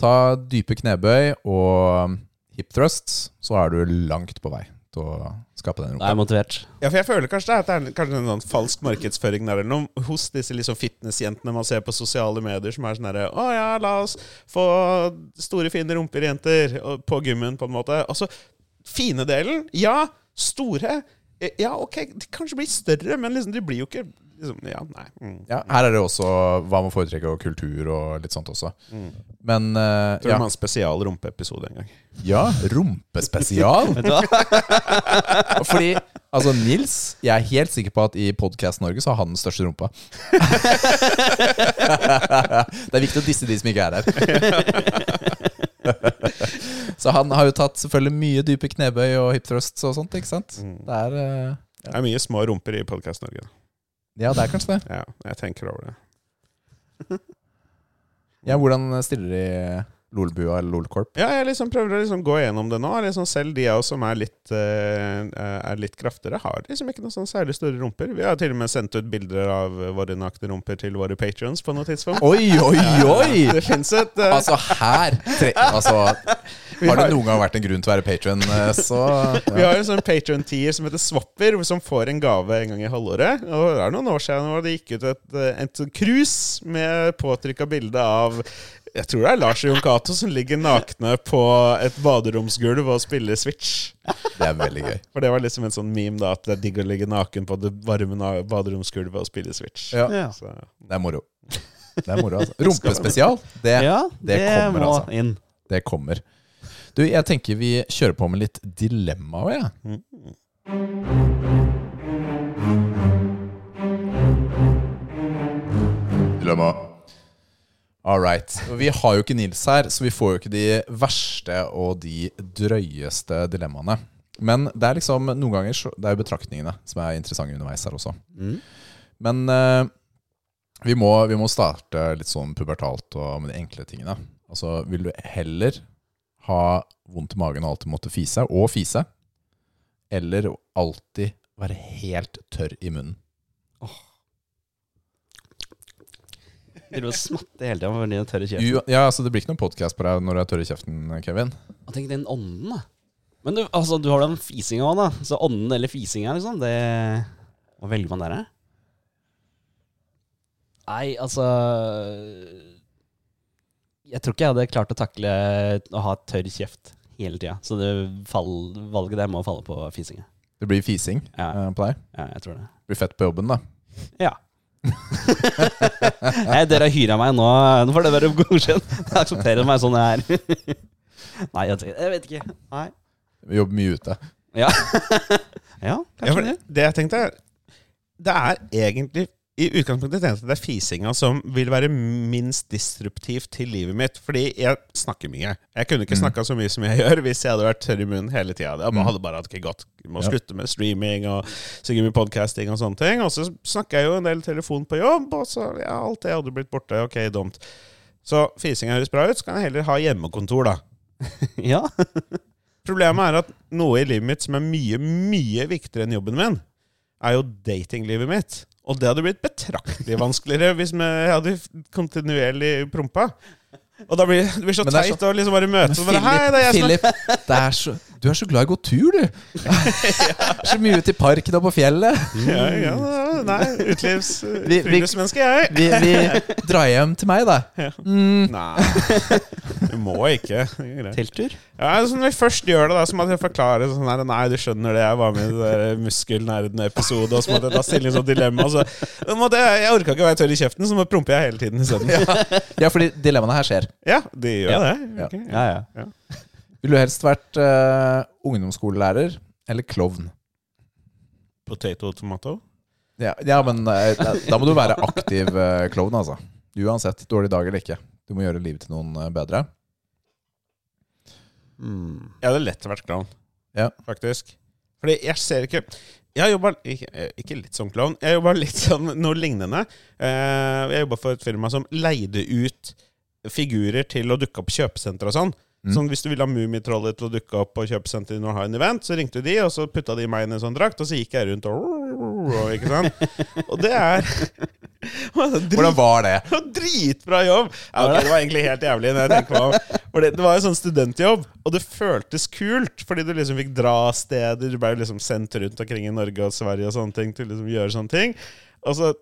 Ta dype knebøy og hip thrusts, så er du langt på vei til å skape den Da er motivert. Ja, for jeg føler kanskje det er, er kanskje en sånn falsk markedsføring der eller noe hos disse liksom fitnessjentene man ser på sosiale medier, som er sånn herre Å ja, la oss få store, fine rumper, jenter, på gymmen, på en måte. Altså, fine delen, ja. Store, ja, ok, de kanskje blir større, men liksom, de blir jo ikke liksom, Ja, nei. Mm. Ja, her er det også hva man foretrekker, og kultur og litt sånt også. Mm. Men Jeg Tror ja. du en spesial rumpeepisode en gang. ja, rumpespesial. [LAUGHS] [LAUGHS] Fordi altså Nils, jeg er helt sikker på at i Podcast Norge så har han den største rumpa. [LAUGHS] det er viktig å disse de som ikke er her. Så han har jo tatt selvfølgelig mye dype knebøy og hip thrusts og sånt, ikke sant? Mm. Det er ja. Det er mye små rumper i Podkast Norge. Ja, det er kanskje det. Ja, jeg tenker over det. Ja, hvordan stiller de Lolbua eller Lolkorp? Ja, jeg liksom prøver å liksom gå gjennom det nå. Liksom selv de av oss som er litt, uh, litt kraftigere, har liksom ikke noe sånn særlig store rumper. Vi har til og med sendt ut bilder av våre nakne rumper til våre patrions på noe tidspunkt. Oi, oi, [LAUGHS] oi! Det fins et uh... Altså, her tre, Altså, har det noen gang vært en grunn til å være patron, så Vi har en sånn patron-tier som heter Swapper, som får en gave en gang i halvåret. Og det er noen år siden hvor det gikk ut et, eh, et cruise med påtrykka bilde av jeg tror det er Lars Jon Cato som ligger nakne på et baderomsgulv og spiller Switch. Det er veldig gøy. For det var liksom en sånn meme, da, at det er digg å ligge naken på det varme baderomsgulvet og spille Switch. Ja, Ja. Så, det er moro. Det er moro, altså. Rumpespesial, det, Ja, det det, kommer, må altså. inn. det kommer. Du, jeg tenker vi kjører på med litt dilemma òg, jeg. Ja. Dilemma. All right. Vi har jo ikke Nils her, så vi får jo ikke de verste og de drøyeste dilemmaene. Men det er liksom noen ganger så, Det er jo betraktningene som er interessante underveis her også. Mm. Men eh, vi, må, vi må starte litt sånn pubertalt og med de enkle tingene. Altså, Vil du heller ha vondt i magen og alltid måtte fise, og fise, eller alltid være helt tørr i munnen? Vil og smatter hele tida med den tørre kjeften? Ja, altså Det blir ikke noen podkast på deg når du er tørr i kjeften, Kevin. Og tenk den ånden, da. Men du, altså, du har den fisinga òg, da. Så ånden eller fisinga, liksom, det Hva velger man der, da? Nei, altså Jeg tror ikke jeg hadde klart å takle å ha tørr kjeft hele tida. Så det fall, valget der må falle på fisinga. Det blir fising Ja. eh, på deg. Ja, jeg tror det. Det blir fett på jobben, da. Ja. [LAUGHS] Nei, dere har hyra meg nå. Nå får det være godkjent. [LAUGHS] Jeg aksepterer meg sånn jeg er. [LAUGHS] Nei, jeg, vet ikke. Nei. Vi jobber mye ute. Ja, ja Ja, kanskje ja, det. det jeg tenkte er Det er egentlig i utgangspunktet jeg det er fisinga som vil være minst disruptivt til livet mitt. Fordi jeg snakker mye. Jeg kunne ikke Mm. snakka så mye som jeg gjør hvis jeg hadde vært tørr i munnen hele tida. Jeg Mm. hadde bare hatt ikke. Jeg må Ja. slutte med streaming og synge mye podcasting og sånne ting. Og så snakker jeg jo en del telefon på jobb, og så ja, alt det hadde blitt borte. Ok, dumt. Så fisinga høres bra ut, så kan jeg heller ha hjemmekontor, da. [LAUGHS] [LAUGHS] Ja. Problemet er at noe i livet mitt som er mye, mye viktigere enn jobben min, er jo datinglivet mitt. Og det hadde blitt betraktelig vanskeligere hvis vi hadde kontinuerlig prompa. Og da blir det blir så teit å liksom bare møte og bare Hei, det er jeg som Philip, det er så, du er så glad i å gå tur, du. [LAUGHS] Så mye ute i parken og på fjellet. ja, ja, Nei, utelivs... Vi- vi- Friluftsmenneske, jeg. Vi, vi drar hjem til meg, da. Mm. Nei, du må ikke. Telttur? Ja, så Når vi først gjør det, da, så må jeg forklare sånn her Nei, du skjønner det, jeg var med i den muskelnerden-episode, og så måtte jeg ta stilling sånn dilemma. Så, måtte jeg, jeg orka ikke å være tørr i kjeften, så nå promper jeg hele tiden isteden. Ja. Ja, fordi dilemmaene her skjer. ja, de gjør Ja. det. Ja. Ok, Ja, ja. Ville du helst vært uh, ungdomsskolelærer eller klovn? Potato tomato. Ja, ja men uh, da, må du være aktiv uh, klovn, altså. Uansett, dårlig dag eller ikke. Du må gjøre livet til noen bedre. Mm. Jeg hadde lett vært klovn, Ja. faktisk. Fordi jeg ser ikke Jeg har jobba ikke, ikke litt som klovn, jeg jobba litt som noe lignende. Eh, Jeg jobba for et firma som leide ut figurer til å dukke opp kjøpesentre og sånn. Mm. Sånn Hvis du ville ha Mummitrollet til å dukke opp på kjøpesenteret når du har en event, så ringte de, og så putta de meg inn i en sånn drakt, og så gikk jeg rundt og, [LAUGHS] Ikke sant? Og det er [LAUGHS] Hvordan var det? det Dritbra jobb! Ja, okay, Det var egentlig helt jævlig. når jeg tenker på. Det, det var jo sånn studentjobb, og det føltes kult. Fordi du liksom fikk dra steder. Du ble liksom sendt rundt omkring i Norge og Sverige og sånne ting til liksom gjøre sånne ting. Og så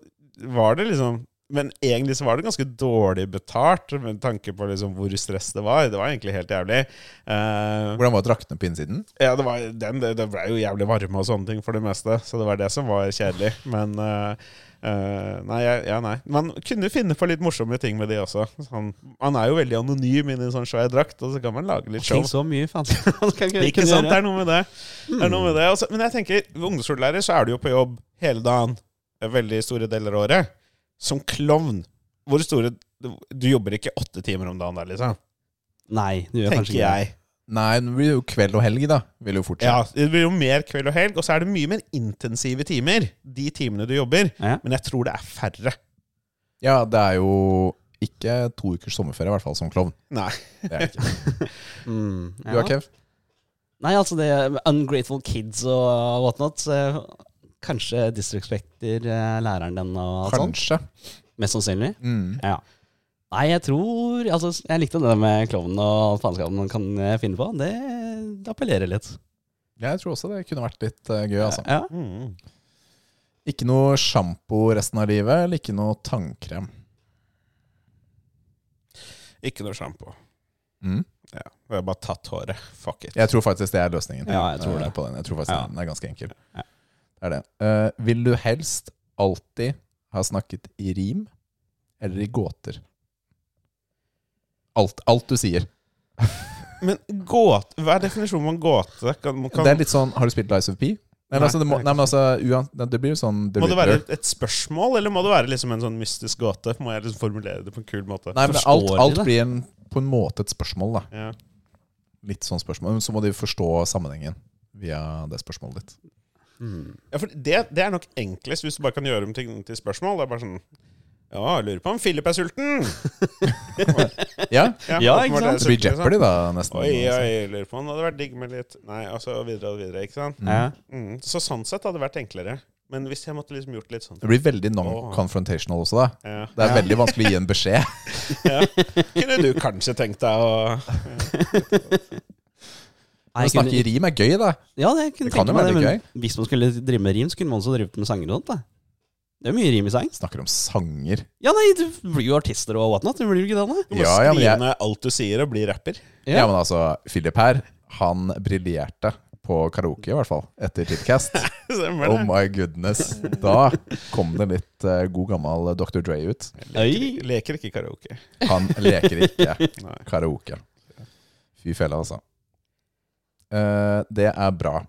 var det liksom Men egentlig så var det ganske dårlig betalt med tanke på liksom hvor stress det var. Det var egentlig helt jævlig. Uh, Hvordan var draktene på innsiden? ja, det, var, den, det, det ble jo jævlig varme og sånne ting for det meste, så det var det som var kjedelig. Men uh, Uh, nei, ja, nei. Man kunne finne på litt morsomme ting med de også. Han, han er jo veldig anonym inni en sånn svær drakt, og så kan man lage litt show. Tenk så mye, faen. [LAUGHS] Ikke, sant? Det er noe med det. det, er noe med det. Også, men jeg tenker, ved ungdomsskolelærer så er du jo på jobb hele dagen, veldig store deler av året. Som klovn. Hvor store Du jobber ikke åtte timer om dagen der, liksom. Nei, du gjør Tenker kanskje ikke det. jeg. Nei, det blir jo kveld og helg, da. Vil jo Ja. Det blir jo mer kveld og helg, og så er det mye mer intensive timer. De timene du jobber. Ja. Men jeg tror det er færre. Ja, det er jo ikke to ukers sommerferie, i hvert fall, som klovn. Nei. Det er det ikke. [LAUGHS] Mm, Du ja. da, Kev? Nei, altså det Ungrateful Kids og whatnot. Så kanskje disrespekter eh, læreren den og Kanskje. sånt. Kanskje. Mest sannsynlig. Mm. Ja. Nei, jeg tror Altså, jeg likte det med klovnen og faenskapen man kan eh, finne på. Det, det appellerer litt. Jeg tror også det kunne vært litt uh, gøy, altså. Ja. Mm. Ikke noe sjampo resten av livet, eller ikke noe tannkrem. Ikke noe sjampo. Mm. Ja. vi har bare tatt håret. Fuck it. Jeg tror faktisk det er løsningen. Ja, jeg tror det. Jeg tror faktisk Ja. den er ganske enkel. Ja. Det er det. Uh, vil du helst alltid ha snakket i rim eller i gåter? Alt, alt du sier. [LAUGHS] Men gåt, Hva er definisjonen på en gåte? Kan, kan, Det er litt sånn Har du spilt Lies of P? Nei, Nei, altså, det, må, nei, men altså uan, det blir jo sånn må det være et spørsmål, eller må det være liksom en sånn mystisk gåte? Må jeg liksom formulere det på en kul måte? Nei, men alt, alt blir en, på en måte et spørsmål, da. Ja. Litt sånn spørsmål. Men så må de forstå sammenhengen via det spørsmålet ditt. Mm. Ja, for det, det er nok enklest hvis du bare kan gjøre om ting til spørsmål. Det er bare sånn Ja, jeg lurer på om Philip er sulten! [LAUGHS] Ja, Ja, ja ikke sant? det blir. Jeopardy, da, nesten. Oi, altså. oi, jeg lurer på om det hadde vært digg med litt Nei, altså videre og videre, ikke sant? Mm. Mm. Så sånn sett hadde det vært enklere. Men hvis jeg måtte liksom gjort litt sånn Det blir veldig non-confrontational også, da. ja. Det er veldig vanskelig å gi en beskjed. [LAUGHS] ja. Kunne du kanskje tenkt deg å [LAUGHS] Nei, Å snakke kunne, rim er gøy, da. ja, det kunne Det kan jo være det, litt hvis man skulle drive med rim, så kunne man også drevet med sanger og sånt. da. Det er mye rim i sang. Snakker om sanger. Ja, nei, du blir jo artister og whatnot. Du blir jo ikke det, da? Du må Ja, ja, men skrive jeg- ned alt du sier, og bli rapper. Ja, men altså, Philip her, han briljerte på karaoke, i hvert fall, etter Tipcast. [LAUGHS] Oh my goodness. Da kom det litt uh, god gammel Dr. Dre ut. Leker, leker ikke karaoke. Han leker ikke [LAUGHS] karaoke. Fy felle, altså. Eh, det er bra.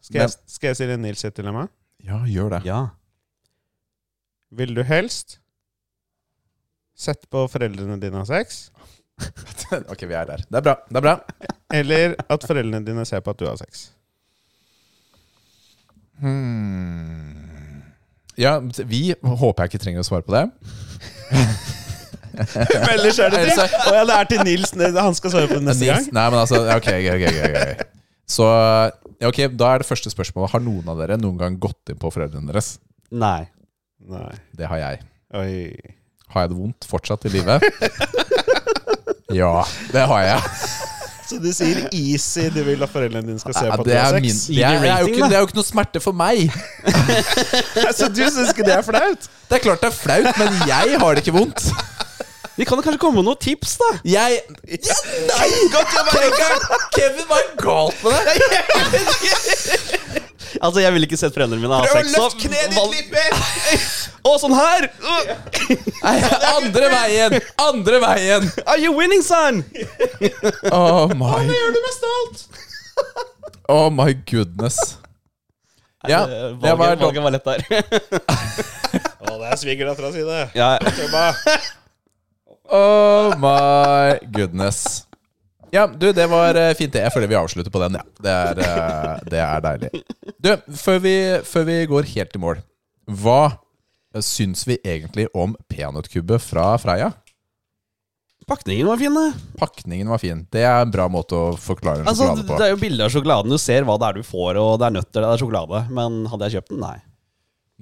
Skal jeg, skal jeg stille Nils sitt dilemma? Ja, gjør det. Ja. Vil du helst sette på foreldrene dine har sex, [LAUGHS] ok, vi er der. Det er bra. Det er bra. [LAUGHS] eller at foreldrene dine ser på at du har sex? Hmm. Ja, vi håper jeg ikke trenger å svare på det. [LAUGHS] [LAUGHS] Ellers er det til Og ja, det er til Nils. Han skal svare på det neste Nils, gang. nei, men altså, ok, ok, ok, ok. Så ja, ok, da er det første spørsmålet Har noen av dere noen gang gått inn på foreldrene deres? Nei. Nei. Det har jeg. Oi. Har jeg det vondt fortsatt i livet? [LAUGHS] ja, det har jeg. [LAUGHS] Så du sier easy, du vil at foreldrene dine skal se Ja, på at du det, har min, sex? det, er, det, er jo ikke, det er jo ikke noe smerte for meg. Så du syns ikke det er flaut? Det er klart det er flaut, men jeg har det ikke vondt. Vi kan kanskje komme med noen tips, da. Jeg ja, Nei! Kevin, Kevin, hva er galt med deg? [LAUGHS] Altså, Jeg ville ikke sett foreldrene mine ha sex. Prøv å løfte kneet ditt litt mer! Å, sånn her! Nei, andre veien! Andre veien! Are you winning, son? Oh my, Gjør du med stolt? oh my goodness. Ja, Eh, det var valget, valget var lett der. [LAUGHS] Å, det er svigerdattera si, det. ja. Oh my goodness. Ja, du, det var eh, fint det. Jeg føler vi avslutter på den, ja. Det er, eh, det er deilig. Du, før vi, før vi går helt i mål, hva syns vi egentlig om peanøttkubbet fra Freia? Pakningen var fin, det. Pakningen var fin. Det er en bra måte å forklare en Altså, sjokolade på. det er jo bilde av sjokoladen. Du ser hva det er du får, og det er nøtter, det er sjokolade. Men hadde jeg kjøpt den? Nei.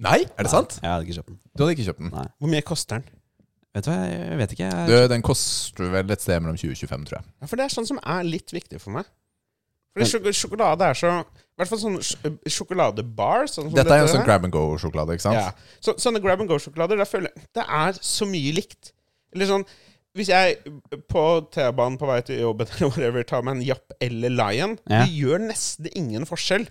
Nei, er det sant? Jeg hadde ikke kjøpt den. Du hadde ikke kjøpt den? Nei. Hvor mye koster den? Vet du hva, jeg vet ikke. Du, den koster vel et sted mellom 20 og 25, tror jeg. Ja, for det er sånn som er litt viktig for meg. Fordi sjok sjokolade er så I hvert fall sånn sj sjokoladebar. Sånn som Dette er jo sånn grab and go-sjokolade, ikke sant? Ja. Så, sånne grab and go-sjokolader, der føler jeg det er så mye likt. Eller sånn Hvis jeg på T-banen på vei til jobben eller whatever tar meg en Japp eller Lion, Ja. det gjør nesten ingen forskjell.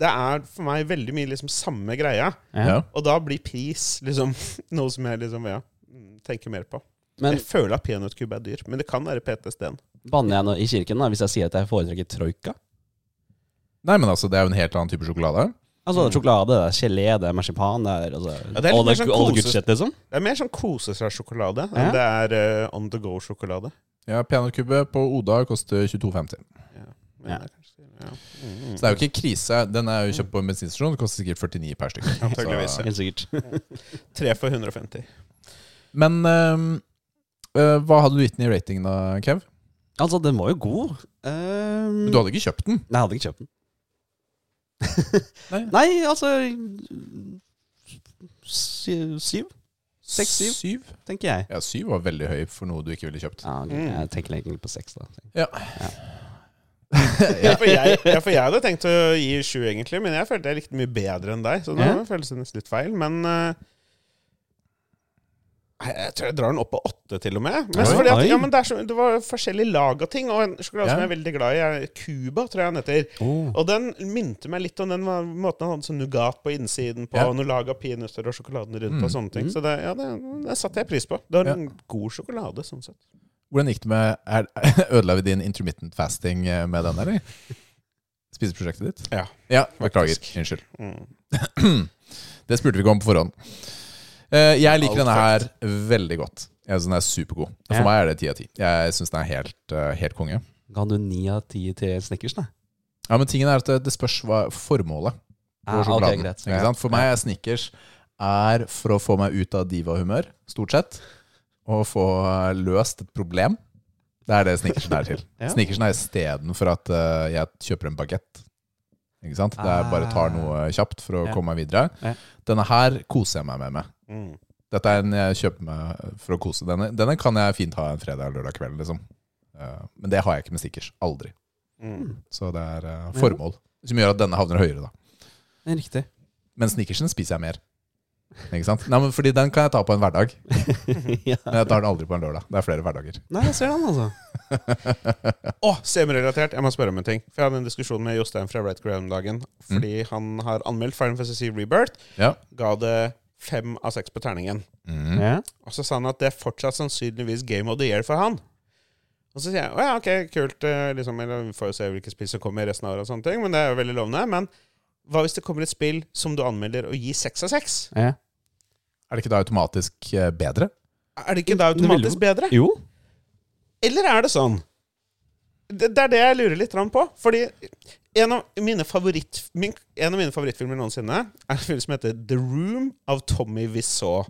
Det er for meg veldig mye liksom samme greia. Ja. Ja. Og da blir pris liksom [LAUGHS] noe som jeg liksom ja, tenker mer på. Men jeg føler at peanøttkubbe er dyr, men det kan være PTSD-en. banner jeg nå i kirken da hvis jeg sier at jeg foretrekker troika? Nei, men altså, det er jo en helt annen type sjokolade. Altså sjokolade, det er gelé, det er marsipan, det er altså Ja, det er all the, sånn all the kose- good shit, liksom. Det er mer sånn kose seg-sjokolade Ja. enn det er uh, on the go-sjokolade. Ja, Peanøttkubbe på Oda koster 22,50. Ja, Ja. det er ja. Mm, Så det er jo ikke krise. Den er jo kjøpt på en bensinstasjon. Det koster sikkert 49 per stykk. Helt sikkert. Tre for 150. Men øhm, uh, hva hadde du gitt den i rating da, Kev? altså, den var jo god. Um, Men du hadde ikke kjøpt den? Nei, jeg hadde ikke kjøpt den. Nei. [LAUGHS] Nei, altså Syv, Seks, syv? Syv? tenker jeg. Ja, syv var veldig høy for noe du ikke ville kjøpt. Ja, ok, Mm. Jeg tenker egentlig på seks, da. Ja. Ja, [LAUGHS] for, jeg, [LAUGHS] ja, for jeg hadde tenkt å gi sju, egentlig, men jeg følte jeg likte mye bedre enn deg. Så nå Ja. føles det nesten litt feil. Men eh, jeg, tror jeg drar den opp på åtte, til og med. Mest fordi at, ja, men det, så, det var forskjellig lag av ting. Og en sjokolade Ja. som jeg er veldig glad i, er Cuba, tror jeg den heter. Oh. Og den minte meg litt om den måten han hadde sånn nougat på innsiden på, Ja. og noe lag av peanøtter og sjokoladen rundt Mm. og sånne ting. Mm. Så det, ja, det, det satte jeg pris på. Det var en god sjokolade, sånn sett. Hvordan gikk det med er, [LAUGHS] Ødela vi din intermittent fasting eh, med den, eller? Spiseprosjektet ditt? Ja. Ja, Beklager. Unnskyld. Mm. [CLEARS THROAT] Det spurte vi ikke om på forhånd. Eh, jeg liker denne her veldig godt. Jeg synes den er supergod. For meg er det ti av ti. Jeg syns den er helt, eh, helt konge. Ga du ni av ti til Snickers, da? Ja, Men tingen er at det, det spørs hva formålet For Ah, okay, sjokoladen. greit. Ikke sant? For meg er Snickers er for å få meg ut av diva-humør, stort sett. Og få eh, løst et problem. Det er det Snickersen er til. [LAUGHS] Ja. Snickersen er istedenfor at jeg kjøper en bagett. Ikke sant? Det er bare tar noe kjapt for å Ja. komme meg videre. Ja. Denne her koser jeg meg med. med. Mm. Dette er en jeg kjøper meg for å kose. Denne, denne kan jeg fint ha en fredag eller lørdag kveld, liksom. Uh, men det har jeg ikke med Snickers. Aldri. Mm. Så det er uh, formål som gjør at denne havner høyere, da. Riktig. Men Snickersen spiser jeg mer. Ikke sant? Nei, men fordi den kan jeg ta på en hverdag. [LAUGHS] ja. Men jeg tar den aldri på en lørdag. Det er flere hverdager. Nei, jeg ser den, altså. [LAUGHS] Å, semirelatert. Jeg må spørre om en ting. For Jeg hadde en diskusjon med Jostein fra Right Ground-dagen. Fordi han har anmeldt Final Fantasy Rebirth. Ja. Ga det fem av seks på terningen. Mm. Ja. Og så sa han at det er fortsatt sannsynligvis Game of the Year for han. Og så sier jeg å ja, ok, kult. eh, Liksom, Vi får jo se hvilke spill som kommer resten av året, og sånne ting, men det er jo veldig lovende. Men hva hvis det kommer et spill som du anmelder og gir seks av seks? ja. Er det ikke da automatisk eh, bedre? Er det ikke da automatisk bedre? Jo. Eller er det sånn? Det, det er det jeg lurer litt på. Fordi en av mine, favoritt, min, en av mine favorittfilmer noensinne er en film som heter The Room av Tommy Wiseau.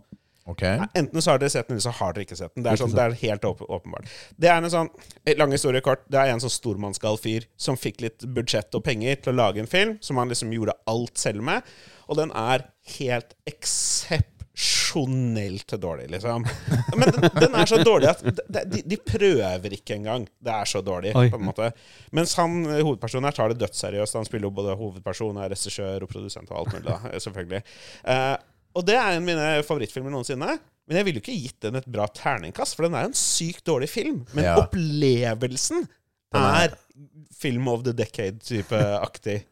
Okay. Enten så har dere sett den, eller så har dere ikke sett den. Det er, sånn, det er helt åp åpenbart. Det er en sånn, eh, lang historie kort, det er en sånn stormannsgal fyr som fikk litt budsjett og penger til å lage en film, som han liksom gjorde alt selv med. Og den er helt eksepsjonelt dårlig, liksom. Men den, den er så dårlig at de, de, prøver ikke engang. Det er så dårlig, Oi. på en måte. Mens han, eh, hovedpersonen her tar det dødsseriøst. Han spiller jo både hovedperson, er regissør og produsent og alt mulig, da, selvfølgelig. Uh, og det er en av mine favorittfilmer noensinne. Men jeg ville jo ikke gitt den et bra terningkast, for den er en sykt dårlig film. Men Ja. opplevelsen er- er film of the decade-type aktig.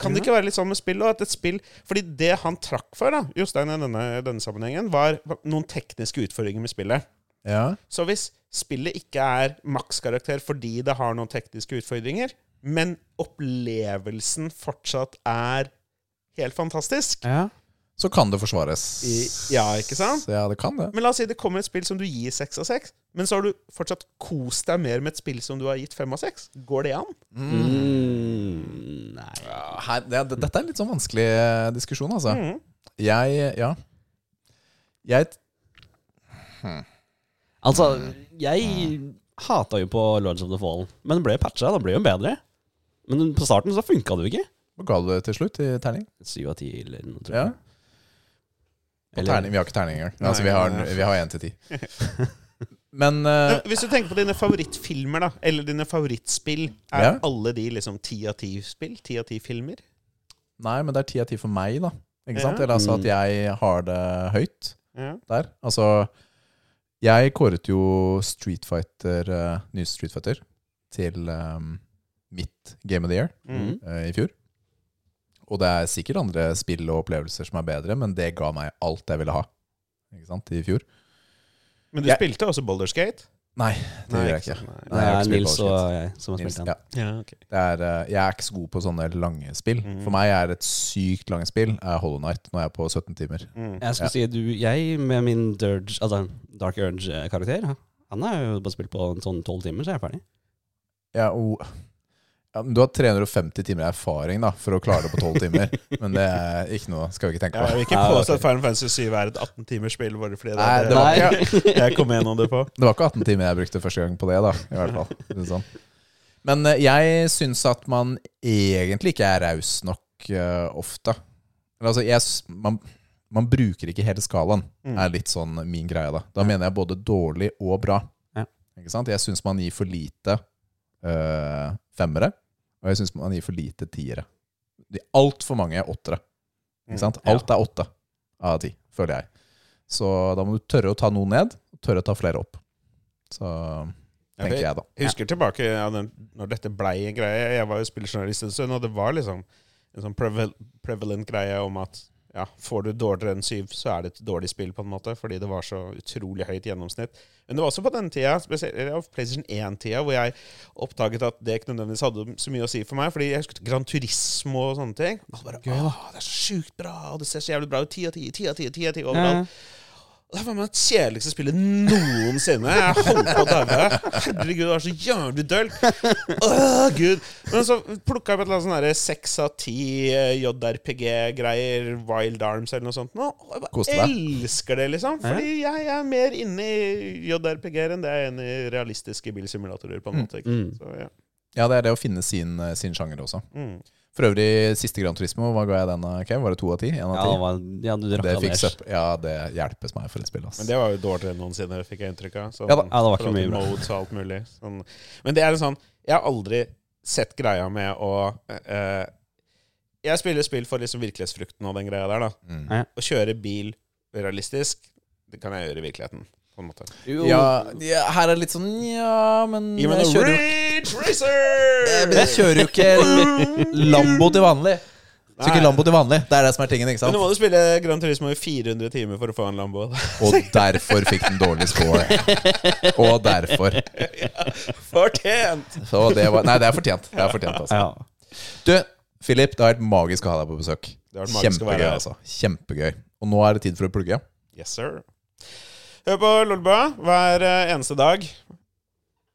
Kan det ikke være litt sånn med spill? Og at et spill Fordi det han trakk for, da, Jostein, i denne, denne sammenhengen, var noen tekniske utfordringer med spillet. Ja. Så hvis spillet ikke er makskarakter fordi det har noen tekniske utfordringer, men opplevelsen fortsatt er helt fantastisk Ja. Så kan det forsvares. I- ja, ikke sant? Ja, det kan det. Men la oss si det kommer et spill som du gir seks av seks, men så har du fortsatt kost deg mer med et spill som du har gitt fem av seks. Går det an? Mm, nei. Ja, her, det, det, dette er en litt sånn vanskelig eh, diskusjon, altså. Mm. Jeg Ja. Jeg Altså, jeg hata jo på Lords of the Fallen, men det ble patcha. Det ble jo bedre. Men på starten så funka det jo ikke. Hva ga du det til slutt i terning? Syv av ti eller noe, tror Ja. jeg. Eller- terning, vi har ikke terning engang. Nei, Altså, vi har nei. vi har én til ti. [LAUGHS] Men eh, Men Hvis du tenker på dine favorittfilmer, da, eller dine favorittspill, er Ja. alle de liksom ti av ti-spill? Ti av ti-filmer? Nei, men det er ti av ti for meg, da. Ikke sant? Ja. Eller altså at Mm. jeg har det høyt Ja. der. Altså Jeg kåret jo Street Fighter, uh, nye Street Fighter til um, mitt Game of the Year Mm. uh, i fjor. Og det er sikkert andre spill og opplevelser som er bedre, men det ga meg alt jeg ville ha Ikke sant? i fjor. Men du Jeg- spilte også Boulderskate? Nei, det gjør jeg ikke. Nei, Det jeg er ikke Nils og jeg som har spilt den. ja. Ja, okay. Det er, eh, jeg er ikke så god på sånne lange spill. Mm. For meg er et sykt langt spill er Hollow Knight. Nå er jeg på 17 timer. Mm. Jeg skulle si du, jeg med min Dirge, altså Dark Urge-karakter, han har jo bare spilt på en sånn tolv timer, så er jeg ferdig. Ja, og, ja, men du har 350 timer erfaring da for å klare det på 12 timer. men det er ikke noe skal vi ikke tenke Ja, jeg på. vil ikke Ja, påstå at Final Fantasy 7 er et 18 timers spill. Bare fordi Nei, det, det var Nei. jeg kom gjennom det på. Det var ikke 18 timer jeg brukte første gang på det, da. I hvert fall. Sånn. Men eh, jeg syns at man egentlig ikke er raus nok uh, ofte. Eller, altså, jeg, man, man bruker ikke hele skalaen, Mm. er litt sånn min greie. Da Da mener jeg både dårlig og bra. Ja. Ikke sant? Jeg syns man gir for lite eh, femmere, og jeg syns man gir for lite tiere. Altfor mange er åttere. Mm. Ikke sant? Alt er åtte av ti, føler jeg. Så da må du tørre å ta noen ned, og tørre å ta flere opp. Så tenker jeg, jeg, da. Jeg husker tilbake ja, når dette blei en greie. Jeg var jo spillejournalist en stund, og det var liksom en sånn prevalent greie om at ja, får du dårligere enn syv, så er det et dårlig spill, på en måte, fordi det var så utrolig høyt gjennomsnitt. Men det var også på den tida, spesielt PlayStation 1-tida, hvor jeg oppdaget at det ikke nødvendigvis hadde så mye å si for meg. Fordi jeg husket Gran Turismo og sånne ting. Og bare, Åh, det er så sjukt bra, og det ser så jævlig bra ut. Ti av ti, ti av ti, ti av ti overalt. Og Det var det kjedeligste spillet noensinne. Jeg holdt på å daue. Herregud, det var så jævlig dølt. Åh, Gud. Men så plukka jeg opp et eller annet sånn seks av ti eh, JRPG-greier, Wild Arms eller noe sånt. nå, Og jeg bare elsker det, liksom. Fordi jeg er mer inne i JRPG-er enn det jeg er inne i realistiske bilsimulatorer, på en måte. ikke? Mm. Så, ja. Ja, det er det å finne sin, eh, sin sjanger også. Mm. For øvrig, siste Grand Turismo, hva ga jeg den? Okay? Var det to av ti? En av Ja, ti? det var, ja, du det fikk søpp- ja, det hjelpes meg for et spill. ass. Men det var jo dårligere enn noensinne, fikk jeg inntrykk av. Sånn, Ja da. Ja, det var ikke mye bra. Modes og alt mulig. Sånn. Men det er en sånn Jeg har aldri sett greia med å eh, Jeg spiller spill for liksom virkelighetsfrukten og den greia der, da. Mm. Ja. Å kjøre bil realistisk, det kan jeg gjøre i virkeligheten. På en måte. Jo. Ja, ja, her er det litt sånn Ja, men Gi meg jeg noe kjører, jo, Rage Eh, Racer! men jeg kjører jo ikke Lambo til vanlig. Så ikke Lambo til vanlig. Det er det som er tingen. ikke Men nå sant? må du spille Gran Turismo i 400 timer for å få en Lambo. [LAUGHS] Og derfor fikk den dårlig score. Og derfor. [LAUGHS] Fortjent! Så det var Nei, det er fortjent. Det er fortjent altså. Ja. Du, Philip, det har vært magisk å ha deg på besøk. Det har vært magisk å Kjempegøy, være her. altså. Kjempegøy. Og nå er det tid for å plugge. Yes, sir. Hør på Lolbua hver eh, eneste dag.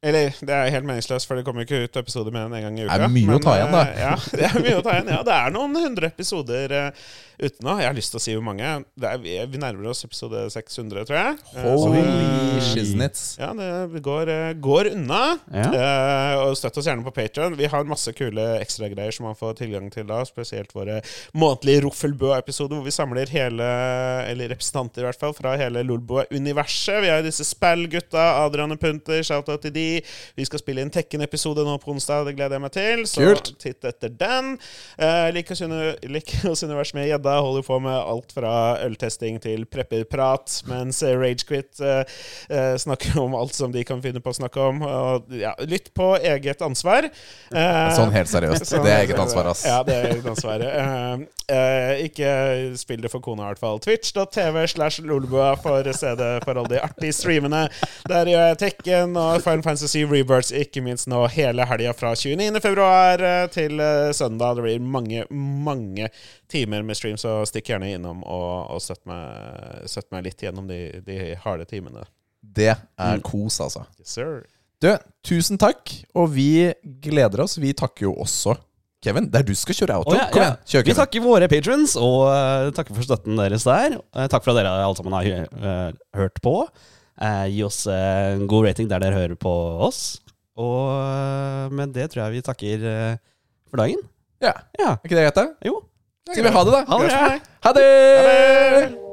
Eller, det er helt meningsløst, for det kommer ikke ut episoder med en en gang i uka. Det er mye å ta igjen, da. eh, Ja, det er mye å ta igjen. Ja, det er noen hundre episoder uh, ute nå. Jeg har lyst til å si hvor mange. Det er, vi, vi nærmer oss episode 600, tror jeg. Eh, Holy uh, shiznits. Ja, det går, uh, går unna. Ja. Uh, og støtt oss gjerne på Patreon Vi har masse kule ekstragreier som man får tilgang til da. Spesielt våre månedlige Roffelbø-episoder, hvor vi samler hele, eller representanter i hvert fall, fra hele Lolbua-universet. Vi har disse spillgutta, Adrian og Punter, shout-out til de. Vi skal spille inn Tekken-episode nå på onsdag, det gleder jeg meg til. Så Kult. titt etter den. Uh, Lik oss uni- lik univers med gjedda. Holder på med alt fra øltesting til prepperprat, mens eh, Ragequit uh, snakker om alt som de kan finne på å snakke om. Og, ja, lytt på eget ansvar. Uh, Sånn helt seriøst. sånn Det er eget ansvar, ass. Ja, det er eget ansvar. Ikke spill det for kona, i hvert fall. Twitch.tv slash lolbua for å se det for alle de artige streamene. Der gjør jeg Tekken og Final Fantasy Rebirths, ikke minst nå hele helga fra 29. februar eh, til eh, søndag. Det blir mange, mange timer med stream, så stikk gjerne innom og, og støtt, meg, støtt meg litt gjennom de, de harde timene. Det er kos, altså. Yes, sir. Du, tusen takk. Og vi gleder oss. Vi takker jo også Kevin. Det er du som skal kjøre outro. Oh, ja, Kom ja. igjen, kjør, Vi takker våre patrons, og uh, takker for støtten deres der. Uh, takk for at dere alle sammen har uh, hørt på. Eh, gi oss eh, en god rating der dere hører på oss. Og eh, med det tror jeg vi takker eh, for dagen. Ja, Ja. Er ikke det greit, da? Jo. Skal vi ha det, da? Ha det bra. Ha det!